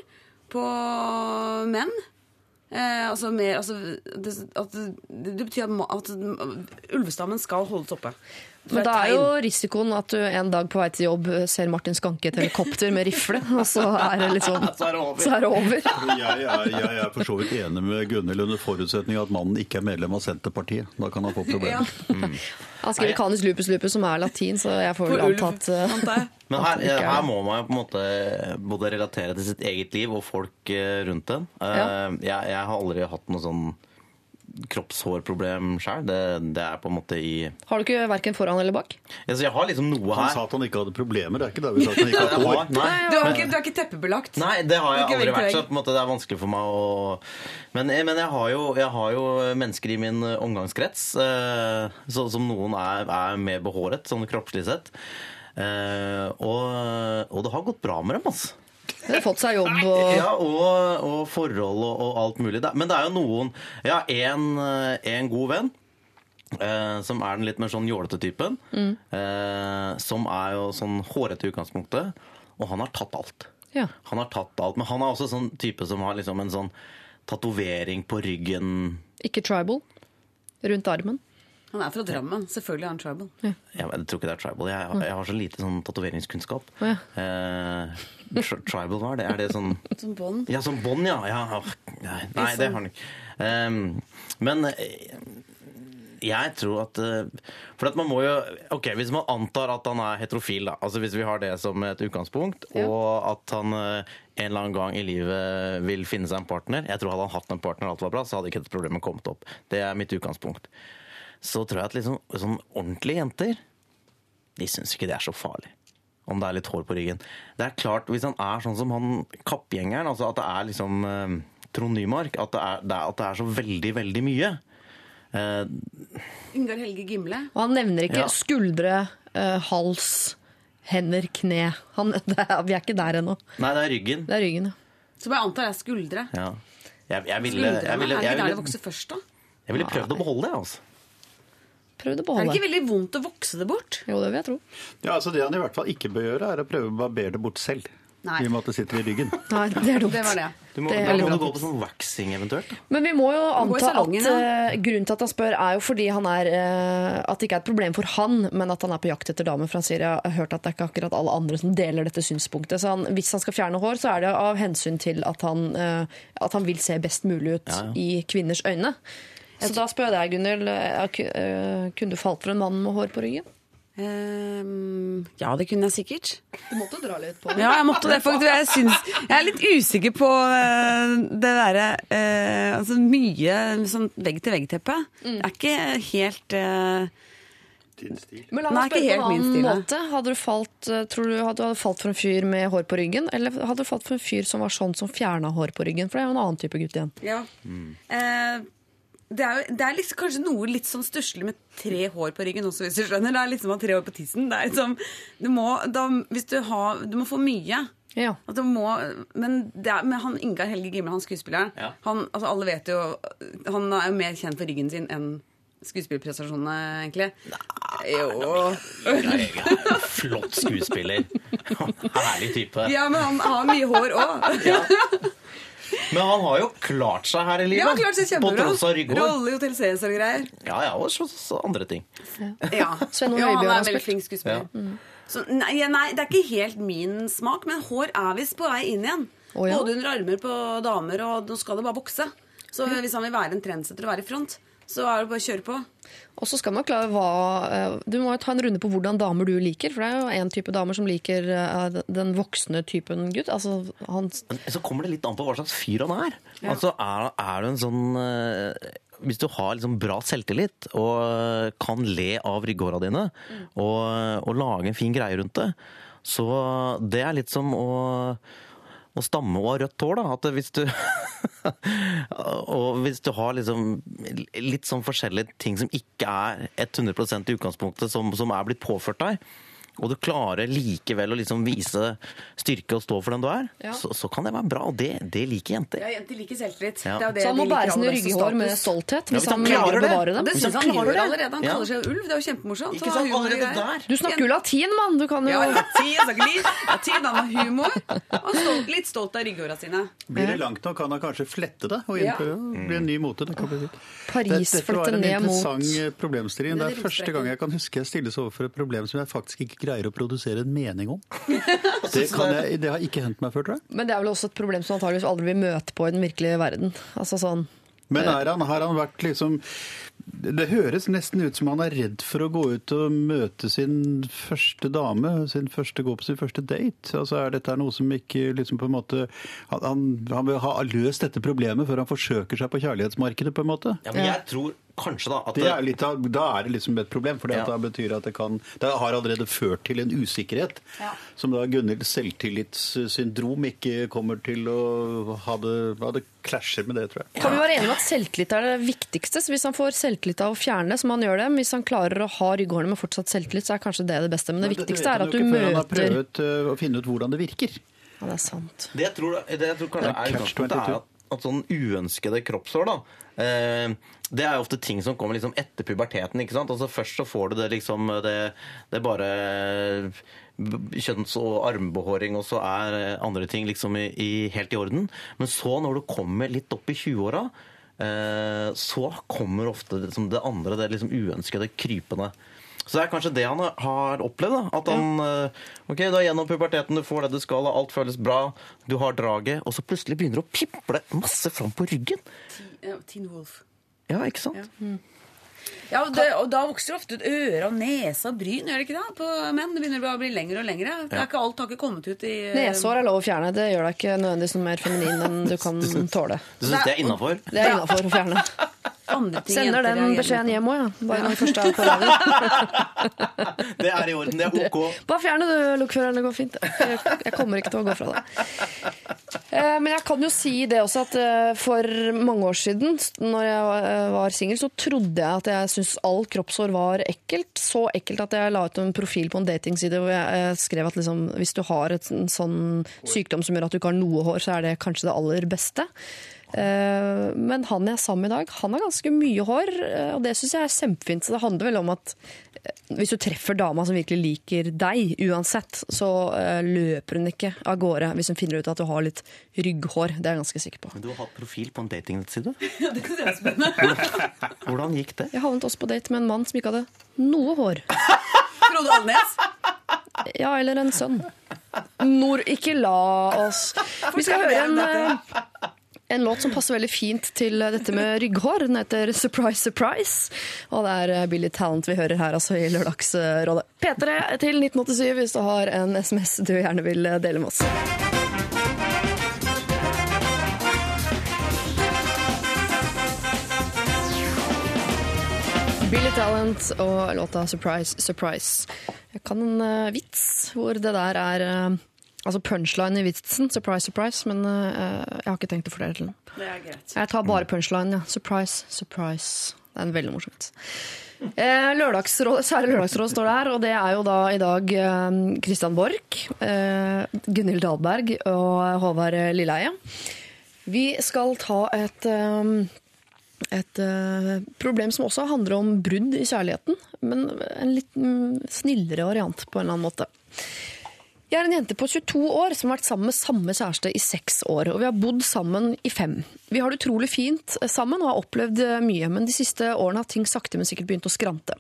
på menn. Eh, altså mer, altså, det, at det, det betyr at, at ulvestammen skal holdes oppe. Men da er jo risikoen at du en dag på vei til jobb ser Martin Skanke i et helikopter med rifle, og så er det sånn Så er det over. Er det over. Jeg er, jeg er for så vidt enig med Gunhild under forutsetning av at mannen ikke er medlem av Senterpartiet. Da kan han få problemer. Han skriver canis lupus lupus, som er latin, så jeg får vel ulv, anta at eh. Men her, er her må man på en måte både relatere til sitt eget liv og folk eh, rundt en. Eh, Ja. Jeg, jeg har aldri hatt noe sånn kroppshårproblem sjøl. Det, det er på en måte i Har du ikke verken foran eller bak? altså, Jeg har liksom noe Han her. sa at han ikke hadde problemer. Det er ikke det vi sa at han ikke hadde har, hår. nei, Du har ikke, du er ikke teppebelagt? Nei, det har jeg aldri vært. Så på en måte, det er vanskelig for meg å Men, eh, men jeg, har jo, jeg har jo mennesker i min eh, omgangskrets eh, så, som noen er, er mer behåret, sånn kroppslig sett. Eh, og, og det har gått bra med dem, altså. Fått seg jobb og Ja, og, og forhold og, og alt mulig. Men det er jo noen Jeg har en, eh, god venn. Eh, som er den litt mer sånn jålete typen. Eh, som er jo sånn hårete i utgangspunktet. Og han har tatt alt. Ja. Han har tatt alt, Men han er også sånn type som har liksom en sånn tatovering på ryggen. ikke tribal. Rundt armen. Han er fra Drammen. Selvfølgelig er han tribal. Jeg, jeg tror ikke det er tribal. Jeg, jeg har så lite sånn tatoveringskunnskap. Ja. Eh, tri- tribal, hva er det? Er det sånn Som bånd. Ja, som bånd, ja. ja. Nei, nei, det har han ikke. Ehm, men eh, jeg tror at eh, For at man må jo Ok, hvis man antar at han er heterofil, da. Altså hvis vi har det som et utgangspunkt, og at han en eller annen gang i livet vil finne seg en partner Jeg tror Hadde han hatt en partner og alt var bra, så hadde ikke dette problemet kommet opp. Det er mitt utgangspunkt. Så tror jeg at liksom, sånn ordentlige jenter de syns ikke det er så farlig. Om det er litt hår på ryggen. Det er klart, Hvis han er sånn som han kappgjengeren, altså at det er liksom eh, Trond Nymark, at det, er, det er, at det er så veldig, veldig mye eh, Ingar Helge Gimle. Og han nevner ikke Ja. skuldre, eh, hals, hender, kne. Han, det er, vi er ikke der ennå. Nei, det er ryggen. Det er ryggen, ja. Som jeg antar er skuldre. Ja. Jeg, jeg ville, jeg Skuldrene ville, er ikke der det vokser først, da? Jeg ville prøvd å beholde det. altså. Prøvd å Er det beholde. ikke veldig vondt å vokse det bort? Jo, det vil jeg tro. Ja, altså Det han i hvert fall ikke bør gjøre, er å prøve å barbere det bort selv. Nei. I og med at det sitter i ryggen. Nei, det er dumt. Det var det. Du må, Det er da må du gå på sånn waxing eventuelt. Men vi må jo anta salongen, at uh, grunnen til at han spør, er jo fordi han er, uh, at det ikke er et problem for han, men at han er på jakt etter damer. For han sier jeg har hørt at det er ikke akkurat alle andre som deler dette synspunktet. Så han, hvis han skal fjerne hår, så er det av hensyn til at han, uh, at han vil se best mulig ut Ja, ja. i kvinners øyne. Så da spør jeg deg, Gunhild, eh, eh, kunne du falt for en mann med hår på ryggen? Ehm, ja, det kunne jeg sikkert. Du måtte dra litt på det. Ja, jeg måtte det. faktisk. Jeg, synes, jeg er litt usikker på eh, det derre Altså mye sånn vegg-til-vegg-teppe. Det er ikke helt eh, Men la meg spørre helt på en min annen stil, måte. Hadde du, falt, tror du hadde du falt for en fyr med hår på ryggen, eller hadde du falt for en fyr som var sånn som fjerna hår på ryggen? For det er jo en annen type gutt igjen. Ja. Eh, det er, jo, det er liksom, kanskje noe litt sånn stusslig med tre hår på ryggen også, hvis du skjønner. Det er liksom å ha tre hår på tissen. Det er liksom, du, må, da, hvis du, har, du må få mye. Ja. At du må, men, det er, men han Ingar Helge Gimle, han skuespilleren, Ja. han, altså alle vet jo Han er jo mer kjent for ryggen sin enn skuespillprestasjonene, egentlig. Jo. Flott skuespiller. Herlig type. Ja, men han har mye hår òg. Men han har jo klart seg her i livet. Ja, klart seg er På kjempebra. tross av rygghår. Rolle i Hotell Cæsar og greier. Ja, ja, og så, så andre ting. Ja, Sven Ole ja han har er veldig spilt. flink skuespiller. Så, nei, nei, det er ikke helt min smak, men hår er visst på vei inn igjen. Oh, ja. Både under armer på damer, og nå skal det bare vokse. Så hvis han vil være en trendsetter og være i front, så er det bare å kjøre på. Og så skal man klare hva eh, Du må jo ta en runde på hvordan damer du liker. For det er jo en type damer som liker eh, den voksne typen gutt. Altså han Men så kommer det litt an på hva slags fyr han er. Altså, er, er du en sånn eh, Hvis du har liksom bra selvtillit og kan le av rygghåra dine og, og lage en fin greie rundt det, så det er litt som å å stamme og ha rødt hår, da. At hvis du Og hvis du har liksom litt sånn forskjellige ting som ikke er 100 i utgangspunktet, som, som er blitt påført deg, og du klarer likevel å liksom vise styrke og stå for den du er, Ja. så, så kan det være bra. Og det, det liker jenter. Ja, Jenter liker selvtillit. Ja. Det er det Så han må bære sine ryggehår rygghår med stolthet Ja, hvis hvis han å klarer det. bevare dem. det syns han han gjør det. allerede. Han kaller seg ulv. Det er jo kjempemorsomt. Ikke Han sant? Allerede det. der. Du snakker jo latin, mann! Du kan jo Ja, latin, latin, latin, han har humor. Og stolt, litt stolt av rygghåra sine. Blir det langt nok, kan han kanskje flette det og Ja. innføre det. blir en ny mote. Det kan bli fint. Paris Dette var en ned mot interessant problemstilling. Det er er første gang jeg kan huske jeg stilles overfor et problem som jeg faktisk ikke greier å produsere en mening om. Det, kan jeg, det har ikke hendt meg før, tror jeg. Men det er vel også et problem som antageligvis aldri vil møte på i den virkelige verden. Altså sånn Men er han, har han vært liksom Det høres nesten ut som han er redd for å gå ut og møte sin første dame, sin første, gå på sin første date. Altså Er dette noe som ikke liksom på en måte Han, han, han vil ha løst dette problemet før han forsøker seg på kjærlighetsmarkedet, på en måte? Ja, men jeg tror kanskje da at Det er litt av, da er det liksom et problem, for Ja. det betyr at det kan Det har allerede ført til en usikkerhet, som da Gunhilds selvtillitssyndrom ikke kommer til å ha det, ha det klasjer med det, tror jeg. Kan vi være enige om at selvtillit er det viktigste? Så hvis han får selvtillit av å fjerne, som han gjør det, hvis han klarer å ha rygghårene med fortsatt selvtillit, så er kanskje det det beste. Men det det viktigste er at du møter Han har prøvd øh, å finne ut hvordan det virker. Ja, det er sant. Det jeg tror, det jeg tror kanskje Det er er catch utgangspunktet, 22. er at, at sånn uønskede kroppshår, da eh, det er ofte ting som kommer liksom etter puberteten. ikke sant? Altså Først så får du det liksom Det, det er bare kjønns- og armbehåring, og så er eh, andre ting liksom i, i, helt i orden. Men så, når du kommer litt opp i 20-åra, eh, så kommer ofte det, liksom det andre, det liksom uønskede krypende. Så det er kanskje det han har- opplevd. da, At han ja. Ok, du er gjennom puberteten, du får det du skal, alt føles bra, du har draget, og så plutselig begynner det å piple masse fram på ryggen. Ja, Teen Wolf. Ja, ikke sant? Ja, og, det, og da vokser ofte ut ører og nese og bryn, gjør det ikke det? På menn. Det begynner å bli lengre og lengre. Det er ikke alt har ikke kommet ut i uh... Nesehår er lov å fjerne. Det gjør deg ikke nødvendigvis noe mer feminin enn du kan tåle. Du syns det er innafor? Det er innafor å fjerne. andre ting Sender den beskjeden hjem òg, ja. Bare når første er på radio. Det er i orden, det er OK. Bare fjerne du, lokføreren. Det går fint. Jeg, jeg kommer ikke til å gå fra det. Eh, Men jeg kan jo si det også at eh, for mange år siden, når jeg var- eh, singel, så trodde jeg at jeg syntes all kroppshår var ekkelt. Så ekkelt at jeg la ut en profil på en datingside hvor jeg skrev at liksom, hvis du har en sånn sykdom som gjør at du ikke har noe hår, så er det kanskje det aller beste. Eh, Men han jeg er sammen med i dag, han har ganske mye hår, eh, og det syns jeg er kjempefint. Så det handler vel om at eh, hvis du treffer dama som virkelig liker deg, uansett, så løper hun ikke av gårde hvis hun finner ut at du har litt rygghår. Det er jeg ganske sikker på. Men du har hatt profil på en datingnettside. Ja, det synes jeg er spennende. Hvordan gikk det? Jeg havnet også på date med en mann som ikke hadde noe hår. Frode Alnes. Ja, eller en sønn. Nord, ikke la oss Vi skal høre en, en låt som passer veldig fint til dette med rygghår. Den heter Surprise Surprise. Og det er eh, Billy Talent vi hører her altså i Lørdagsrådet. P3 til 1987 hvis du har en SMS du gjerne vil eh, dele med oss. Billy Talent og låta Surprise Surprise. Jeg kan en eh, vits hvor det der er eh, Altså punchline i vitsen, surprise, surprise, men uh, jeg har ikke tenkt å fortelle den. Det er greit. Jeg tar bare punchline, ja. Surprise, surprise. Det er en veldig morsomt. Eh, lørdagsråd, kjære lørdagsråd står der, og det er jo da i dag eh, Christian Borch, eh, Gunhild Dahlberg og Håvard Lilleheie. Vi skal ta et eh, et eh, problem som også handler om brudd i kjærligheten, men en litt mm, snillere variant på en eller annen måte. Jeg er en jente på 22 år som har vært sammen med samme kjæreste i seks år, og vi har bodd sammen i fem. Vi har det utrolig fint eh, sammen og har opplevd eh, mye, men de siste årene har ting sakte, men sikkert begynt å skrante.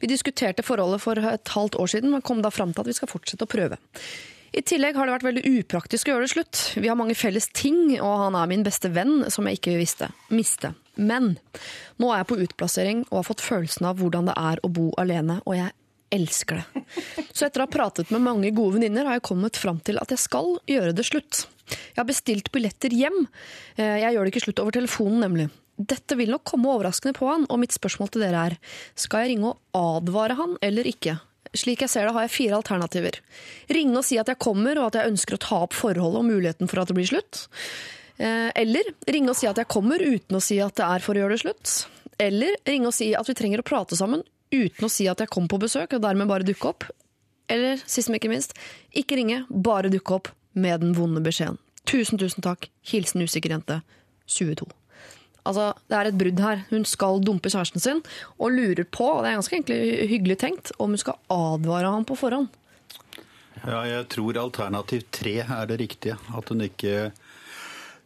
Vi diskuterte forholdet for et halvt år siden, men kom da fram til at vi skal fortsette å prøve. I tillegg har det vært veldig upraktisk å gjøre det slutt. Vi har mange felles ting, og han er min beste venn, som jeg ikke visste. Miste. Men nå er jeg på utplassering og har fått følelsen av hvordan det er å bo alene, og jeg elsker det. Så etter å ha pratet med mange gode venninner har jeg kommet fram til at jeg skal gjøre det slutt. Jeg har bestilt billetter hjem. Eh, Jeg gjør det ikke slutt over telefonen, nemlig. Dette vil nok komme overraskende på han, og mitt spørsmål til dere er skal jeg ringe og advare han eller ikke? Slik jeg ser det, har jeg fire alternativer. Ringe og si at jeg kommer, og at jeg ønsker å ta opp forholdet og muligheten for at det blir slutt. Eh, Eller ringe og si at jeg kommer uten å si at det er for å gjøre det slutt. Eller ringe og si at vi trenger å prate sammen uten å si at jeg kom på besøk, og dermed bare dukke opp. Eller sist, men ikke minst, ikke ringe, bare dukke opp med den vonde beskjeden. Tusen, tusen takk. Hilsen usikker jente. 22. Altså, Det er et brudd her. Hun skal dumpe kjæresten sin og lurer på, og det er ganske egentlig hyggelig tenkt, om hun skal advare ham på forhånd. Ja, jeg tror alternativ tre er det riktige. At hun ikke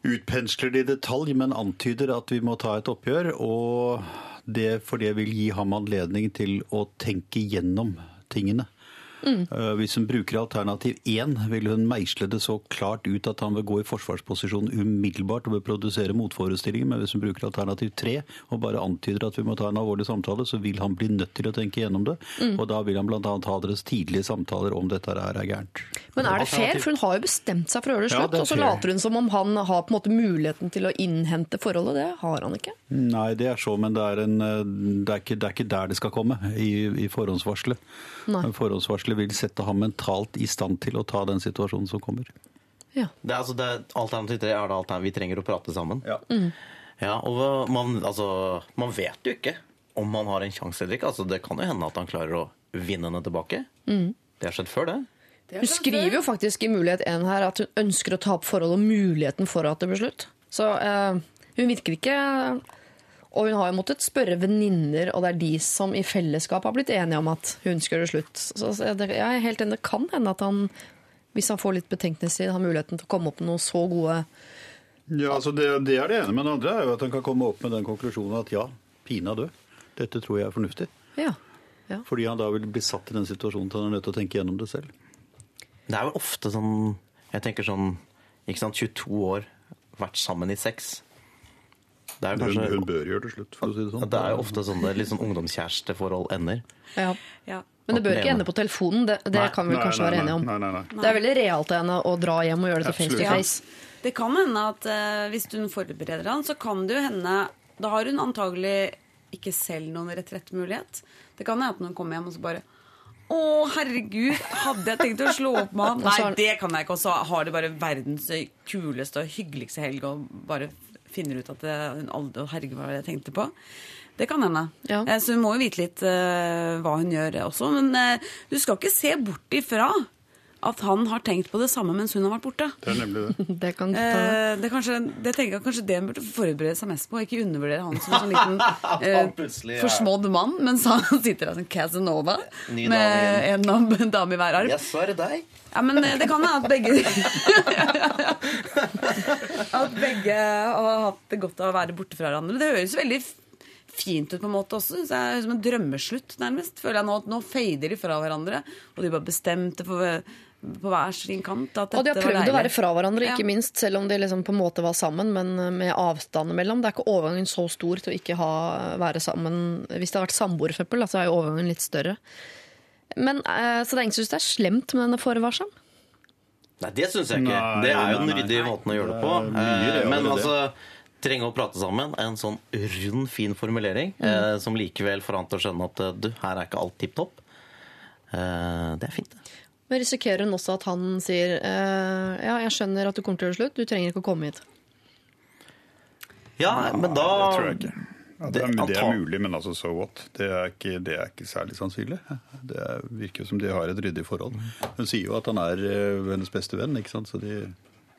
utpensler det i detalj, men antyder at vi må ta et oppgjør. Og det, for det vil gi ham anledning til å tenke gjennom tingene. Eh, Hvis hun bruker alternativ én, vil hun meisle det så klart ut at han vil gå i forsvarsposisjon umiddelbart og vil produsere motforestillinger. Men hvis hun bruker alternativ tre og bare antyder at vi må ta en alvorlig samtale, så vil han bli nødt til å tenke gjennom det. Og da vil han bl.a. ha deres tidlige samtaler om dette her er gærent. Men er det fair? For hun har jo bestemt seg for å gjøre det Ja, slutt, det er og så fair. later hun som om han har på en måte muligheten til å innhente forholdet. Det har han ikke. Nei, det er så, men det er, en, eh, det er, ikke, det er ikke der det skal komme i, i forhåndsvarselet. Forhåndsvarselet vil sette ham mentalt i stand til å ta den situasjonen som kommer. Ja. Det er, altså, det er, alternativ tre er det alternativ vi trenger å prate sammen. Ja. Ja, og man, altså, man vet jo ikke om man har en sjanse eller ikke. Altså, det kan jo hende at han klarer å vinne henne tilbake. Det har skjedd før, det. Hun skriver jo faktisk i Mulighet 1 her at hun ønsker å ta opp forholdet og muligheten for at det blir slutt. Så eh, hun virker ikke Og hun har jo måttet spørre venninner, og det er de som i fellesskap har blitt enige om at hun skal gjøre det slutt. Så jeg er helt enig, det kan hende at han, hvis han får litt betenkningstid, har muligheten til å komme opp med noen så gode Ja, altså det, det er det ene. Men det andre er jo at han kan komme opp med den konklusjonen at ja, pinadø. Dette tror jeg er fornuftig. Ja. Fordi han da vil bli satt i den situasjonen til han er nødt til å tenke gjennom det selv. Det er vel ofte sånn Jeg tenker sånn ikke sant, 22 år, vært sammen i sex. Det er, Hun, kanskje, hun bør gjøre det slutt, for å si det sånn. det er jo ofte sånn det litt sånn ungdomskjæresteforhold ender. ja. Ja. Men det bør ikke ende på telefonen, det, det Nei. kan vi Nei, kanskje nei, være enige om. Nei, nei, nei. Det er veldig realt av henne å dra hjem og gjøre det til face to face. Det kan hende at uh, hvis hun forbereder han, så kan det jo hende Da har hun antagelig ikke selv noen retrettmulighet. Det kan hende at når hun kommer hjem og så bare å, herregud, hadde jeg tenkt å slå opp med han? Nei, det kan jeg ikke. Og så har de bare verdens kuleste og hyggeligste helg og bare finner ut at det, hun aldri Herregud, hva var det jeg tenkte på? Det kan hende. Ja. Eh, Så hun må jo vite litt uh, hva hun gjør også. Men uh, du skal ikke se bort ifra at han har tenkt på det samme mens hun har vært borte. Det er nemlig det. Det kan ta... Eh, det, kanskje, det tenker jeg kanskje det hun burde forberede seg mest på, ikke undervurdere han som en sånn liten eh, forsmådd mann, mens han sitter der som Casanova med en en dame i hver arm. Ja, så er det deg. Ja, men eh, det kan hende at begge At begge har hatt det godt av å være borte fra hverandre. Det høres veldig fint ut på en måte også. Så det er som en drømmeslutt, nærmest. Føler jeg nå at nå fader de fra hverandre, og de bare bestemte på, på hver sin kant Og de har prøvd å være fra hverandre, ikke Ja. minst, selv om de liksom på en måte var sammen, men med avstand imellom. Det er ikke overgangen så stor til å ikke ha, være sammen. Hvis det har vært samboer, for så er jo overgangen litt større. Men, eh, så det er ingen som syns det er slemt med denne forvarselen? Nei, det syns jeg ikke. Nei, det er jo den ryddige måten å gjøre det på. Det mye Eh, Men altså Trenge å prate sammen. En sånn rund, fin formulering eh, som likevel får han til å skjønne at eh, du, her er ikke alt tipp topp. Eh, det er fint, det. Men risikerer hun også at han sier eh, ja, jeg skjønner at du kommer til å gjøre slutt, du trenger ikke å komme hit. Ja, men da Det. Ja, det, er, Det- det er mulig, men altså so what? Det er ikke, det er ikke særlig sannsynlig. Det er, virker jo som de har et ryddig forhold. Hun sier jo at han er eh, hennes beste venn, ikke sant? Så de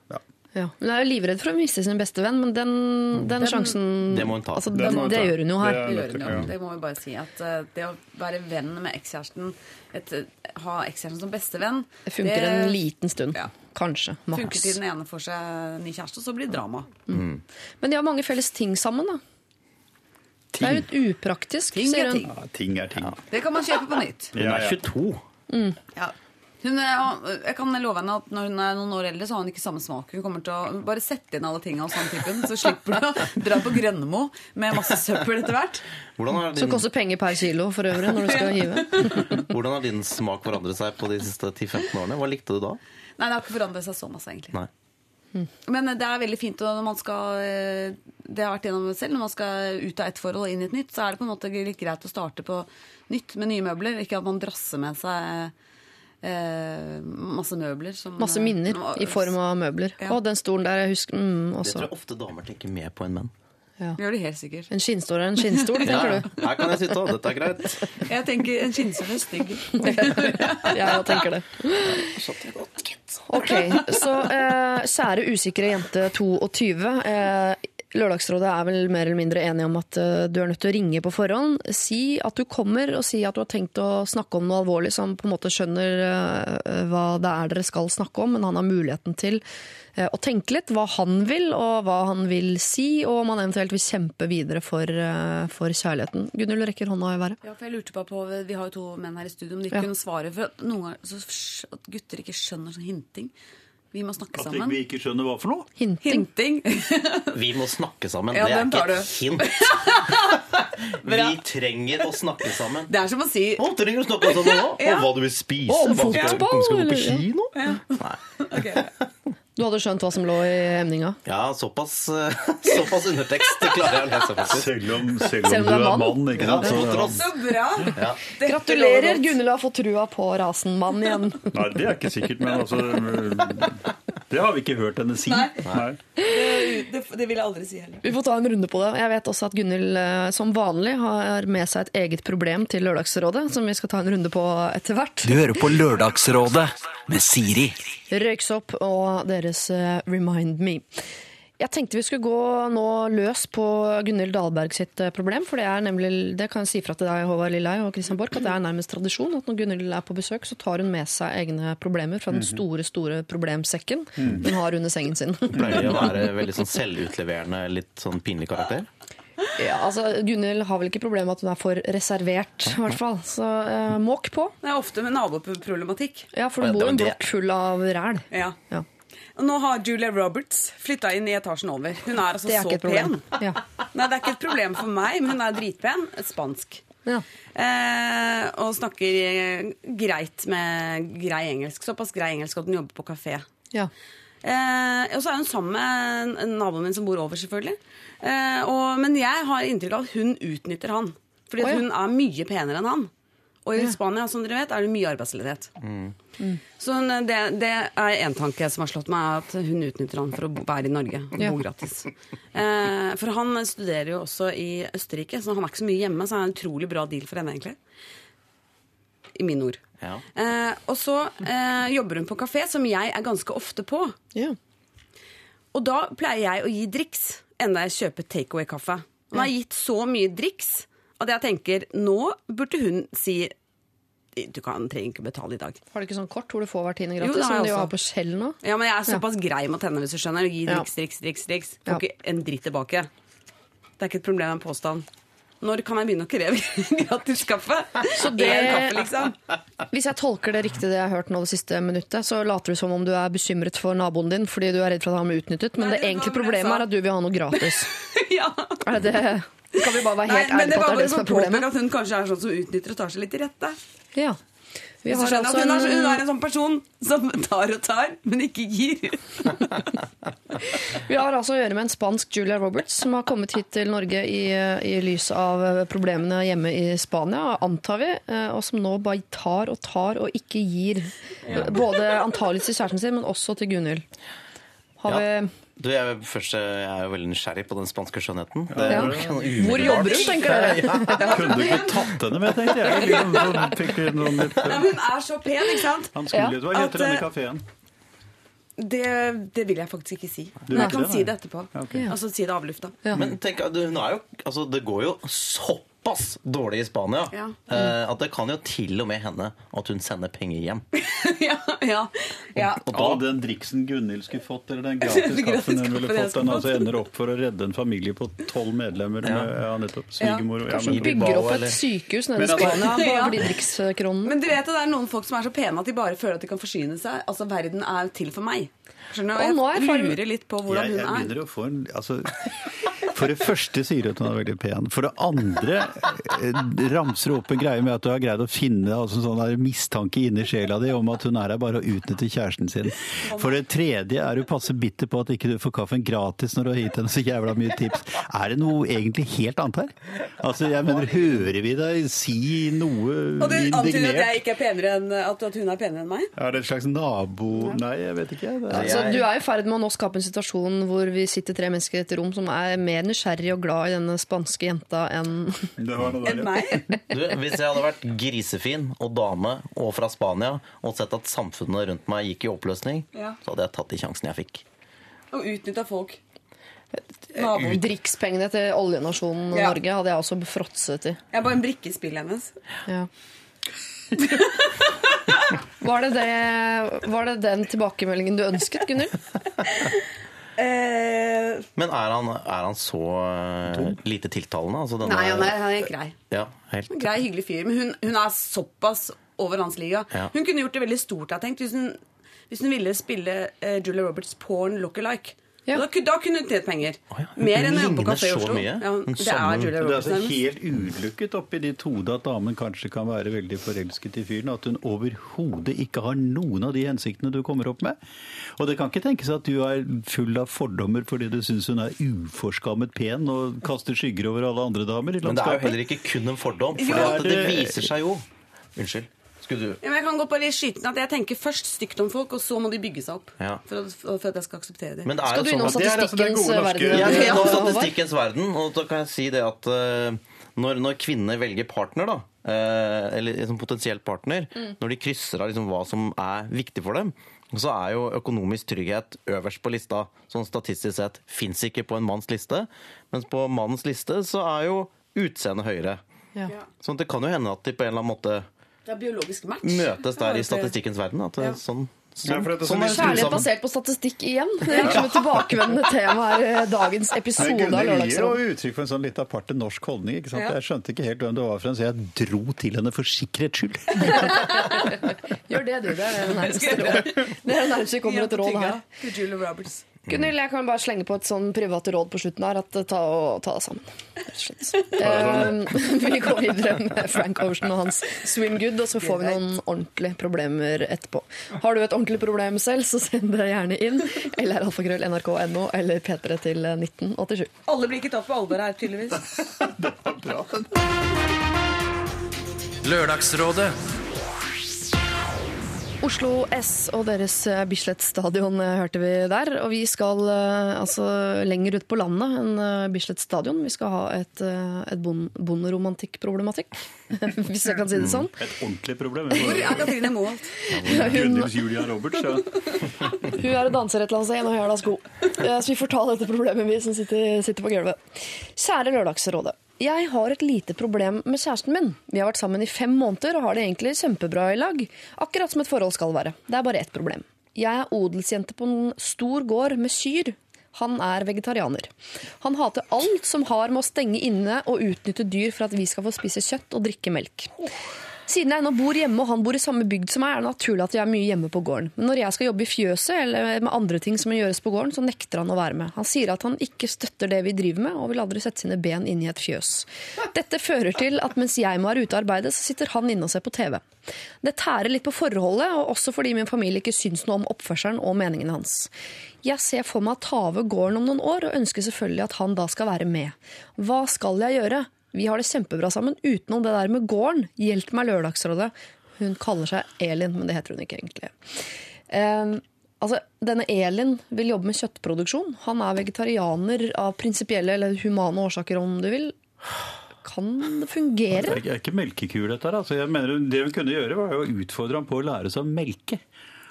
ja. Ja. Hun er jo livredd for å miste sin beste venn, men den, den, sjansen Det må hun ta. Altså, den, det gjør hun jo her. Det Det hun jo. Ja. Det må vi bare si. At eh, det å være venn med ekskjæresten, ha ekskjæresten som bestevenn Det funker en liten stund. Ja. Kanskje. Funker til den ene får seg ny kjæreste, og så blir det drama. Men de har mange felles ting sammen, da. Det er jo litt upraktisk, Ting sier er hun. ting. ja, ting er ting. Det kan man kjøpe på nytt. Hun er ja. 22. Ja. Hun er, jeg kan love henne at når hun er noen år eldre, så har hun ikke samme smak. Hun kommer til å bare sette inn alle tinga hos han typen, så slipper du å dra på Grønnemo med masse søppel etter hvert. Din... Som koster penger per kilo for øvrig når du skal hive. hvordan har din smak forandret seg på de siste 10-15 årene? Hva likte du da? Nei, det har ikke forandret seg så masse, egentlig. Nei. Men det er veldig fint når man skal eh, Det har vært gjennom selv. Når man skal ut av et forhold og inn i et nytt, så er det på en måte litt greit å starte på nytt med nye møbler. Ikke at man drasser med seg eh, masse møbler. Som, Masse minner eh, i form av møbler. Ja. Å, den stolen der, jeg husker mm, Det tror jeg ofte damer tenker mer på enn menn. Gjør det helt sikkert. En skinnstol er en skinnstol, tenker du. Her kan jeg sitte, og dette er greit. Jeg tenker en skinnstol er stygg. ja, Jeg tenker det. Ok, så eh, kjære usikre jente 22. Eh, Lørdagsrådet er vel mer eller mindre enige om at eh, du er nødt til å ringe på forhånd. Si at du kommer, og si at du har tenkt å snakke om noe alvorlig som på en måte skjønner eh, hva det er dere skal snakke om, men han har muligheten til eh, å tenke litt hva han vil, og hva han vil si, og om han eventuelt vil kjempe videre for, for kjærligheten. Gunhild rekker hånda i været. Ja, for jeg lurte bare på, Vi har jo to menn her i studio, om de Ja. kunne svare. For at noen ganger så at gutter ikke skjønner sånn hinting. Vi må snakke At sammen. vi ikke skjønner hva for noe? Hinting. Hinting. Vi må snakke sammen. Ja, det er ikke du. et hint. Vi trenger å snakke sammen. Det er som å si Å, trenger du å snakke sammen nå? Ja. Om hva du vil spise? Om Hva skal- fotball, Skal du på kino? kino? Nei. Ok. Du hadde skjønt hva som lå i emninga? Ja, såpass, eh, såpass undertekst klarer jeg å lese, faktisk. Selv om, selv om Selv om du er er mann. mann, ikke sant? Ja, Så. Så bra! Ja. Gratulerer. Gunhild har fått trua på rasen mann igjen. nei, det er ikke sikkert, men altså Det har vi ikke hørt henne si. Nei. Nei. Det, det, det vil jeg aldri si heller. Vi får ta en runde på det. Jeg vet også at Gunhild eh, som vanlig har med seg et eget problem til Lørdagsrådet, som vi skal ta en runde på etter hvert. Du hører på Lørdagsrådet med Siri. Røyksopp og deres eh, Remind Me. Jeg tenkte vi skulle gå nå løs på Gunhild Dahlberg sitt eh, problem. For det er nemlig, det kan jeg si fra til deg, Håvard Lilleheie og Christian Borch, at det er nærmest tradisjon at når Gunhild er på besøk, så tar hun med seg egne problemer fra den store, store problemsekken hun har under sengen sin. Pleier å være veldig sånn selvutleverende, litt sånn pinlig karakter. Ja, altså, Gunhild har vel ikke problem med at hun er for reservert, i hvert fall. Så eh, måk på. Det er ofte med naboproblematikk. Ja, for du bor i en blokk full av ræl. Ja. Ja. Nå har Julia Roberts flytta inn i etasjen over. Hun er altså er så ikke et problem. pen. Ja. Nei, det er ikke et problem for meg, men hun er dritpen. Spansk. Ja. Eh, og snakker eh, greit med grei engelsk. Såpass grei engelsk at hun jobber på kafé. Ja. Eh, og så er hun sammen med naboen min som bor over, selvfølgelig. Eh, og, men jeg har inntrykk av at hun utnytter han. Fordi ja. hun er mye penere enn han. Og i Spania som dere vet, er det mye arbeidsledighet. Så hun, det, det er én tanke som har slått meg, at hun utnytter han for å være i Norge og Ja. bo gratis. Eh, for han studerer jo også i Østerrike, så han er ikke så mye hjemme. Så det er en utrolig bra deal for henne, egentlig. i mine ord. Ja. Eh, og så eh, jobber hun på kafé, som jeg er ganske ofte på. Ja. Og da pleier jeg å gi driks, enda jeg kjøper takeaway-kaffe. Hun har gitt så mye driks at jeg tenker nå burde hun si du kan, trenger ikke betale i dag. Har du ikke sånn kort hvor du får hver tiende Jo, gratis, har som jo har på Skjell nå? Ja, men jeg er såpass grei mot henne, hvis du skjønner. Gi triks, triks, driks, driks. Får Ja. ikke en dritt tilbake. Det er ikke et problem, en påstand. Når kan jeg begynne å kreve gratis kaffe? Så det- kaffe, liksom. Hvis jeg tolker det riktig, det jeg har hørt nå det siste minuttet, så later du som om du er bekymret for naboen din fordi du er redd for at han blir utnyttet, men Nei, det det egentlige problemet er at du vil ha noe gratis. ja. Er det? Kan vi bare være Nei, helt men ærlige på at det er det som er påpeke problemet? at hun kanskje er sånn som utnytter og tar seg litt til rette. Ja. Vi har skjønner altså at hun, er, hun er en, sånn person som tar og tar, men ikke gir. vi har altså å gjøre med en spansk Julia Roberts som har kommet hit til Norge i, i lys av problemene hjemme i Spania, antar vi, eh, og som nå bare tar og tar og ikke gir. Både antagelig til kjæresten sin, men også til Gunhild. Har Ja. vi Du, jeg, først, jeg er jo veldig nysgjerrig på den spanske skjønnheten. Det Ja. Hvor jobber hun, tenker dere? Kunne du ikke tatt henne med, tenkte jeg. Liksom, fikk noen litt, Ja, men hun er så pen, ikke sant? han skulle jo, Hva heter denne eh, kafeen? Det, det vil jeg faktisk ikke si. Men jeg kan det, si det etterpå. Okay. Altså si det avlufta. Men tenk, du, er jo, altså, det går jo såpass dårlig i Spania Ja. eh, at det kan jo til og med hende at hun sender penger hjem. ja, ja, ja. Og Og da, den driksen Gunhild skulle fått, eller den gratis Gratis kaffen hun ville fått, den altså ender opp for å redde en familie på tolv medlemmer med ja, nettopp svigermor ja, Kanskje men- hun bygger opp eller- et sykehus nede i bare Spania på Ja. Blidrikskronen. Men du vet at det er noen folk som er så pene at de bare føler at de kan forsyne seg. Altså, verden er til for meg. Skjønner du? Og nå er jeg lurer litt på hvordan jeg, jeg hun er. begynner å få en altså, For det første sier du at hun er veldig pen. For det andre eh, ramser du opp en greie med at du har greid å finne altså, sånn der mistanke inni sjela di om at hun er her bare å utnytte kjæresten sin. For det tredje er du passe bitter på at ikke du får kaffen gratis når du har gitt henne så jævla mye tips. Er det noe egentlig helt annet her? Altså, jeg mener, hører vi deg si noe Og du antyder at jeg ikke er penere enn at, at hun er penere enn meg? Er det et slags nabo... Nei, jeg vet ikke. Det er... Altså, du er i ferd med å nå skape en situasjon hvor vi sitter tre mennesker i et rom som er mer nysgjerrig og glad i denne spanske jenta enn Enn meg? du, hvis jeg hadde vært grisefin og dame og fra Spania og sett at samfunnet rundt meg gikk i oppløsning, Ja. så hadde jeg tatt de sjansene jeg fikk. Og utnytta folk. Naboen. Drikkspengene til oljenasjonen Ja. Norge hadde jeg også fråtset i. Jeg er bare en brikkespill hennes. Ja. Var det, det, var det den tilbakemeldingen du ønsket, Gunnhild? Eh, Men er han, er han så eh, lite tiltalende? Altså, denne- nei, han er, han er grei. Ja, helt. Grei, hyggelig fyr. Men hun, hun er såpass over hans liga. Ja. Hun kunne gjort det veldig stort, jeg tenkt, hvis hun, hvis hun ville spille eh, Julia Roberts porn look-alike. Ja. Da, da kunne hun tjent penger. Oh, ja, Mer enn å jobbe på kafé i Oslo. Ja, det er Julia Det er altså helt ulukket oppi ditt hode at damen kanskje kan være veldig forelsket i fyren. At hun overhodet ikke har noen av de hensiktene du kommer opp med. Og det kan ikke tenkes at du er full av fordommer fordi du syns hun er uforskammet pen og kaster skygger over alle andre damer i Men det er jo heller ikke kun en fordom. For Ja, det det- viser seg jo Unnskyld. Skulle du Ja, men jeg kan gå på skyte inn at jeg tenker først stygt om folk, og så må de bygge seg opp. Ja. For, at, for at jeg skal akseptere dem. Men det er Skal du jo innom sånn altså statistikkens verden? Jeg er Ja, innom statistikkens verden, og da kan jeg si det at uh, når, når kvinner velger partner, da, uh, eller liksom potensielt partner, når de krysser av liksom hva som er viktig for dem, så er jo økonomisk trygghet øverst på lista. Sånn statistisk sett fins ikke på en manns liste, mens på mannens liste så er jo utseendet høyere. Ja. Sånn at det kan jo hende at de på en eller annen måte Det er biologisk match. møtes der i statistikkens verden. At det, Ja. sånn, sånn, sånn Kjærlighet basert på statistikk igjen. Det er liksom et tilbakevendende tema her i dagens episode av Gunhild gir jo uttrykk for en sånn litt aparte norsk holdning. ikke sant? Ja. Jeg skjønte ikke helt hvem det var for så jeg dro til henne for sikkerhets skyld. Gjør det, du. Er. Det er det nærmeste vi kommer et råd her. Til Julie Roberts. Gunhild, jeg kan bare slenge på et sånn privat råd på slutten her. At eh, ta, og, ta deg sammen. rett og slett. Eh, vi går videre med Frank Ocean og hans Swim Good, og så får vi noen ordentlige problemer etterpå. Har du et ordentlig problem selv, så send det gjerne inn. Eller alfakrøll nrk.no eller P3 til 1987. Alle blir ikke tatt på alvor her, tydeligvis. Bra. Lørdagsrådet Oslo S og deres eh, Bislett stadion eh, hørte vi der. Og vi skal eh, altså lenger ut på landet enn Bislett stadion. Vi skal ha et, et bon bonderomantikkproblematikk, hvis jeg kan si det sånn. Et ordentlig problem. Hvor er Katrine Moholt? hun Julia Roberts, ja. Hun er og danser et eller annet sted, og jeg har da sko. Så vi får ta dette problemet, vi som sitter, sitter på gulvet. Kjære Lørdagsrådet. Jeg har et lite problem med kjæresten min. Vi har vært sammen i fem måneder og har det egentlig kjempebra i lag. Akkurat som et forhold skal være. Det er bare ett problem. Jeg er odelsjente på en stor gård med kyr. Han er vegetarianer. Han hater alt som har med å stenge inne og utnytte dyr for at vi skal få spise kjøtt og drikke melk. Siden jeg nå bor hjemme og han bor i samme bygd som meg, er det naturlig at jeg er mye hjemme på gården. Men når jeg skal jobbe i fjøset eller med andre ting som må gjøres på gården, så nekter han å være med. Han sier at han ikke støtter det vi driver med, og vil aldri sette sine ben inn i et fjøs. Dette fører til at mens jeg må være ute og arbeide, så sitter han inne og ser på TV. Det tærer litt på forholdet, og også fordi min familie ikke syns noe om oppførselen og meningene hans. Jeg ser for meg å ta over gården om noen år, og ønsker selvfølgelig at han da skal være med. Hva skal jeg gjøre? Vi har det kjempebra sammen utenom det der med gården. Hjelp meg, Lørdagsrådet. Hun kaller seg Elin, men det heter hun ikke egentlig. Um, altså, denne Elin vil jobbe med kjøttproduksjon. Han er vegetarianer av prinsipielle eller humane årsaker, om du vil. Kan det fungere? Det er ikke- melkekur, dette her. Altså, jeg mener, det hun kunne gjøre, var å utfordre ham på å lære seg å melke.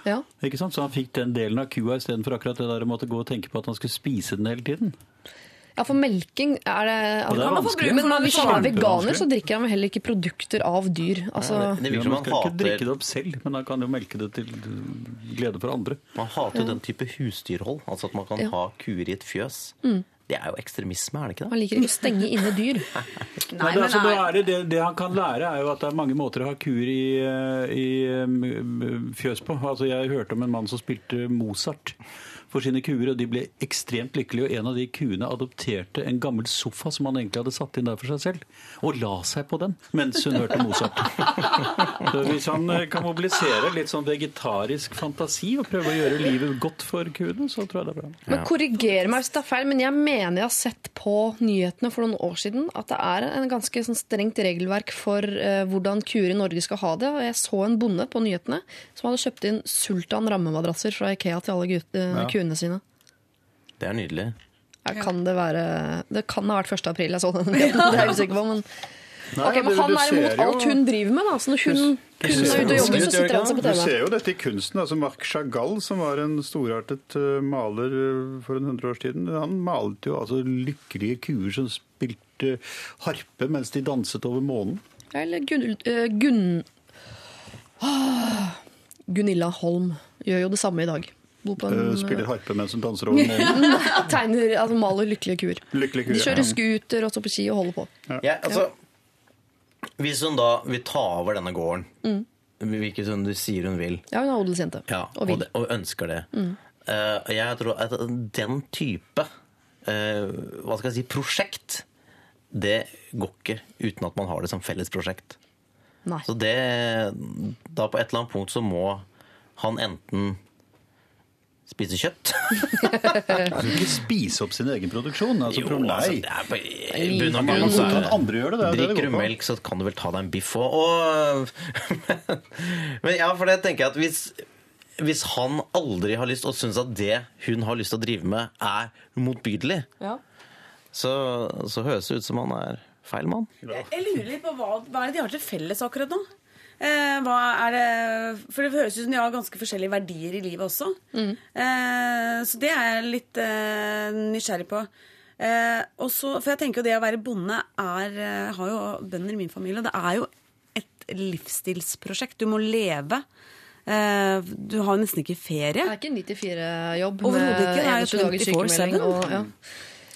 Ja. Ikke sant? Så han fikk den delen av kua istedenfor akkurat det der å måtte gå og tenke på at han skulle spise den hele tiden. Ja, for melking er det, det er vanskelig. Men man, hvis man er veganer, så drikker han vel heller ikke produkter av dyr. Altså, Det virker Ja, som man han skal ikke drikke det opp selv, men han kan jo melke det til glede for andre. man hater jo den type husdyrhold. Altså at man kan Ja. ha kuer i et fjøs. Det er jo ekstremisme, er det ikke det? han liker ikke å stenge inne dyr. Nei, Nei, men altså, det, det, det, det han kan lære, er jo at det er mange måter å ha kur i, eh, i um, fjøs på. Altså, jeg hørte om en mann som spilte Mozart for sine kuer, og de ble ekstremt lykkelige. Og en av de kuene adopterte en gammel sofa som han egentlig hadde satt inn der for seg selv, og la seg på den mens hun hørte Mozart. Så hvis han eh, kan mobilisere litt sånn vegetarisk fantasi og prøve å gjøre livet godt for kuene, så tror jeg det er bra. Men Korriger meg hvis det er feil, men jeg mener jeg har sett på nyhetene for noen år siden at det er en ganske sånn strengt regelverk for uh, hvordan kuer i Norge skal ha det. Og jeg så en bonde på nyhetene som hadde kjøpt inn sultan rammemadrasser fra Ikea til alle uh, ja. kuene sine. Det er nydelig. Ja, kan det være Det kan ha vært 1. april jeg så den. Det er jeg usikker på, men Ok, men du- Han er imot alt hun driver med. da Så Når hun, hun er ute og jobber, så sitter han seg på Du ser jo dette i kunsten. altså Marc Chagall, som var en storartet eh, maler eh, for en hundre år siden, han malte jo altså lykkelige kuer som spilte harpe mens de danset over månen. Eller Gun... eh, Gun Ah, Gunilla Holm gjør jo det samme i dag. En, Eh, Spiller harpe mens hun danser over månen. tegner, altså maler lykkelige kuer. Lykkelige De kjører kjører scooter og står på ski og holder på. Ja, altså, hvis hun da vil ta over denne gården, hvilket hun du sier hun vil, Ja, hun er odelsjente. ja, og og, og ønsker det eh, Jeg tror at den type uh, hva skal jeg si, prosjekt, det går ikke uten at man har det som felles prosjekt. Nei. Så det Da på et eller annet punkt så må han enten spise kjøtt kan ikke spise opp sin egen produksjon. Altså, Jo, altså, det er på, i bunn og grunn så er andre gjør det. er Drikker du melk, så kan du vel ta deg en biff òg. Og, men ja, for det tenker jeg at hvis, hvis han aldri har lyst, og syns at det hun har lyst til å drive med, er motbydelig, Ja. så, så høres det ut som han er feil mann. jeg lurer litt på hva, hva er det de har til felles akkurat nå? Eh, hva er det, for det høres ut som de har ganske forskjellige verdier i livet også. Eh, så det er jeg litt eh, nysgjerrig på. Eh, og for jeg tenker jo det å være bonde er eh, har jo bønder i min familie, det er jo et livsstilsprosjekt. Du må leve. Eh, du har jo nesten ikke ferie. Det er ikke en 94-jobb Overhodet ikke, det er jo 21 dagers 24/7. sykemelding. Og, ja.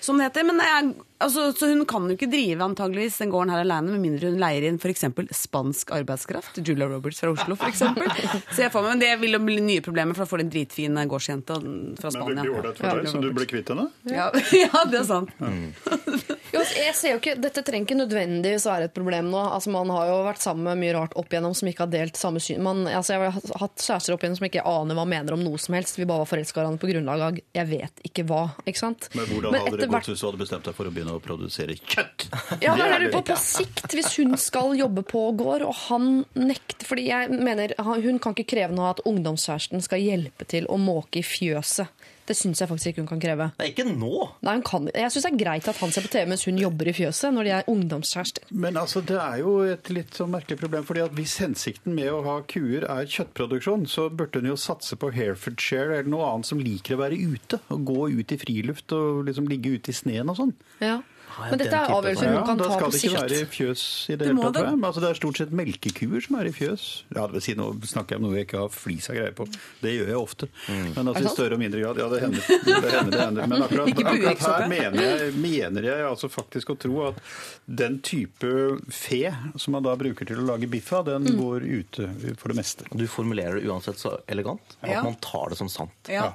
Som det heter. Men jeg, altså, så hun kan jo ikke drive antageligvis den gården her alene, med mindre hun leier inn f.eks. spansk arbeidskraft. Julia Roberts fra Oslo, f.eks. Så jeg får med, men det vil jo bli nye problemer, for da får du en dritfin gårdsjente fra Men Spania. veldig ålreit for deg, så du ble kvitt henne? Ja, ja, det er sant. Jo, altså, jeg ser jo ikke, Dette trenger ikke nødvendigvis være et problem nå. Altså, Man har jo vært sammen med mye rart opp igjennom som ikke har delt samme syn. Man, altså, jeg har hatt- kjærester opp igjennom som ikke aner hva mener om noe som helst. Vi bare var forelska hverandre på grunnlag av jeg vet ikke hva. ikke sant? Men hvordan Men hadde det gått hvis du hadde bestemt deg for å begynne å produsere kjøtt? Ja, det er det på, på sikt, hvis hun skal jobbe på gård, og han nekter Fordi jeg mener, hun kan ikke kreve nå at ungdomskjæresten skal hjelpe til å måke i fjøset. Det syns jeg faktisk ikke hun kan kreve. Nei, ikke nå. Nei, hun kan, jeg syns det er greit at han ser på TV mens hun jobber i fjøset, når de er ungdomskjærester. Men altså, det er jo et litt sånn merkelig problem. fordi at Hvis hensikten med å ha kuer er kjøttproduksjon, så burde hun jo satse på Herefordshire eller noe annet som liker å være ute. Og gå ut i friluft og liksom ligge ute i sneen og sånn. Ja. Men dette er avgjørelser hun Ja, sikt. da skal det ikke være i fjøs i det hele tatt. det. tror jeg. Altså, det er stort sett melkekuer som er i fjøs. Ja, det vil si, Nå snakker jeg om noe jeg ikke har flisa greie på. Det gjør jeg ofte. Men altså, i større og mindre grad. Ja, det hender. Det hender, det hender. Men akkurat, akkurat her mener jeg, mener jeg altså faktisk å tro at den type fe som man da bruker til å lage biff av, den går ute for det meste. Du formulerer det uansett så elegant at Ja. man tar det som sant. Ja.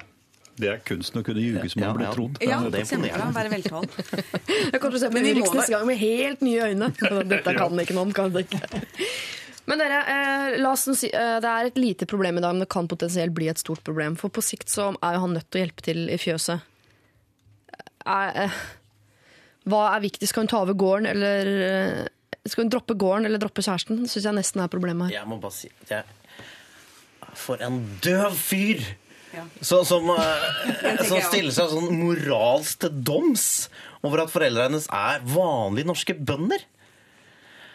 Det er kunsten å kunne ljuge som Ja, man blir ja. trodd. Ja, det er imponerende. Være veltalt. Jeg kommer til å se på Men vi Urix neste gang med helt nye øyne. Dette kan ikke noen, kan det ikke. Men dere, eh, la oss si, eh, det er et lite problem i dag, men det kan potensielt bli et stort problem. For på sikt så er jo han nødt til å hjelpe til i fjøset. Er, eh, hva er viktig? Skal hun ta over gården, eller eh, skal hun droppe gården eller droppe kjæresten? Syns jeg nesten er problemet her. Jeg må bare si at jeg, For en døv fyr! Ja. Så, som, eh, som stiller seg sånn moralsk til doms over at foreldrene hennes er vanlige norske bønder.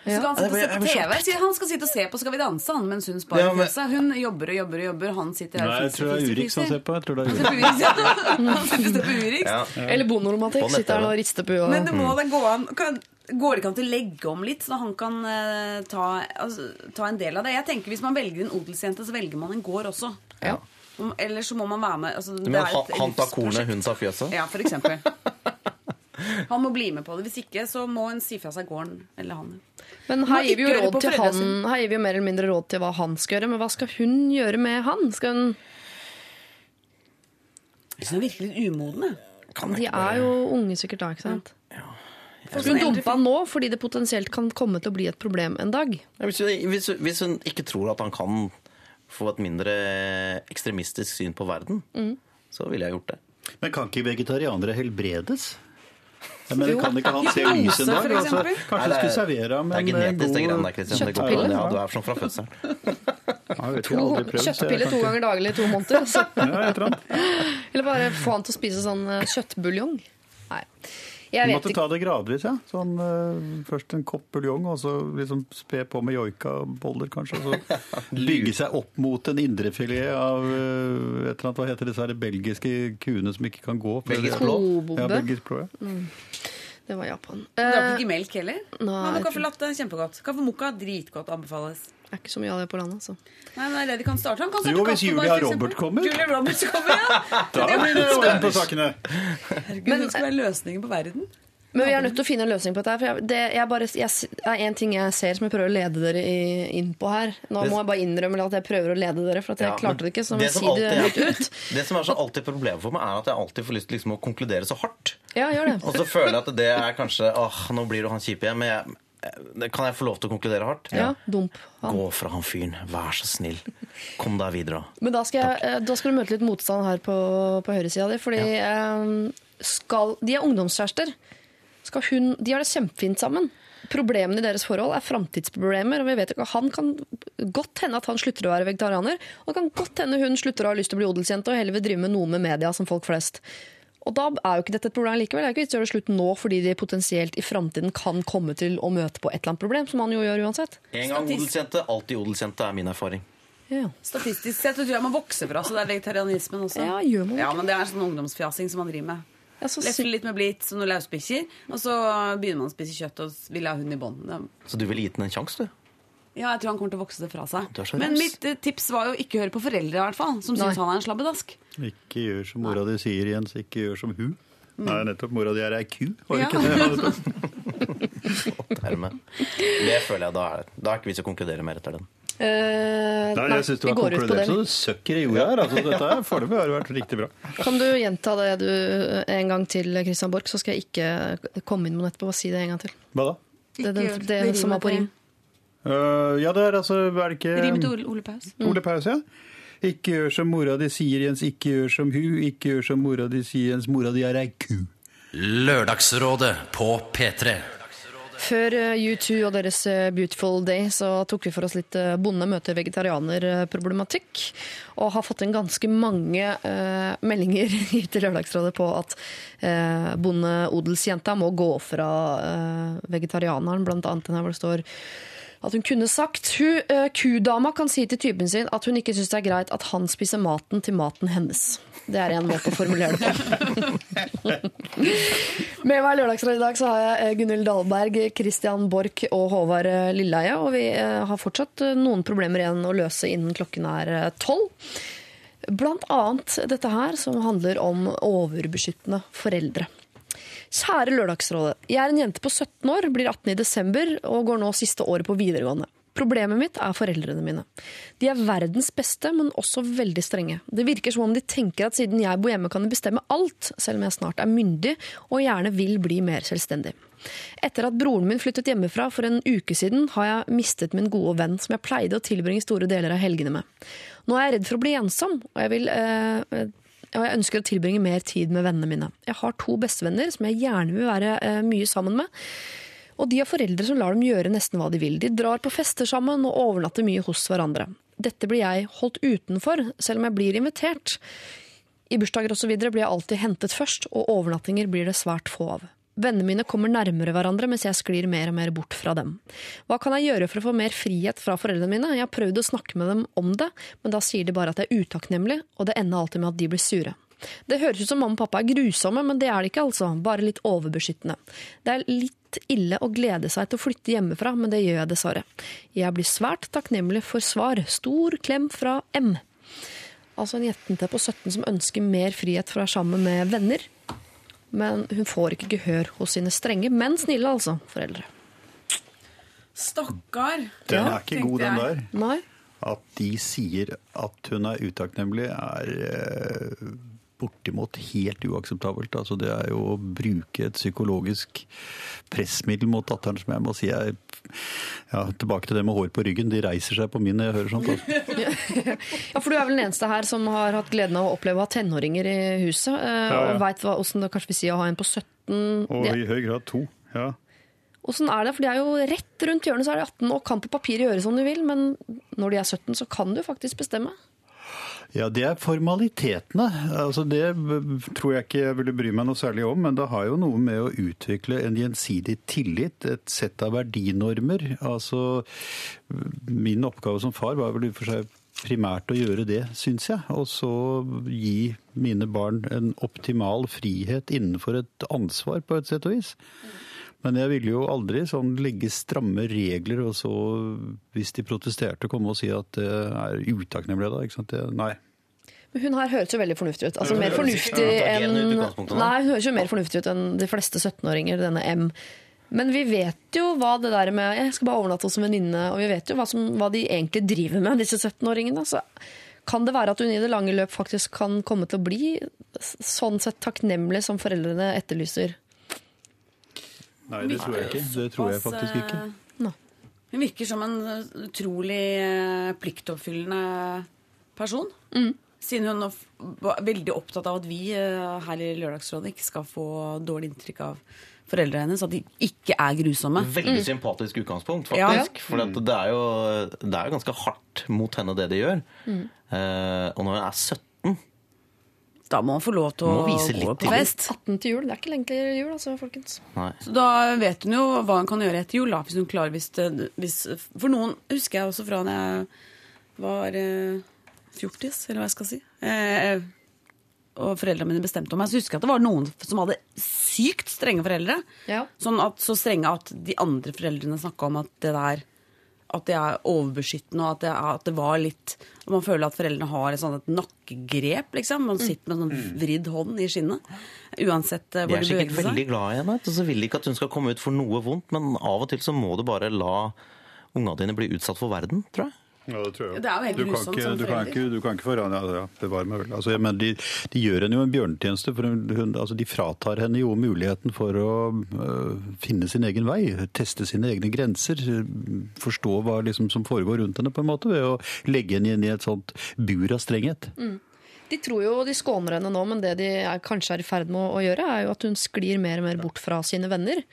Så skal han sitte og se på TV. Han skal sitte og se på Skal vi danse, han, mens hun sparer Ja, men- fjøset. Hun jobber og jobber og jobber. Han sitter her Nei, jeg tror det er Urix han ser på. Jeg tror det er Han Urix. Han sitter og ser på Urix. Ja. Eller bonderomantikk. Sitter her og rister på huet. Men det må da gå an kan, Går det ikke an til å legge om litt, så han kan uh, ta, altså, ta en del av det? Jeg tenker Hvis man velger en odelsjente, så velger man en gård også. Ja. Eller så må man være med altså, Du det er han, et han tar kornet, hun tar fjøset? Ja, for eksempel. Han må bli med på det. Hvis ikke, så må en si fra seg gården eller han. Men her gir vi jo råd til han. Her gir vi jo mer eller mindre råd til hva han skal gjøre, men hva skal hun gjøre med han? Skal hun Så han virker litt umoden. De er jo unge sikkert da, ikke sant? Skal hun dumpe han nå fordi det potensielt kan komme til å bli et problem en dag? Ja, Hvis, hun- hvis, hun- hvis hun ikke tror at han kan få et mindre ekstremistisk syn på verden, Mm. så ville jeg gjort det. Men kan ikke vegetarianere helbredes? Jeg mener, kan ikke han se lys en dag? Altså, kanskje du skulle servere ham Det er en genetisk, det god Kjøttpille? Ja, du er som fra fødselen. Ja, Kjøttpille to ganger daglig i to måneder. Altså. Ja, eller bare få han til å spise sånn eh, kjøttbuljong. Nei. Jeg Du måtte ikke. ta det gradvis, ja. Sånn, uh, først en kopp buljong, og så liksom spe på med joikaboller, kanskje. Og så bygge seg opp mot en indrefilet av uh, et eller annet, hva heter disse belgiske kuene som ikke kan gå? Belgisk blå? Ja, belgisk blå, ja. Det var Japan. Du Eh, drakk ikke melk heller? Nei, Hva kaffe latte? Kjempegodt. Kaffe mokka? Dritgodt. Anbefales. er ikke så mye av det på landet, altså. Nei, men det er det de kan starte. Han kan starte Jo, hvis Julia. Robert kommer. Julia Roberts kommer, ja! Da blir det orden på sakene. Herregud, hun skal være løsningen på verden. Men vi er nødt til å finne en løsning på dette. For det, jeg bare, jeg, er én ting jeg ser som jeg prøver å lede dere inn på her. Nå må jeg bare innrømme at jeg prøver å lede dere, for at jeg Ja, klarte det ikke. Så det som si det alltid er- ut. Det som er så alltid problemet for meg, er at jeg alltid får lyst til liksom å konkludere så hardt. Ja, gjør det. Og så føler jeg at det er kanskje åh, nå blir du han kjipe igjen, men jeg, kan jeg få lov til å konkludere hardt? Ja, dump han. Gå fra han fyren, vær så snill. Kom deg videre. Men da skal, jeg, eh, da skal du møte litt motstand her på, på høyresida di. Fordi ja. skal, de er ungdomskjærester. Skal hun, de har det kjempefint sammen. Problemene i deres forhold er framtidsproblemer. og vi vet ikke, Han kan godt hende at han slutter å være vegetarianer. Og det kan godt hende hun slutter å ha lyst til å bli odelsjente og heller vil drive med noe med media som folk flest. Og da er jo ikke dette et problem likevel. Det er ikke vits i å gjøre det slutt nå fordi de potensielt i framtiden kan komme til å møte på et eller annet problem, som han jo gjør uansett. En gang odelsjente, alltid odelsjente, er min erfaring. Ja. Statistisk sett så tror jeg man vokser fra så det er vegetarianismen også. Ja, gjør man Ja, men det er sånn ungdomsfjasing som man driver med. Ja, så litt med blitt som noen lausbikkjer. og så begynner man å spise kjøtt og vil ha hund i bånd. Så du ville gitt den en sjanse, du? Ja, jeg tror han kommer til å vokse det fra seg. Men mitt eh, tips var jo ikke høre på foreldre, i hvert fall, som syns han er en slabbedask. Ikke gjør som mora di sier, Jens. Ikke gjør som hun. Nei, nettopp. Mora di er ei ku. Var det Ja. ikke det? Dermed. Det føler jeg da er Da er ikke vits å konkludere mer etter den. Eh, Nei, jeg syns du har konkludert så det. det søkker i jorda her. Altså, dette her foreløpig har vært riktig bra. Kan du gjenta det du en gang til, Christian Borch, så skal jeg ikke komme inn med noe etterpå. Bare si det en gang til. Hva da? Det, gjør det, det som var på rim. Uh, ja, det er altså Er det ikke Rim til Ole, Paus. Paus. Ole Paus, ja? Ikke gjør som mora di sier, Jens. Ikke gjør som hu. Ikke gjør som mora di sier, Jens. Mora di er ei ku. Lørdagsrådet på P3. Før eh, U2 og deres eh, Beautiful Day så tok vi for oss litt eh, bonde møter vegetarianer-problematikk. Og har fått inn ganske mange eh, meldinger til Lørdagsrådet på at eh, bonde-odelsjenta må gå fra eh, vegetarianeren, annet den her hvor det står at hun kunne sagt hun, uh, Kudama kan si til typen sin at hun ikke syns det er greit at han spiser maten til maten hennes. Det er en måte å formulere det på. Med meg i Lørdagsrådet i dag så har jeg eh, Gunhild Dahlberg, Christian Borch og Håvard eh, Lilleheie. Og vi har fortsatt noen problemer igjen å løse innen klokken er tolv. Blant annet dette her som handler om overbeskyttende foreldre. Kjære Lørdagsrådet. Jeg er en jente på 17 år, blir 18 i desember og går nå siste året på videregående. Problemet mitt er foreldrene mine. De er verdens beste, men også veldig strenge. Det virker som om de tenker at siden jeg bor hjemme kan de bestemme alt, selv om jeg snart er myndig og gjerne vil bli mer selvstendig. Etter at broren min flyttet hjemmefra for en uke siden, har jeg mistet min gode venn som jeg pleide å tilbringe store deler av helgene med. Nå er jeg redd for å bli ensom, og jeg, vil, eh, og jeg ønsker å tilbringe mer tid med vennene mine. Jeg har to bestevenner som jeg gjerne vil være eh, mye sammen med. Og de har foreldre som lar dem gjøre nesten hva de vil. De drar på fester sammen og overnatter mye hos hverandre. Dette blir jeg holdt utenfor, selv om jeg blir invitert. I bursdager osv. blir jeg alltid hentet først, og overnattinger blir det svært få av. Vennene mine kommer nærmere hverandre mens jeg sklir mer og mer bort fra dem. Hva kan jeg gjøre for å få mer frihet fra foreldrene mine? Jeg har prøvd å snakke med dem om det, men da sier de bare at jeg er utakknemlig, og det ender alltid med at de blir sure. Det høres ut som mamma og pappa er grusomme, men det er det ikke altså, bare litt overbeskyttende. Det er litt ille å glede seg til å flytte hjemmefra, men det gjør jeg dessverre. Jeg blir svært takknemlig for svar. Stor klem fra M. Altså en jente på 17 som ønsker mer frihet for å være sammen med venner. Men hun får ikke gehør hos sine strenge, men snille altså, foreldre. Stakkar. Den er ikke god, den der. Nei? At de sier at hun er utakknemlig, er eh, bortimot helt uakseptabelt. Altså, det er jo å bruke et psykologisk pressmiddel mot datteren som jeg må si er ja, Tilbake til det med hår på ryggen. De reiser seg på min når jeg hører sånt. Altså. Ja, for du er vel den eneste her som har hatt gleden av å oppleve å ha tenåringer i huset, eh, Ja, ja. og veit åssen det kanskje vil si å ha en på 17. Og i høy grad to. Ja. Åssen er det? For de er jo rett rundt hjørnet, så er de 18 og kan på papiret gjøre som de vil, men når de er 17, så kan du faktisk bestemme. Ja, det er formalitetene. Altså, det tror jeg ikke jeg ville bry meg noe særlig om, men det har jo noe med å utvikle en gjensidig tillit, et sett av verdinormer. Altså, min oppgave som far var vel i og for seg primært å gjøre det, syns jeg. Og så gi mine barn en optimal frihet innenfor et ansvar, på et sett og vis. Men jeg ville jo aldri sånn legge stramme regler, og så, hvis de protesterte, komme og si at det er utakknemlig da. Ikke sant? Det, nei. Men hun her høres jo veldig fornuftig ut. Altså mer fornuftig enn. Nei, hun høres jo mer fornuftig ut enn de fleste 17-åringer, denne M. Men vi vet jo hva det der med Jeg skal bare overnatte hos en venninne, og vi vet jo hva, som, hva de egentlig driver med, disse 17-åringene. Så kan det være at hun i det lange løp faktisk kan komme til å bli sånn sett takknemlig som foreldrene etterlyser? Nei, det tror jeg ikke. Det tror jeg faktisk ikke. Nei. Hun virker som en eh, utrolig eh, pliktoppfyllende person. Mm. Siden hun var veldig opptatt av at vi eh, her i Lørdagsrådet ikke skal få dårlig inntrykk av foreldrene hennes. At de ikke er grusomme. Veldig sympatisk utgangspunkt, Ja. faktisk. For det, er jo, det er jo ganske hardt mot henne, det de gjør. Mm. Eh, og når hun er 17 Da må man få lov til å vise gå på fest. 18 til jul. Det er ikke lenge til jul, altså, folkens. Nei. Så da vet hun jo hva hun kan gjøre etter jul, da, hvis hun klarer hvis, det, hvis For noen husker jeg også fra da jeg var eh, fjortis, eller hva jeg skal si. Eh, og foreldrene mine bestemte om meg. Så husker jeg at det var noen som hadde sykt strenge foreldre. Ja. Sånn at, så strenge at de andre foreldrene snakka om at det der at det er overbeskyttende, og at det, at det var litt Man føler at foreldrene har et sånt et nakkegrep, liksom. Man sitter med en sånn vridd hånd i skinnet. Uansett hvor De beveger seg. de sikkert beveger veldig glad i henne, og så vil de ikke at hun skal komme ut for noe vondt, men av og til så må du bare la unga dine bli utsatt for verden, tror jeg. Ja, det tror jeg. Det er jo helt du kan grusomt ikke, du kan ikke, du kan ikke forandre ja, ja, Bevare meg vel. Altså, men de, de gjør henne jo en bjørnetjeneste, for hun, hun, altså, de fratar henne jo muligheten for å øh, finne sin egen vei, teste sine egne grenser, forstå hva liksom, som foregår rundt henne, på en måte, ved å legge henne inn i et sånt bur av strenghet. De tror jo de skåner henne nå, men det de er, kanskje er i ferd med å, å gjøre, er jo at hun sklir mer og mer bort fra sine venner.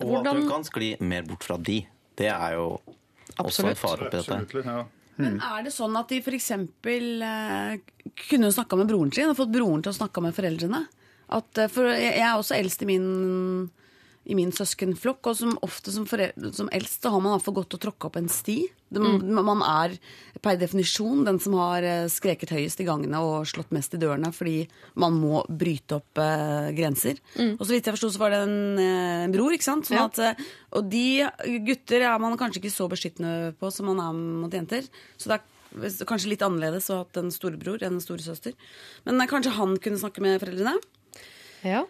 Og at hun kan skli mer bort fra de. Det er jo også en fare oppi dette. Absolutt, ja. Men er det sånn at de f.eks. Eh, kunne snakka med broren sin og fått broren til å snakke med foreldrene? At, eh, for jeg jeg er også eldst i min, i min søskenflokk, og som ofte som, som eldst så har man altfor godt å tråkke opp en sti. Det, Man er per definisjon den som har eh, skreket høyest i gangene og slått mest i dørene fordi man må bryte opp eh, grenser. Og så vidt jeg forsto, så var det en en bror, ikke sant? Sånn Ja. at, eh, og de gutter er man kanskje ikke så beskyttende på som man er mot jenter. Så det er kanskje litt annerledes å ha hatt en storebror enn en storesøster. Men eh, kanskje han kunne snakke med foreldrene? Ja.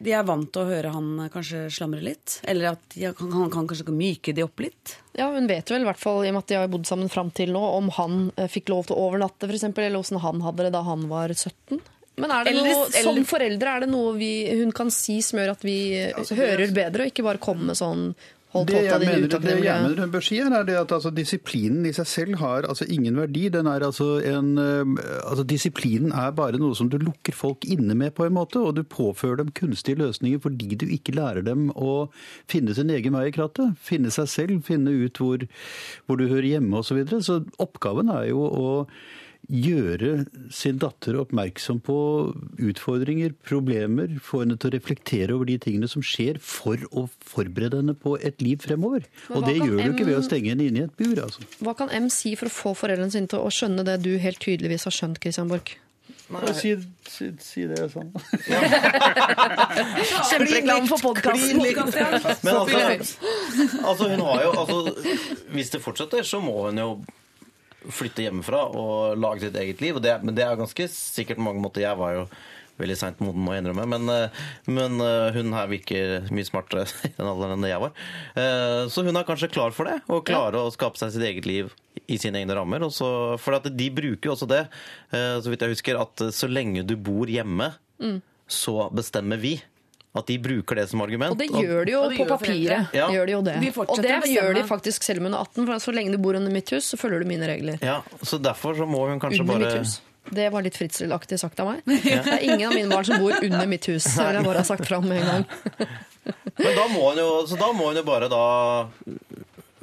De er vant til å høre han eh, kanskje slamre litt. Eller at de, han, han kan kanskje myke de opp litt. Ja, Hun vet vel i hvert fall, i og med at de har bodd sammen fram til nå, om han eh, fikk lov til å overnatte, for eksempel, eller åssen han hadde det da han var 17. Men er det Eller- noe, som foreldre er det noe vi, hun kan si som gjør at vi altså, hører bedre, og ikke bare komme med sånn Hold Det tåta jeg di mener, ut av det jeg mener hun bør si, er det at altså, disiplinen i seg selv har altså, ingen verdi. Den er altså en, altså, disiplinen er bare noe som du lukker folk inne med, på en måte, og du påfører dem kunstige løsninger fordi du ikke lærer dem å finne sin egen vei i krattet. Finne seg selv, finne ut hvor, hvor du hører hjemme osv. Så, videre. så oppgaven er jo å gjøre sin datter oppmerksom på utfordringer, problemer, få henne til å reflektere over de tingene som skjer, for å forberede henne på et liv fremover. Og det gjør du ikke ved å stenge henne inne i et bur. altså. Hva kan M si for å få foreldrene sine til å skjønne det du helt tydeligvis har skjønt, Christian Borch? Si, si, si det sånn. Kjempereklame for podkasten! Men altså, altså hun har jo altså, Hvis det fortsetter, så må hun jo flytte hjemmefra og lage sitt eget liv. Og det, men det er ganske sikkert på mange måter. Jeg var jo veldig seint moden, må jeg innrømme. Men, eh, men eh, hun her virker mye smartere i den alderen enn det jeg var. Eh, Så hun er kanskje klar for det, og klarer å skape seg sitt eget liv i sine egne rammer. Og så, for at de bruker jo også det, så vidt jeg husker, at så lenge du bor hjemme, så bestemmer vi. At de bruker det som argument. Og det gjør de jo Og på gjør papiret. Ja. Gjør de jo det. De og det gjør de faktisk selv om hun er 18, for så lenge du bor under mitt hus, så følger du mine regler. Ja, så derfor så må hun kanskje Under bare mitt hus. Det var litt fritzelaktig sagt av meg. Det er ingen av mine barn som bor under mitt hus. Det vil jeg bare ha sagt fram med en gang. Men da må hun jo, så da må hun jo bare da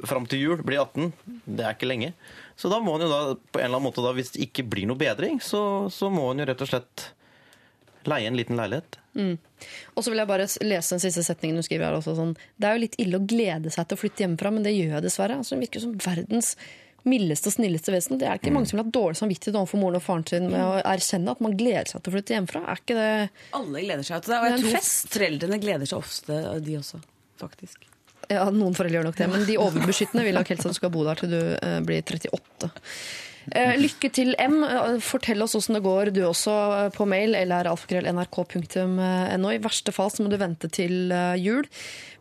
Fram til jul bli 18. Det er ikke lenge. Så da må hun jo da på en eller annen måte da, hvis det ikke blir noe bedring, så, så må hun jo rett og slett leie en liten leilighet. Og så vil jeg bare lese den siste setningen du skriver her også. Sånn. Det er jo litt ille å glede seg til å flytte hjemmefra, men det gjør jeg dessverre. Altså, hun virker som verdens mildeste og snilleste vesen. Det er ikke mange som vil ha dårlig samvittighet overfor moren og faren sin med å erkjenne at man gleder seg til å flytte hjemmefra. Er ikke det Alle gleder seg til det. Og er jeg det tror fest. foreldrene gleder seg ofte, de også. Faktisk. Ja, noen foreldre gjør nok det, men de overbeskyttende vil nok helst at du skal bo der til du eh, blir 38. Eh, lykke til, M. Fortell oss åssen det går, du også, eh, på mail eller alfakrøll.nrk.no. I verste fall så må du vente til eh, jul.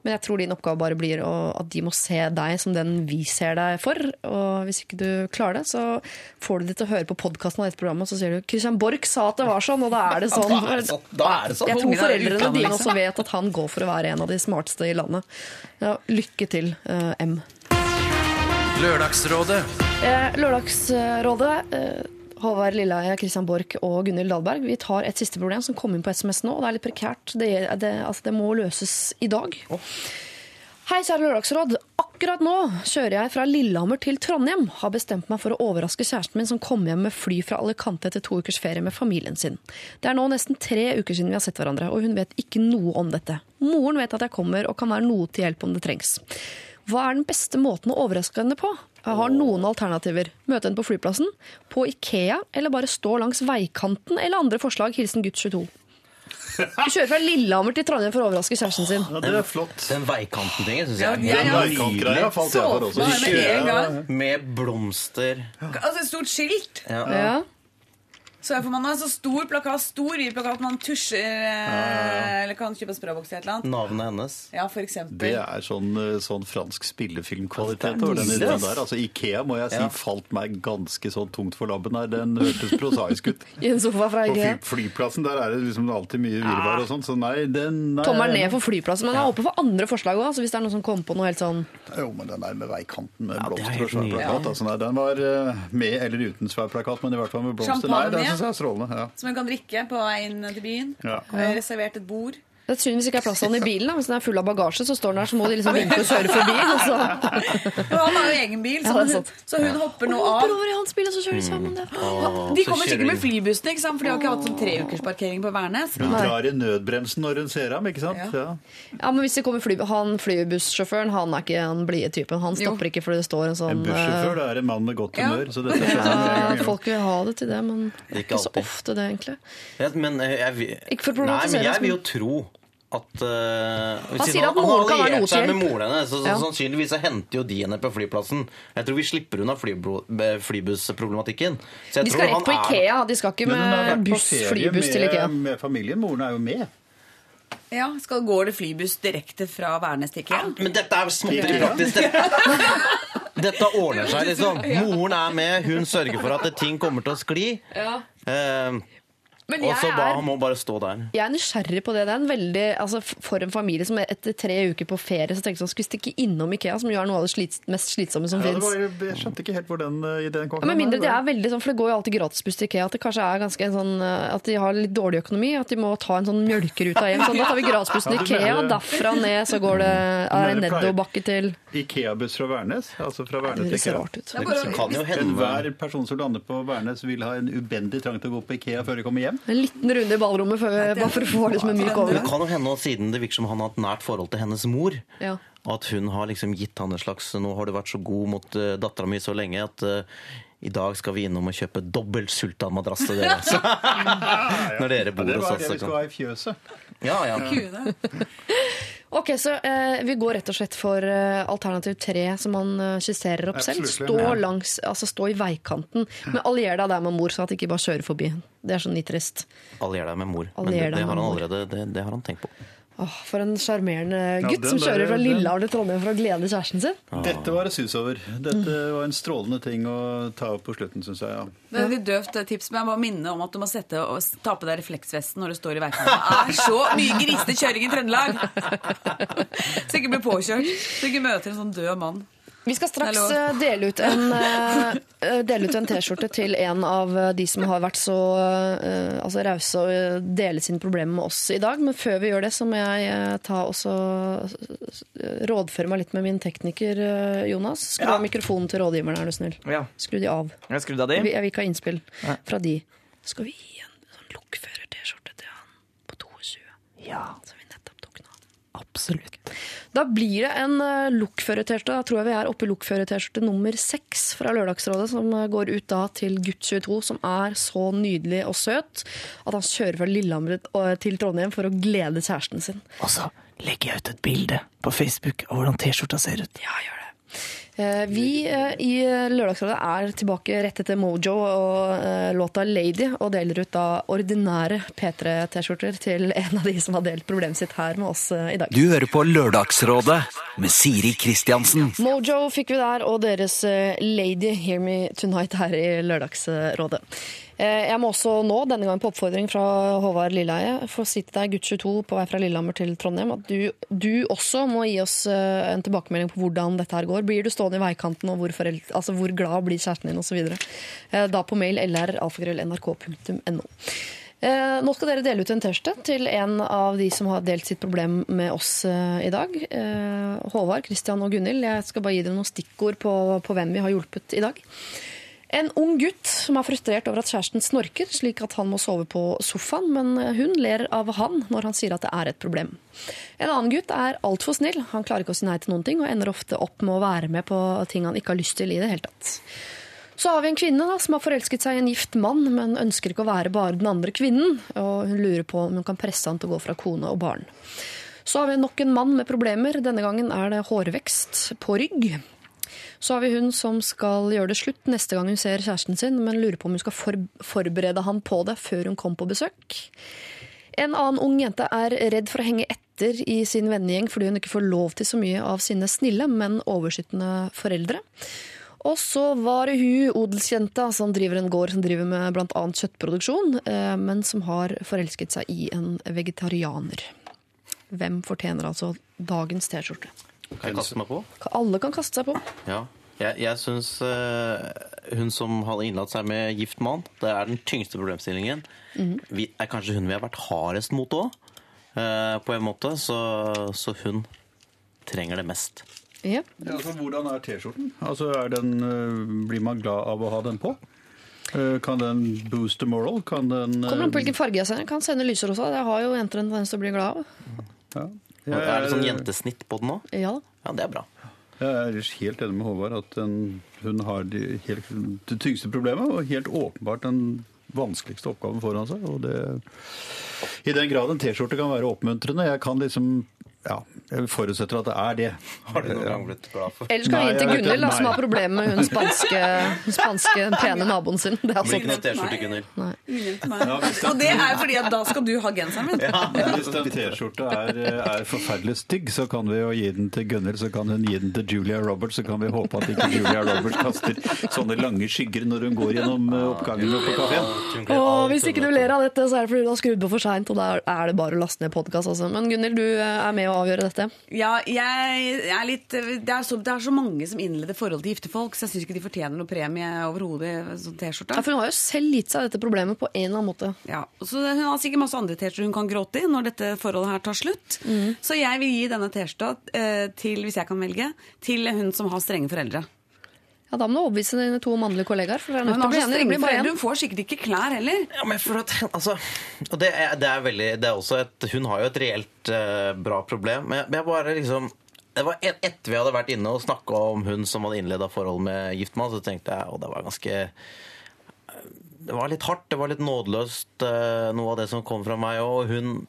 Men jeg tror din oppgave bare blir at de må se deg som den vi ser deg for. Og hvis ikke du klarer det, så får du de til å høre på podkasten av dette programmet, så sier du 'Christian Borch sa at det var sånn', og da er det sånn. Da er det sånn. Da er det sånn. Jeg tror foreldrene dine liksom. også vet at han går for å være en av de smarteste i landet. Ja, lykke til, M. Lørdagsrådet. Eh, Lørdagsrådet. Eh, Håvard Lilleheie, Christian Borch og Gunhild Dahlberg. Vi tar et siste problem som kom inn på SMS nå, og det er litt prekært. Det, det, altså, det må løses i dag. Hei, kjære lørdagsråd. Akkurat nå kjører jeg fra Lillehammer til Trondheim. Har bestemt meg for å overraske kjæresten min som kom hjem med fly fra Alicante etter to ukers ferie med familien sin. Det er nå nesten tre uker siden vi har sett hverandre, og hun vet ikke noe om dette. Moren vet at jeg kommer og kan være noe til hjelp om det trengs. Hva er den beste måten å overraske henne på? Jeg har noen alternativer. Møte henne på flyplassen, på Ikea, eller bare stå langs veikanten, eller andre forslag. Hilsen gutt 22. Vi kjører fra Lillehammer til Trondheim for å overraske kjæresten sin. Ja, det er flott. Den veikanten-tingen syns jeg er Ja, ja, Veikantgreia falt jeg for også. Så kjører. Med blomster. Altså et stort skilt. Ja. Ja. Så får man en så stor plakat, stor hvit plakat, man tusjer eh, Eller kan kjøpe sprayboks til et eller annet. Navnet hennes. Ja, for eksempel. Det er sånn, eh, sånn fransk spillefilmkvalitet over den ideen der. Altså Ikea må jeg si Ja. falt meg ganske sånn tungt for labben her. Den hørtes prosaisk ut. I en sofa fra På fly, IKEA. flyplassen der er det liksom alltid mye virvar og sånn, så nei, den nei, Tommel ned for flyplassen, men jeg er åpen for andre forslag òg. Altså hvis det er noen som kommer på noe helt sånn Jo, men den der med veikanten med Ja, det er blomster og helt svær ny, plakat. Altså, nei, den var eh, med eller uten svær plakat, men i hvert fall med blomster. Nei, den Champagne. Syns jeg er strålende. Ja. Som en kan drikke på vei inn til byen. Ja. Har reservert et bord. Det er synd hvis ikke er plass til den i bilen. Da. Hvis den er full av bagasje, så står den der, så må de liksom vinke og kjøre forbi. Og så Og han har jo egen bil, så, Ja, det hun, så hun hopper nå hopper av. over i hans bil, og så kjører de sammen. Det. De kommer sikkert med flybussen, flybussene, ikke sant? for de har ikke hatt sånn treukersparkering på Værnes. Hun drar i nødbremsen når hun ser ham, ikke sant? Ja. Ja. Ja, men hvis det kommer fly, han flybussjåføren, han er ikke den blide typen. Han Jo. stopper ikke fordi det står en En sånn bussjåfør eh, det er en mann med godt Ja. humør, så dette skjønner jeg ja. Folk vil ha det til det, men Ikke ikke så ofte det, egentlig. Ja, men jeg, jeg, vil- Ikke for å Nei, men jeg vil jo tro at uh, Han sier at moren kan være noe til hjelp. moren så, så, Ja. sannsynligvis så henter jo de henne på flyplassen. Jeg tror vi slipper unna flybussproblematikken. De skal rett på Ikea, de skal ikke med buss, flybuss med, til Ikea. med, familien. Moren er jo med. Ja, skal Går det flybuss direkte fra Værnes til Ikea? Men dette er småtteri praktisk. Dette, dette ordner seg, liksom. Moren er med, hun sørger for at ting kommer til å skli. Ja. Men og jeg så ba han må bare stå der. Jeg er nysgjerrig på det. Det er en veldig, altså For en familie som etter tre uker på ferie så tenkte sånn, skulle stikke innom Ikea, som jo er noe av det slits, mest slitsomme som Ja, fins. jeg skjønte ikke helt hvor den eh, ideen kom Ja, med mindre de er veldig sånn, for det går jo alltid gratisbuss til Ikea, at det kanskje er ganske en sånn, eh, at de har litt dårlig økonomi, at de må ta en sånn mjølkerute hjem. Sånn, da tar vi gratisbussen til Ja, Ikea, mener- derfra ned så går det, er mener nedoverbakke til Ikea-buss fra Værnes? Altså fra Det Værnes til Ikea. Det ser rart ut. Enhver person som lander på Værnes, vil ha en ubendig trang til å gå på Ikea før de kommer hjem. En liten runde i ballrommet før, bare for å få liksom en myk over. Det kan jo hende siden det virker som han har et nært forhold til hennes mor. Ja. At hun har liksom gitt han en slags Nå har du vært så god mot uh, dattera mi så lenge at eh, i dag skal vi innom og kjøpe dobbelt sultanmadrass til dere. Altså. når dere bor det hos var oss. det vi skulle ha i fjøset. Ja, ja. Ok, så eh, Vi går rett og slett for eh, alternativ tre, som han eh, skisserer opp selv. Stå, ja. langs, altså stå i veikanten. Men allier deg der med mor, så at de ikke bare kjører forbi. Det er så nitrist. Allier deg med mor. Men det, det har han allerede det, det har han tenkt på. Åh, for en sjarmerende gutt ja, som der- kjører fra den- Lillehammer til Trondheim for å glede kjæresten sin. Dette var det sus over. Dette var en strålende ting å ta opp på slutten, syns jeg. Ja. Det er et litt døvt tips, men jeg må minne om at du må sette og ta på deg refleksvesten når du står i veikanten. Det er så mye grisete kjøring i Trøndelag! Så ikke bli påkjørt. Så ikke møter en sånn død mann. Vi skal straks eh, dele ut en, eh, eh, en T-skjorte til en av de som har vært så altså rause og dele sine problemer med oss i dag. Men før vi gjør det, så må jeg ta også rådføre meg litt med min tekniker Jonas. Skru Ja. av mikrofonen til rådgiveren, er du snill. Ja. Skru de av. Jeg har av de. Jeg vil, jeg vil ikke ha innspill fra de. Skal vi gi en sånn lokfører-T-skjorte til han på 22? Ja, Som vi nettopp tok nå. absolutt. Da blir det en uh, lokfører-T-skjorte. Da tror jeg vi er oppe i lokfører-T-skjorte nummer seks fra Lørdagsrådet, som eh, går ut da til gutt 22, som er så nydelig og søt at han kjører fra Lillehammer eh, til Trondheim for å glede kjæresten sin. Og så legger jeg ut et bilde på Facebook av hvordan T-skjorta ser ut. Ja, gjør det. Eh, Vi eh, i Lørdagsrådet er tilbake rett etter Mojo og eh, låta 'Lady', og deler ut da ordinære P3-T-skjorter til en av de som har delt problemet sitt her med oss eh, i dag. Du hører på Lørdagsrådet med Siri Kristiansen. Mojo fikk vi der, og deres eh, Lady Hear Me Tonight her i Lørdagsrådet. Eh, Jeg må også nå, denne gangen på oppfordring fra Håvard Lilleheie, få si til deg, gutt 22 på vei fra Lillehammer til Trondheim, at du, du også må gi oss eh, en tilbakemelding på hvordan dette her går. Blir du stående i veikanten, og hvor, foreldre, altså, hvor glad blir kjæresten din, osv. Da på mail lralfagrøll.nrk.no. Eh, nå skal dere dele ut en T-skjorte til en av de som har delt sitt problem med oss eh, i dag. Eh, Håvard, Christian og Gunhild. Jeg skal bare gi dere noen stikkord på, på hvem vi har hjulpet i dag. En ung gutt som er frustrert over at kjæresten snorker, slik at han må sove på sofaen, men hun ler av han når han sier at det er et problem. En annen gutt er altfor snill. Han klarer ikke å si nei til noen ting, og ender ofte opp med å være med på ting han ikke har lyst til i det hele tatt. Så har vi en kvinne da, som har forelsket seg i en gift mann, men ønsker ikke å være bare den andre kvinnen. Og hun lurer på om hun kan presse han til å gå fra kone og barn. Så har vi nok en mann med problemer. Denne gangen er det hårvekst på rygg. Så har vi hun som skal gjøre det slutt neste gang hun ser kjæresten sin, men lurer på om hun skal for forberede han på det før hun kom på besøk. En annen ung jente er redd for å henge etter i sin vennegjeng fordi hun ikke får lov til så mye av sine snille, men overskyttende foreldre. Og så var det hun odelsjenta som driver en gård som driver med bl.a. kjøttproduksjon, eh, men som har forelsket seg i en vegetarianer. Hvem fortjener altså dagens T-skjorte? Kan jeg kaste meg på? Alle kan kaste seg på. Ja. Jeg, jeg syns hun som hadde innlatt seg med gift mann, det er den tyngste problemstillingen. Vi, er kanskje hun vi har vært hardest mot òg, på en måte. Så, så hun trenger det mest. Ja. Ja, altså, hvordan er T-skjorten? Altså, er den, øh, blir man glad av å ha den på? Kan den booste moral? Kan den Kommer an på hvilken farge jeg sender. Kan sende lyser også. Det har jo jenter en tendens til å bli glad av. ja. Er det sånn jentesnitt på den òg? Ja. Ja, det er bra. Jeg er helt enig med Håvard at den, hun har de, helt, det tyngste problemet og helt åpenbart den vanskeligste oppgaven foran seg. Og det, I den grad en T-skjorte kan være oppmuntrende Jeg kan liksom Ja, jeg forutsetter at det er det. Har du noen gang blitt glad for Ellers kan vi gi til Gunhild, som har problemer med hun spanske, hun spanske pene naboen sin. Det er blir ikke noe T-skjorte, Gunhild. Og det er fordi at da skal du ha genseren min. Hvis den T-skjorta er, er forferdelig stygg, så kan vi jo gi den til Gunhild, så kan hun gi den til Julia Roberts, så kan vi håpe at ikke Julia Roberts kaster sånne lange skygger når hun går gjennom oppgangen oppgangene på kafeen. og hvis ikke du ler av dette, så er det fordi du har skrudd på for seint, og da er det bare å laste ned podkast. Altså. Men Gunhild, du er med å avgjøre dette. Ja, jeg er litt det er, så, det er så mange som innleder forhold til gifte folk, så jeg syns ikke de fortjener noe premie overhodet. Sånn T-skjorte. Ja, for hun har jo selv gitt seg dette problemet på en eller annen måte. Ja, så Hun har sikkert masse andre T-skjorter hun kan gråte i når dette forholdet her tar slutt. Så jeg vil gi denne T-skjorta eh, til, hvis jeg kan velge, til hun som har strenge foreldre. Ja, Da må du overbevise dine to mannlige kollegaer. For dere er Hun nødt til å bli så. Det strenge blir bare foreldre, hun får sikkert ikke klær heller. Ja, men for at, altså, og det er, det er veldig Det er også et Hun har jo et reelt uh, bra problem. Men jeg, men jeg bare liksom det var et, Etter vi hadde vært inne og snakka om hun som hadde innleda forhold med giftmann, så tenkte jeg og det var ganske Det var litt hardt, det var litt nådeløst, eh, noe av det som kom fra meg. Og hun,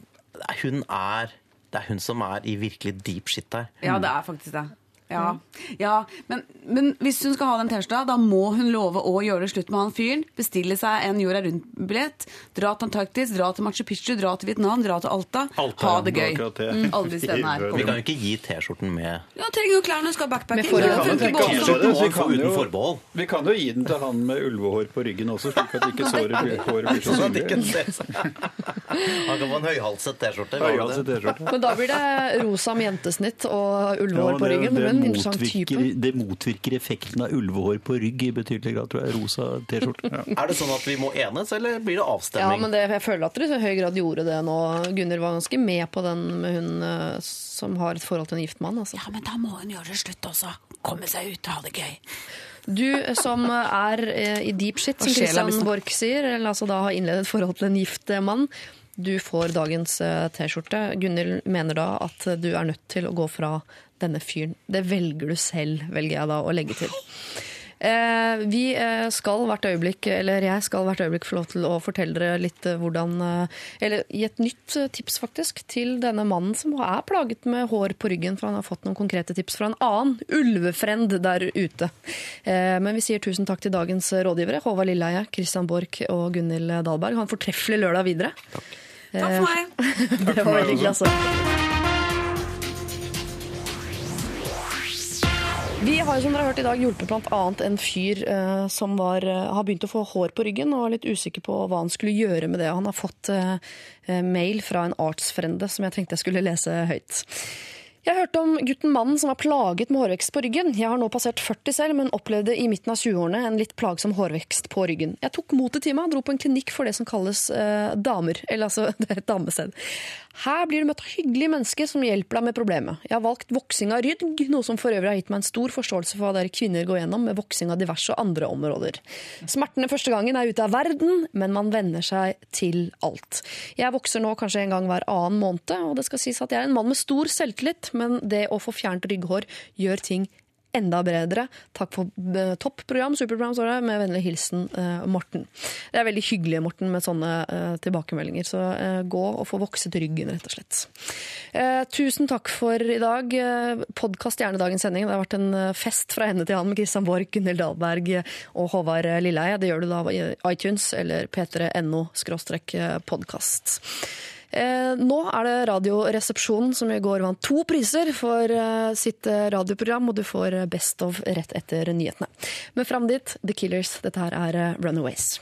hun er Det er hun som er i virkelig deep shit her. Ja, det er faktisk det. Ja, ja men, men hvis hun skal ha den T-skjorta, da må hun love å gjøre det slutt med han fyren. Bestille seg en jorda rundt-billett. Dra til Antarktis, dra til Machu Picchu, dra til Vietnam, dra til Alta. Alta, ha det det gøy. Mm, aldri stemme her. Vi kan jo ikke gi T-skjorten med Ja, trenger jo klærne, skal så vi kan uten jo- forbehold. Vi kan jo gi den til han med ulvehår på ryggen også, slik at ikke såret blir, håret så Sånn. Han kan få en høyhalset T-skjorte. Men da blir det rosa med jentesnitt og Ja, ulvehår på ryggen. Motvirker, type. det motvirker effekten av ulvehår på rygg i betydelig grad, tror jeg. Rosa T-skjorte. Ja. Er det sånn at vi må enes, eller blir det avstemning? Ja, men det, jeg føler at dere i høy grad gjorde det nå. Gunnhild var ganske med på den med hun eh, som har et forhold til en gift mann. Altså. Ja, men da må hun gjøre det slutt også. Komme seg ut og ha det gøy. Du eh, som er eh, i deep shit, som Christian liksom. Borch sier, eller altså da har innledet et forhold til en gift mann, du får dagens T-skjorte. Gunhild mener da at du er nødt til å gå fra denne fyren. Det velger du selv, velger jeg da å legge til. Eh, vi eh, skal hvert øyeblikk, eller jeg skal hvert øyeblikk få lov til å fortelle dere litt eh, hvordan eh, Eller gi et nytt eh, tips, faktisk, til denne mannen som er plaget med hår på ryggen, for han har fått noen konkrete tips fra en annen ulvefrend der ute. Eh, men vi sier tusen takk til dagens rådgivere, Håvard Lilleheie, Christian Borch og Gunhild Dahlberg. Ha en fortreffelig lørdag videre. Takk for meg. Det var veldig hyggelig, altså. Vi har som dere har hørt i dag hjulpet bl.a. en fyr eh, som var, eh, har begynt å få hår på ryggen og var litt usikker på hva han skulle gjøre med det. Han har fått eh, eh, mail fra en artsfrende som jeg tenkte jeg skulle lese høyt. Jeg hørte om gutten mannen som var plaget med hårvekst på ryggen. Jeg har nå passert 40 selv, men opplevde i midten av 20-årene en litt plagsom hårvekst på ryggen. Jeg tok motet til meg og dro på en klinikk for det som kalles eh, damer, eller altså det er et damested. Her blir du møtt av hyggelige mennesker som hjelper deg med problemet. Jeg har valgt voksing av rygg, noe som for øvrig har gitt meg en stor forståelse for hva dere kvinner går gjennom med voksing av diverse andre områder. Smertene første gangen er ute av verden, men man venner seg til alt. Jeg vokser nå kanskje en gang hver annen måned, og det skal sies at jeg er en mann med stor selvtillit, men det å få fjernet rygghår gjør ting enda bedre. Takk for eh, topp program, superprogram, står det. Med vennlig hilsen eh, Morten. Det er veldig hyggelig, Morten, med sånne eh, tilbakemeldinger. Så gå og få vokset ryggen, rett og slett. Tusen takk for i dag. Podkast gjerne dagens sending. Det har vært en fest fra ende til annen med Kristian Borch, Gunhild Dahlberg og Håvard Lilleheie. Det gjør du da i iTunes eller p3.no-podkast. Eh, nå er det Radioresepsjonen som i går vant to priser for eh, sitt eh, radioprogram, og du får eh, Best of rett etter nyhetene. Men fram dit, The Killers. Dette her er eh, Runaways.